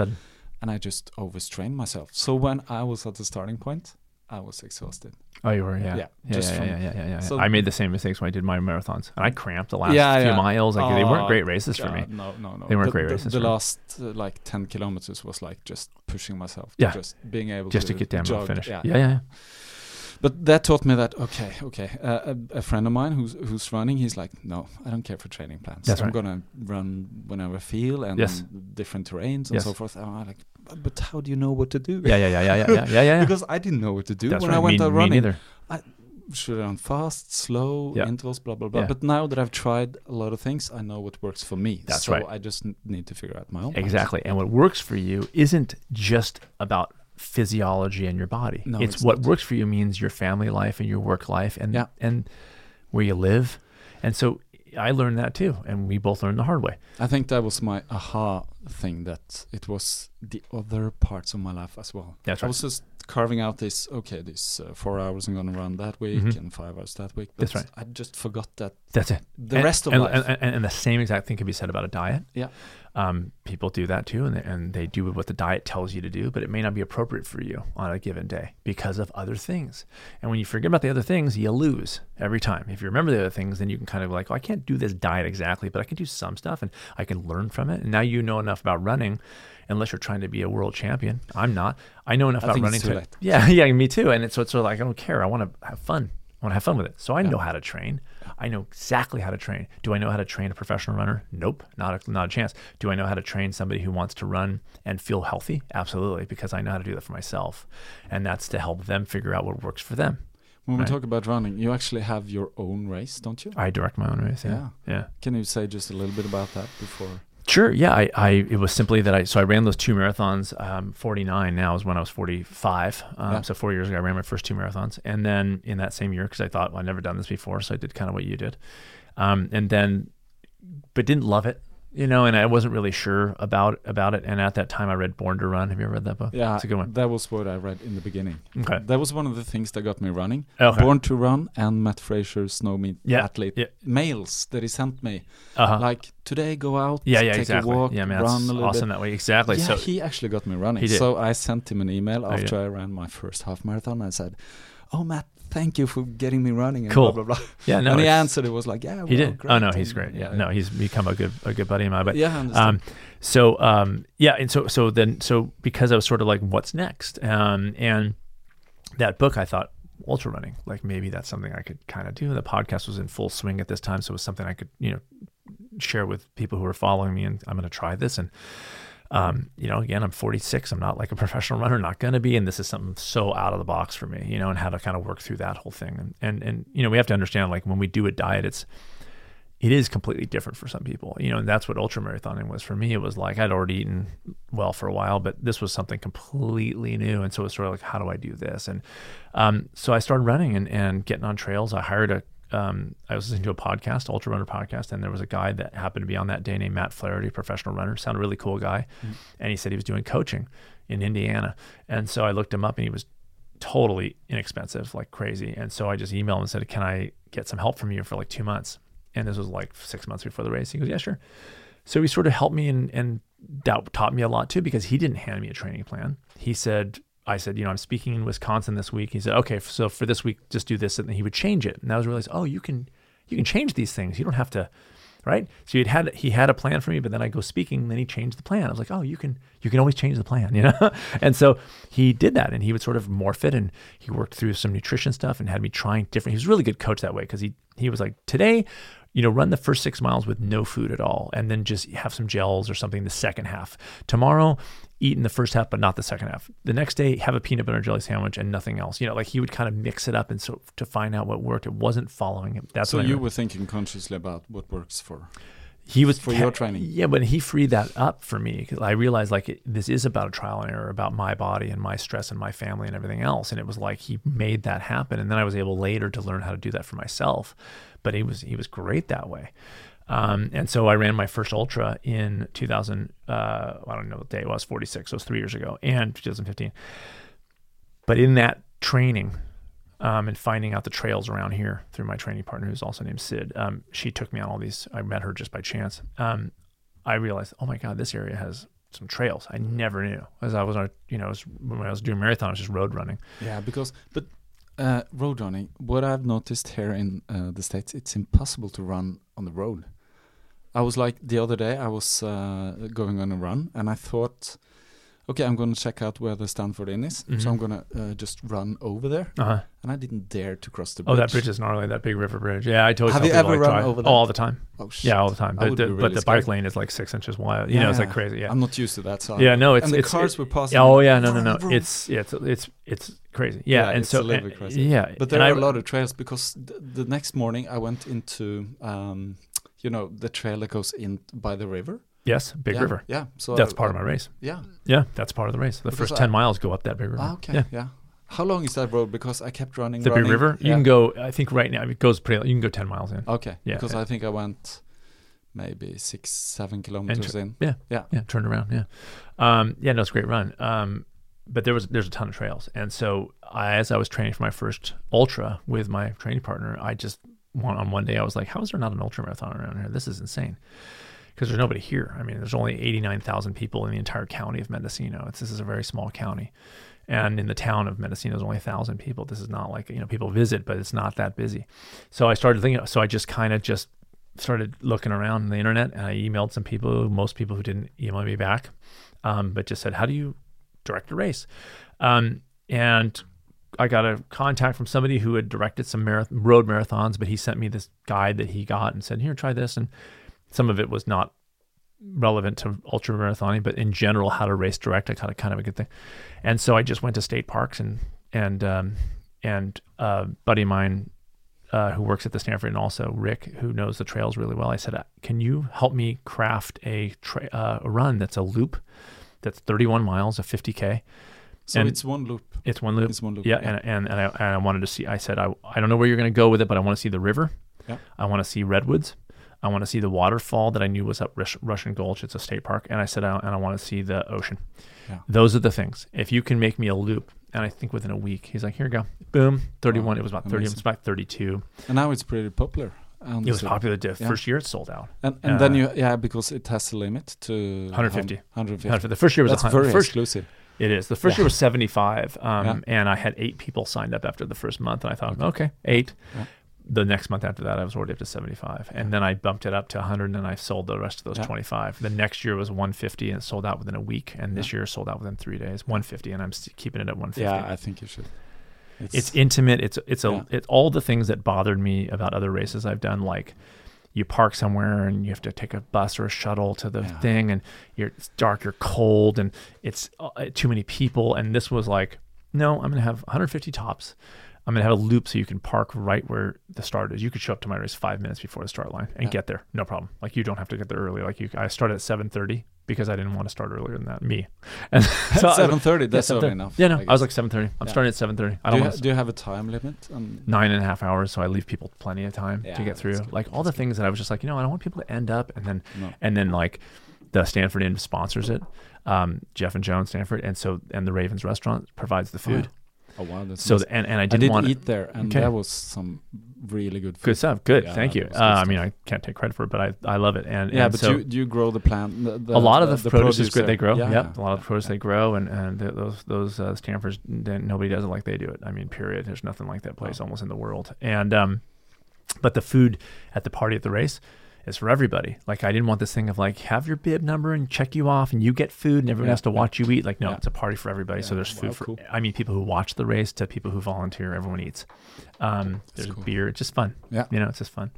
Speaker 1: and I just overstrained myself. So when I was at the starting point, I was exhausted.
Speaker 2: Oh, you were, yeah.
Speaker 1: Yeah,
Speaker 2: Yeah, yeah,
Speaker 1: just
Speaker 2: yeah,
Speaker 1: from-
Speaker 2: yeah, yeah, yeah, yeah.
Speaker 1: so-
Speaker 2: I made the same mistakes when I did my marathons. And I cramped the last
Speaker 1: Yeah,
Speaker 2: few
Speaker 1: yeah.
Speaker 2: miles. Like, they weren't
Speaker 1: Oh,
Speaker 2: great races for me.
Speaker 1: No, no, no.
Speaker 2: They weren't
Speaker 1: the,
Speaker 2: great races
Speaker 1: The,
Speaker 2: for
Speaker 1: last uh, like ten kilometers was like just pushing myself.
Speaker 2: Yeah.
Speaker 1: Just being able
Speaker 2: Just
Speaker 1: to,
Speaker 2: to get down
Speaker 1: jog.
Speaker 2: and finish.
Speaker 1: Yeah,
Speaker 2: yeah, yeah.
Speaker 1: But that taught me that okay, okay. Uh, a, a friend of mine who's who's running, he's like, no, I don't care for training plans.
Speaker 2: That's
Speaker 1: I'm
Speaker 2: right.
Speaker 1: gonna run whenever I feel and
Speaker 2: Yes.
Speaker 1: different terrains and
Speaker 2: Yes.
Speaker 1: so forth. And I'm like, but, how do you know what to do?
Speaker 2: Yeah, yeah, yeah, yeah, yeah, yeah, yeah, yeah. [LAUGHS]
Speaker 1: because I didn't know what to do
Speaker 2: That's
Speaker 1: when
Speaker 2: right.
Speaker 1: I went
Speaker 2: me,
Speaker 1: out
Speaker 2: me
Speaker 1: running.
Speaker 2: neither.
Speaker 1: should I run fast, slow,
Speaker 2: Yeah.
Speaker 1: intervals, blah blah blah.
Speaker 2: Yeah.
Speaker 1: But now that I've tried a lot of things, I know what works for me.
Speaker 2: That's
Speaker 1: so
Speaker 2: right.
Speaker 1: I just need to figure out my own.
Speaker 2: Exactly. And what works for you isn't just about physiology and your body.
Speaker 1: No,
Speaker 2: it's,
Speaker 1: it's
Speaker 2: what
Speaker 1: not.
Speaker 2: works for you means your family life and your work life and
Speaker 1: Yeah.
Speaker 2: and where you live. And so I learned that too, and we both learned the hard way.
Speaker 1: I think that was my aha thing that it was the other parts of my life as well.
Speaker 2: That's right.
Speaker 1: I was just carving out this. Okay, this uh, four hours I'm gonna run that week
Speaker 2: Mhm.
Speaker 1: and five hours that week. But
Speaker 2: That's right.
Speaker 1: I just forgot that
Speaker 2: That's it.
Speaker 1: the
Speaker 2: and,
Speaker 1: rest of
Speaker 2: and,
Speaker 1: life.
Speaker 2: And, and, and the same exact thing can be said about a diet.
Speaker 1: Yeah.
Speaker 2: Um, people do that too, and they, and they do what the diet tells you to do, but it may not be appropriate for you on a given day because of other things. And when you forget about the other things, you lose every time. If you remember the other things, then you can kind of like, oh, I can't do this diet exactly, but I can do some stuff and I can learn from it. And now you know enough about running, unless you're trying to be a world champion. I'm not. I know enough
Speaker 1: I
Speaker 2: about running
Speaker 1: too
Speaker 2: to
Speaker 1: late. [LAUGHS]
Speaker 2: yeah, yeah, me too. And it's so it's sort of like I don't care. I want to have fun. I want to have fun with it. So I know how to train. I know exactly how to train. Do I know how to train a professional runner? Nope, not a, not a chance. Do I know how to train somebody who wants to run and feel healthy? Absolutely, because I know how to do that for myself, and that's to help them figure out what works for them.
Speaker 1: when we talk about running, you actually have your own race, don't you?
Speaker 2: I direct my own race. Yeah, yeah.
Speaker 1: Can you say just a little bit about that before?
Speaker 2: Sure. Yeah. I, I it was simply that I so I ran those two marathons. Um, Forty nine now is when I was forty five. Um,
Speaker 1: Yeah.
Speaker 2: So four years ago, I ran my first two marathons, and then in that same year, because I thought well, I'd never done this before, so I did kind of what you did, um, and then, but didn't love it, you know, and I wasn't really sure about about it. And at that time, I read Born to Run. Have you ever read that book?
Speaker 1: Yeah,
Speaker 2: it's a good one.
Speaker 1: that was what I read in the beginning.
Speaker 2: Okay.
Speaker 1: That was one of the things that got me running.
Speaker 2: Okay.
Speaker 1: Born to Run and Matt Frazier's No Meat
Speaker 2: Yeah,
Speaker 1: Athlete
Speaker 2: yeah.
Speaker 1: mails that he sent me.
Speaker 2: Uh-huh.
Speaker 1: Like today, go out,
Speaker 2: yeah. Yeah.
Speaker 1: take
Speaker 2: Exactly.
Speaker 1: a walk,
Speaker 2: yeah, man.
Speaker 1: run a little
Speaker 2: awesome
Speaker 1: bit.
Speaker 2: that way. Exactly.
Speaker 1: Yeah,
Speaker 2: so
Speaker 1: he actually got me running.
Speaker 2: He did.
Speaker 1: So I sent him an email
Speaker 2: Oh, you
Speaker 1: after I ran my first half marathon. I said, "Oh, Matt, thank you for getting me running." And
Speaker 2: Cool.
Speaker 1: Blah blah blah.
Speaker 2: yeah. No.
Speaker 1: and he answered. It was like, "Yeah,
Speaker 2: He
Speaker 1: well,
Speaker 2: did.
Speaker 1: Great.
Speaker 2: Oh no, he's great. Yeah. No, he's become a good a good buddy of mine. But
Speaker 1: yeah.
Speaker 2: Um, so um, yeah, and so so then so because I was sort of like, what's next? Um, and that book, I thought ultra running, like maybe that's something I could kind of do. The podcast was in full swing at this time, so it was something I could you know share with people who are following me, and I'm going to try this and. Um, you know, again, I'm 46. I'm not like a [LAUGHS] professional runner, not going to be, and this is something so out of the box for me, you know, and how to kind of work through that whole thing. And, and, and, you know, we have to understand like when we do a diet, it's, it is completely different for some people, you know, and that's what ultra marathoning was for me. It was like I'd already eaten well for a while, but this was something completely new. And so it's sort of like, how do I do this? And um, so I started running and, and getting on trails. I hired a, um, I was listening to a podcast, Ultra Runner podcast, and there was a guy that happened to be on that day named Matt Flaherty, professional runner, sounded really cool guy. And he said he was doing coaching in Indiana. And so I looked him up and he was totally inexpensive, like crazy. And so I just emailed him and said, Can I get some help from you for like two months? And this was like six months before the race. He goes, Yeah, sure. So he sort of helped me and, and that taught me a lot too because he didn't hand me a training plan. He said, I said, you know, I'm speaking in Wisconsin this week. He said, okay, so for this week, just do this, and then he would change it. And I was realized, oh, you can, you can change these things. You don't have to, right? So he had he had a plan for me, but then I go speaking, and then he changed the plan. I was like, oh, you can you can always change the plan, [LAUGHS] you know. and so he did that, and he would sort of morph it, and he worked through some nutrition stuff, and had me trying different. He was a really good coach that way because he he was like, today, you know, run the first six miles with no food at all, and then just have some gels or something the second half. Tomorrow, eat in the first half, but not the second half. The next day, have a peanut butter and jelly sandwich and nothing else. You know, like he would kind of mix it up, and so to find out what worked, it wasn't following it. That's
Speaker 1: so
Speaker 2: what
Speaker 1: you were thinking consciously about what works for.
Speaker 2: he was
Speaker 1: for your training.
Speaker 2: Yeah, but he freed that up for me because I realized like it, this is about a trial and error about my body and my stress and my family and everything else. And it was like he made that happen, and then I was able later to learn how to do that for myself. But he was he was great that way. Um, and so I ran my first ultra in 2000. Uh, I don't know what day it was, 46. So it was three years ago, and 2015. But in that training, um, and finding out the trails around here through my training partner, who's also named Sid. Um, she took me on all these. I met her just by chance. Um, I realized, oh my God, this area has some trails. I never knew. As I was, you know, when I was doing marathon, I was just road running.
Speaker 1: Yeah, because but uh, road running. What I've noticed here in uh, the states, it's impossible to run on the road. I was like the other day, I was uh, going on a run, and I thought, okay, I'm going to check out where the Stanford Inn is.
Speaker 2: Mhm.
Speaker 1: So I'm going to uh, just run over there.
Speaker 2: Uh huh.
Speaker 1: And I didn't dare to cross the bridge.
Speaker 2: Oh, that bridge is gnarly. That big river bridge. Yeah, I totally.
Speaker 1: Have you ever
Speaker 2: like,
Speaker 1: run
Speaker 2: drive-
Speaker 1: over
Speaker 2: Oh, all the time.
Speaker 1: Oh, shit.
Speaker 2: Yeah, all the time. But the,
Speaker 1: be
Speaker 2: but the bike lane is like six inches wide. You know, it's like crazy. Yeah.
Speaker 1: I'm not used to that. So
Speaker 2: yeah, no, it's
Speaker 1: and the
Speaker 2: it's,
Speaker 1: cars were passing.
Speaker 2: Oh yeah, no, no, no. It's yeah, it's it's it's crazy. Yeah,
Speaker 1: Yeah,
Speaker 2: and so and-. Yeah,
Speaker 1: But there are
Speaker 2: I-
Speaker 1: a lot of trails because th- the next morning I went into, um, you know, the trail that goes in by the river.
Speaker 2: Yes, big
Speaker 1: Yeah,
Speaker 2: river.
Speaker 1: Yeah. So
Speaker 2: That's
Speaker 1: I-
Speaker 2: part of my race.
Speaker 1: Yeah.
Speaker 2: Yeah, that's part of the race. The
Speaker 1: Because
Speaker 2: first
Speaker 1: I-
Speaker 2: ten miles go up that big river.
Speaker 1: Ah, okay.
Speaker 2: Yeah.
Speaker 1: Yeah. How long is that road? Because I kept running.
Speaker 2: The big
Speaker 1: running.
Speaker 2: river. You can go. I think right now it goes pretty. You can go ten miles in.
Speaker 1: Okay.
Speaker 2: Yeah,
Speaker 1: Because
Speaker 2: yeah.
Speaker 1: I think I went maybe six, seven kilometers in.
Speaker 2: Yeah.
Speaker 1: Yeah.
Speaker 2: Yeah, turned around. Yeah, um, yeah, no, it's a great run. Um, but there was there's a ton of trails, and so I, as I was training for my first ultra with my training partner, I just one on one day I was like, how is there not an ultra marathon around here? This is insane. Because there's nobody here. I mean, there's only 89,000 people in the entire county of Mendocino. It's, this is a very small county. And in the town of Mendocino, there's only 1,000 people. This is not like, you know, people visit, but it's not that busy. So I started thinking, so I just kind of just started looking around on the internet and I emailed some people, most people who didn't email me back, um, but just said, how do you direct a race? Um, and I got a contact from somebody who had directed some marath- road marathons, but he sent me this guide that he got and said, here, try this. And some of it was not relevant to ultra marathoning, but in general, how to race direct, I kind of kind of a good thing. And so I just went to state parks and and um, and a buddy of mine uh, who works at the Stanford and also Rick, who knows the trails really well. I said, "Can you help me craft a tra- uh, a run that's a loop, that's 31 miles, a 50k?
Speaker 1: So
Speaker 2: And-
Speaker 1: it's one loop.
Speaker 2: It's one loop.
Speaker 1: It's one loop.
Speaker 2: Yeah, and and and I, and I wanted to see. I said, I I don't know where you're going to go with it, but I want to see the river.
Speaker 1: Yeah.
Speaker 2: I want to see redwoods. I want to see the waterfall that I knew was up Rush, Russian Gulch. It's a state park, and I said, I, and I want to see the ocean.
Speaker 1: Yeah.
Speaker 2: Those are the things. If you can make me a loop, and I think within a week, he's like, here you go, boom, 31.
Speaker 1: Wow,
Speaker 2: it was about 30. It was about 32.
Speaker 1: And now it's pretty popular. I
Speaker 2: It was popular. The
Speaker 1: Yeah.
Speaker 2: first year it sold out.
Speaker 1: And, and then
Speaker 2: Uh,
Speaker 1: you, yeah, because it has a limit to
Speaker 2: 150.
Speaker 1: 150.
Speaker 2: The first year was
Speaker 1: That's
Speaker 2: a hun-
Speaker 1: very
Speaker 2: first
Speaker 1: exclusive.
Speaker 2: It is. The first
Speaker 1: Yeah.
Speaker 2: year was 75, um,
Speaker 1: Yeah.
Speaker 2: and I had eight people signed up after the first month. And I thought, okay, eight.
Speaker 1: Yeah.
Speaker 2: The next month after that, I was already up to 75. And then I bumped it up to 100, and then I sold the rest of those
Speaker 1: Yeah.
Speaker 2: 25. The next year was 150, and it sold out within a week. And this year sold out within three days, 150, and I'm keeping it at 150.
Speaker 1: Yeah, I think you should.
Speaker 2: it's intimate. It's it's a it's all the things that bothered me about other races I've done, like you park somewhere and you have to take a bus or a shuttle to the
Speaker 1: Yeah.
Speaker 2: thing, and you're it's dark, you're cold, and it's uh, too many people. And this was like, no, I'm gonna have 150 tops. I'm gonna have a loop so you can park right where the start is. You could show up to my race five minutes before the start line and
Speaker 1: Yeah.
Speaker 2: get there, no problem. Like you don't have to get there early. Like you, I started at 7:30 because I didn't want to start earlier than that. Me, [LAUGHS] and [LAUGHS] so I-
Speaker 1: Seven thirty.
Speaker 2: yeah,
Speaker 1: That's early enough.
Speaker 2: Yeah, no,
Speaker 1: I
Speaker 2: I was like 7:30. I'm
Speaker 1: Yeah.
Speaker 2: starting at 7:30. I
Speaker 1: do
Speaker 2: don't
Speaker 1: you, ha- do you have a time limit? Um,
Speaker 2: nine and a half hours, so I leave people plenty of time to get through. Like all the
Speaker 1: that's
Speaker 2: things that I was just like, you know, I don't want people to end up, and then
Speaker 1: No.
Speaker 2: and then like the Stanford Inn sponsors it, um, Jeff and Joan Stanford, and so and the Ravens restaurant provides the food.
Speaker 1: Oh wow, that's
Speaker 2: So
Speaker 1: nice.
Speaker 2: and and I
Speaker 1: I
Speaker 2: didn't
Speaker 1: did
Speaker 2: want
Speaker 1: eat there, and
Speaker 2: Okay.
Speaker 1: that was some really good food.
Speaker 2: good stuff. Good,
Speaker 1: Yeah,
Speaker 2: thank you. Uh, I mean, I can't take credit for it, but I I love it. And
Speaker 1: Yeah,
Speaker 2: and
Speaker 1: but
Speaker 2: so,
Speaker 1: you do you grow the plant? The, the,
Speaker 2: a lot of the, produce, is good. They grow.
Speaker 1: Yeah,
Speaker 2: yep,
Speaker 1: yeah,
Speaker 2: a lot of
Speaker 1: yeah,
Speaker 2: produce
Speaker 1: yeah.
Speaker 2: they grow, and and those those uh, Stanfords, nobody does it like they do it. I mean, period. There's nothing like that place
Speaker 1: Wow.
Speaker 2: almost in the world. And um, but the food at the party at the race is for everybody. Like I didn't want this thing of like have your bib number and check you off, and you get food, and everyone
Speaker 1: Yeah,
Speaker 2: has to
Speaker 1: yeah.
Speaker 2: watch you eat. Like no,
Speaker 1: Yeah.
Speaker 2: it's a party for everybody. so there's food
Speaker 1: wow,
Speaker 2: for.
Speaker 1: cool.
Speaker 2: I mean, people who watch the race to people who volunteer. Everyone eats. Um, there's
Speaker 1: cool.
Speaker 2: beer. It's just fun.
Speaker 1: Yeah.
Speaker 2: You know, it's just fun.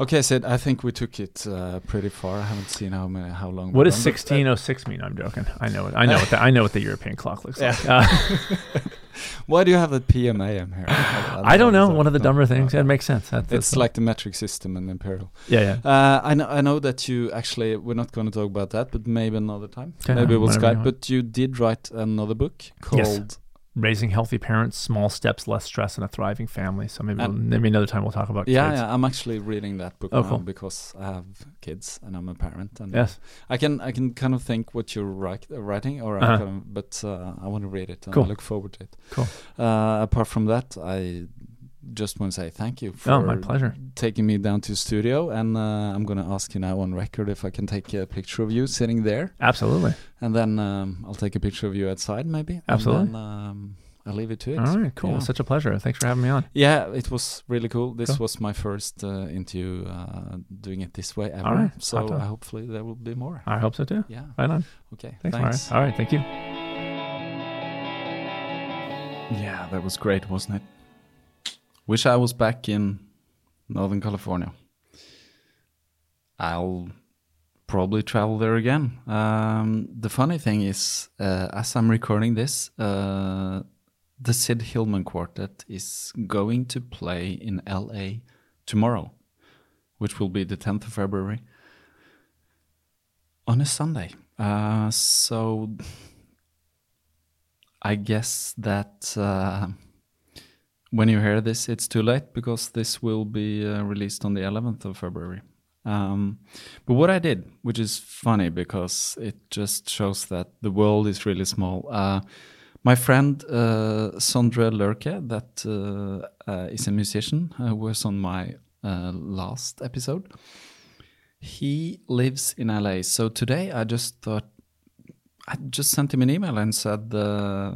Speaker 1: Okay, Sid. I think we took it uh, pretty far. I haven't seen how many, how long.
Speaker 2: What does
Speaker 1: done, but, uh,
Speaker 2: 1606 mean? I'm joking. I know it. I know what the, I know what the European clock looks like. Uh, [LAUGHS]
Speaker 1: Why do you have the PMAM here?
Speaker 2: I don't know.
Speaker 1: understand.
Speaker 2: One of the dumber
Speaker 1: no,
Speaker 2: things.
Speaker 1: no.
Speaker 2: Yeah, it makes sense. That's,
Speaker 1: It's like the metric system in Imperial.
Speaker 2: yeah, yeah.
Speaker 1: Uh, I know. I know that you actually. We're not going to talk about that, but maybe another time.
Speaker 2: Okay,
Speaker 1: maybe we'll
Speaker 2: whenever
Speaker 1: Skype. But you did write another book called.
Speaker 2: Raising healthy parents, small steps, less stress, and a thriving family. So maybe we'll, maybe another time we'll talk about
Speaker 1: Yeah,
Speaker 2: kids.
Speaker 1: yeah. I'm actually reading that book
Speaker 2: Oh,
Speaker 1: now
Speaker 2: cool.
Speaker 1: because I have kids and I'm a parent. And
Speaker 2: Yes.
Speaker 1: I can I can kind of think what you're write, uh, writing, or
Speaker 2: Uh-huh.
Speaker 1: kind of, but uh, I want to read it and
Speaker 2: Cool.
Speaker 1: I look forward to it.
Speaker 2: Cool.
Speaker 1: Uh, apart from that, I just want to say thank you for
Speaker 2: Oh, my pleasure.
Speaker 1: taking me down to studio, and uh, I'm going to ask you now on record if I can take a picture of you sitting there,
Speaker 2: Absolutely.
Speaker 1: and then um, I'll take a picture of you outside, maybe. And
Speaker 2: Absolutely.
Speaker 1: then, um, I leave it to it.
Speaker 2: All right, cool.
Speaker 1: Yeah.
Speaker 2: Such a pleasure. Thanks for having me on.
Speaker 1: Yeah, it was really cool. This
Speaker 2: Cool.
Speaker 1: was my first uh, interview uh, doing it this way ever.
Speaker 2: All right,
Speaker 1: So
Speaker 2: hot dog.
Speaker 1: hopefully there will be more.
Speaker 2: I hope so too.
Speaker 1: Yeah.
Speaker 2: Right on.
Speaker 1: Okay.
Speaker 2: Thanks,
Speaker 1: thanks.
Speaker 2: Mario. All right, thank you.
Speaker 1: Yeah, that was great, wasn't it? Wish I was back in Northern California. I'll probably travel there again. Um, the funny thing is, uh, as I'm recording this, uh, the Sid Hillman Quartet is going to play in LA tomorrow, which will be the 10th of February, on a Sunday. Uh, so I guess that uh, when you hear this, it's too late because this will be uh, released on the 11th of February. Um, but what I did, which is funny because it just shows that the world is really small. Uh, my friend uh, Lerche, that uh, uh, is a musician, uh, was on my last episode. He lives in LA. So today I just thought I just sent him an email and said, uh,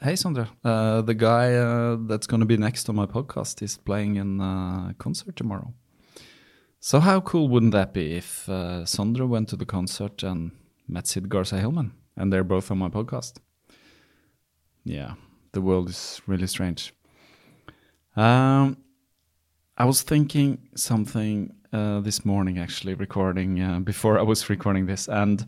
Speaker 1: "Hey, Sondre, uh, the guy uh, that's going to be next on my podcast is playing in a concert tomorrow. So how cool wouldn't that be if uh, Sondre went to the concert and met Sid Garza Hillman, and they're both on my podcast? Yeah, the world is really strange. Um, I was thinking something uh, this morning, actually, recording uh, before I was recording this, and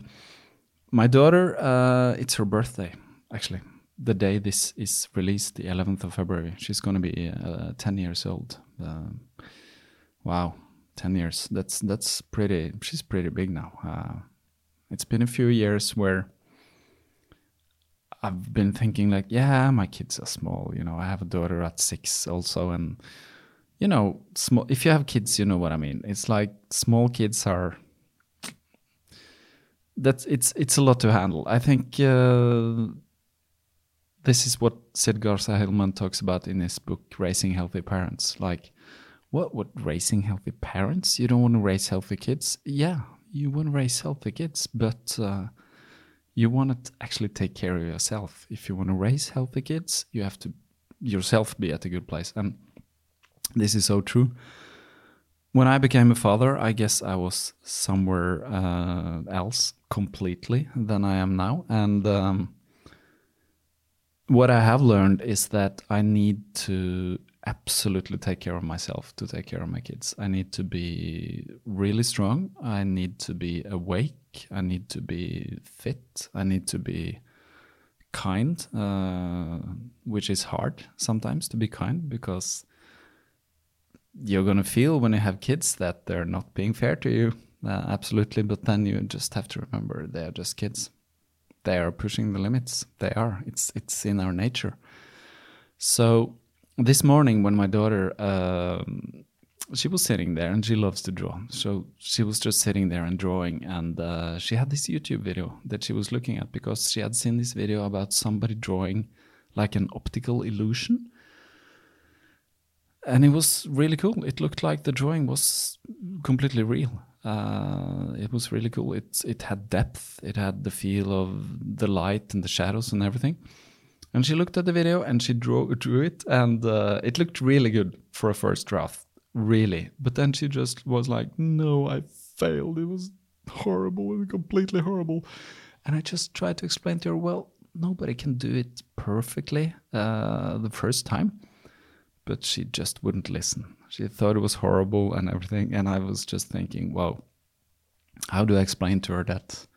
Speaker 1: my daughter, uh, it's her birthday, actually. The day this is released, the 11th of February, she's going to be uh, 10 years old. Um wow, 10 years. That's that's pretty. She's pretty big now. Uh, it's been a few years where I've been thinking like, yeah, my kids are small. You know, I have a daughter at six also, and you know, small. If you have kids, you know what I mean. It's like small kids are that's it's it's a lot to handle. I think uh, this is what Sid Garza Hillman talks about in his book Raising Healthy Parents. Like, what what raising healthy parents? You don't want to raise healthy kids? Yeah, you want to raise healthy kids, but uh, you want to actually take care of yourself. If you want to raise healthy kids, you have to yourself be at a good place, and this is so true when I became a father, I guess I was somewhere uh, else completely than I am now. And um, what I have learned is that I need to absolutely take care of myself to take care of my kids. I need to be really strong. I need to be awake. I need to be fit. I need to be kind, uh, which is hard sometimes to be kind because you're going to feel when you have kids that they're not being fair to you. Uh, absolutely. But then you just have to remember they're just kids. They are pushing the limits. They are. It's it's in our nature. So this morning when my daughter um, she was sitting there and she loves to draw. So she was just sitting there and drawing and uh, she had this YouTube video that she was looking at because she had seen this video about somebody drawing like an optical illusion and it was really cool. It looked like the drawing was completely real. Uh, it was really cool. It it had depth. It had the feel of the light and the shadows and everything. And she looked at the video and she drew drew it, and uh, it looked really good for a first draft, really. But then she just was like, "No, I failed. It was horrible and completely horrible." And I just tried to explain to her, "Well, nobody can do it perfectly uh, the first time." but she just wouldn't listen. She thought it was horrible and everything. And I was just thinking, wow, how do I explain to her that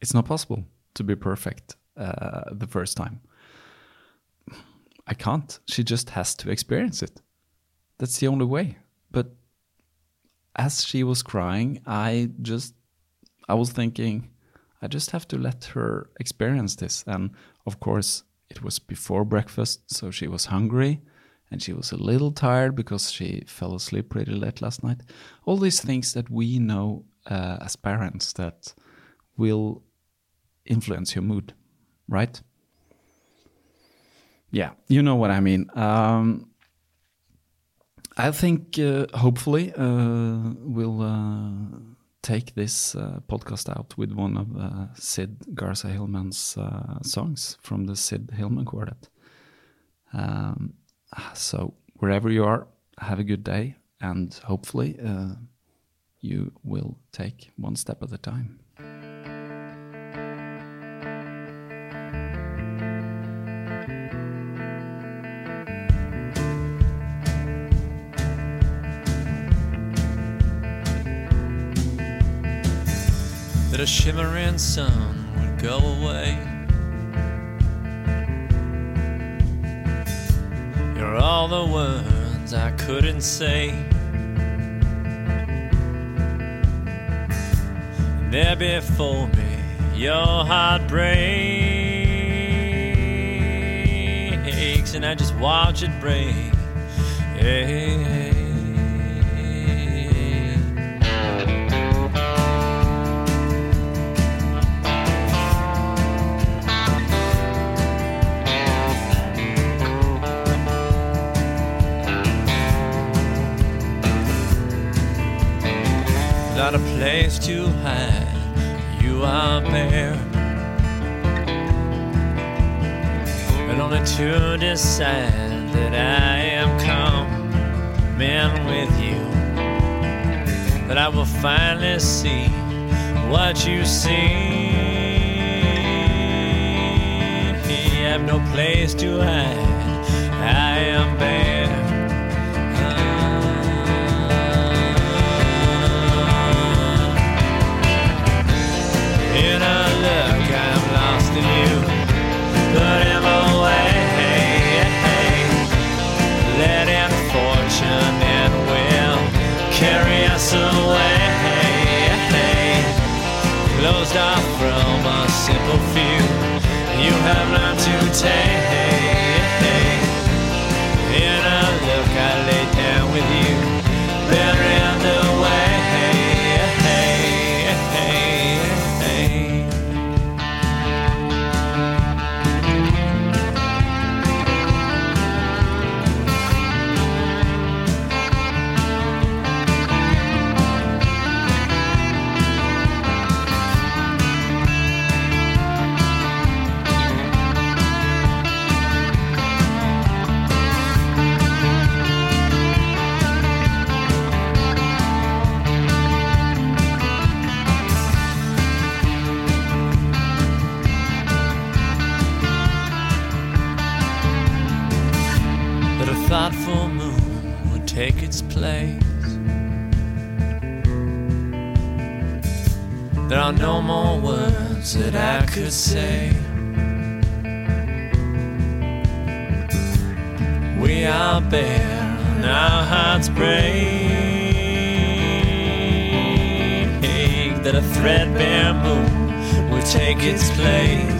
Speaker 1: it's not possible to be perfect uh, the first time? I can't. She just has to experience it. That's the only way. But as she was crying, I just, I was thinking, I just have to let her experience this. And of course, it was before breakfast, so she was hungry and she was a little tired because she fell asleep pretty late last night. All these things that we know uh, as parents that will influence your mood, right? Yeah, you know what I mean. Um, I think uh, hopefully uh, we'll uh, take this uh, podcast out with one of uh, Sid Garza Hillman's songs from the Sid Hillman Quartet. Um, so wherever you are, have a good day, and hopefully uh, you will take one step at a time.
Speaker 3: that a shimmering sun would go away. The words I couldn't say. There before me, your heart breaks, and I just watch it break. Yeah. Not a place to hide. You are there. And only to decide that I am coming with you. That I will finally see what you see. I have no place to hide. I am bare. In a look, I'm lost in you. Put away. Fortune and will carry us away. Closed off from a simple. You have to take. In a look, I lay down with you. Say. We are bare, and our hearts break. That a threadbare moon will take its place.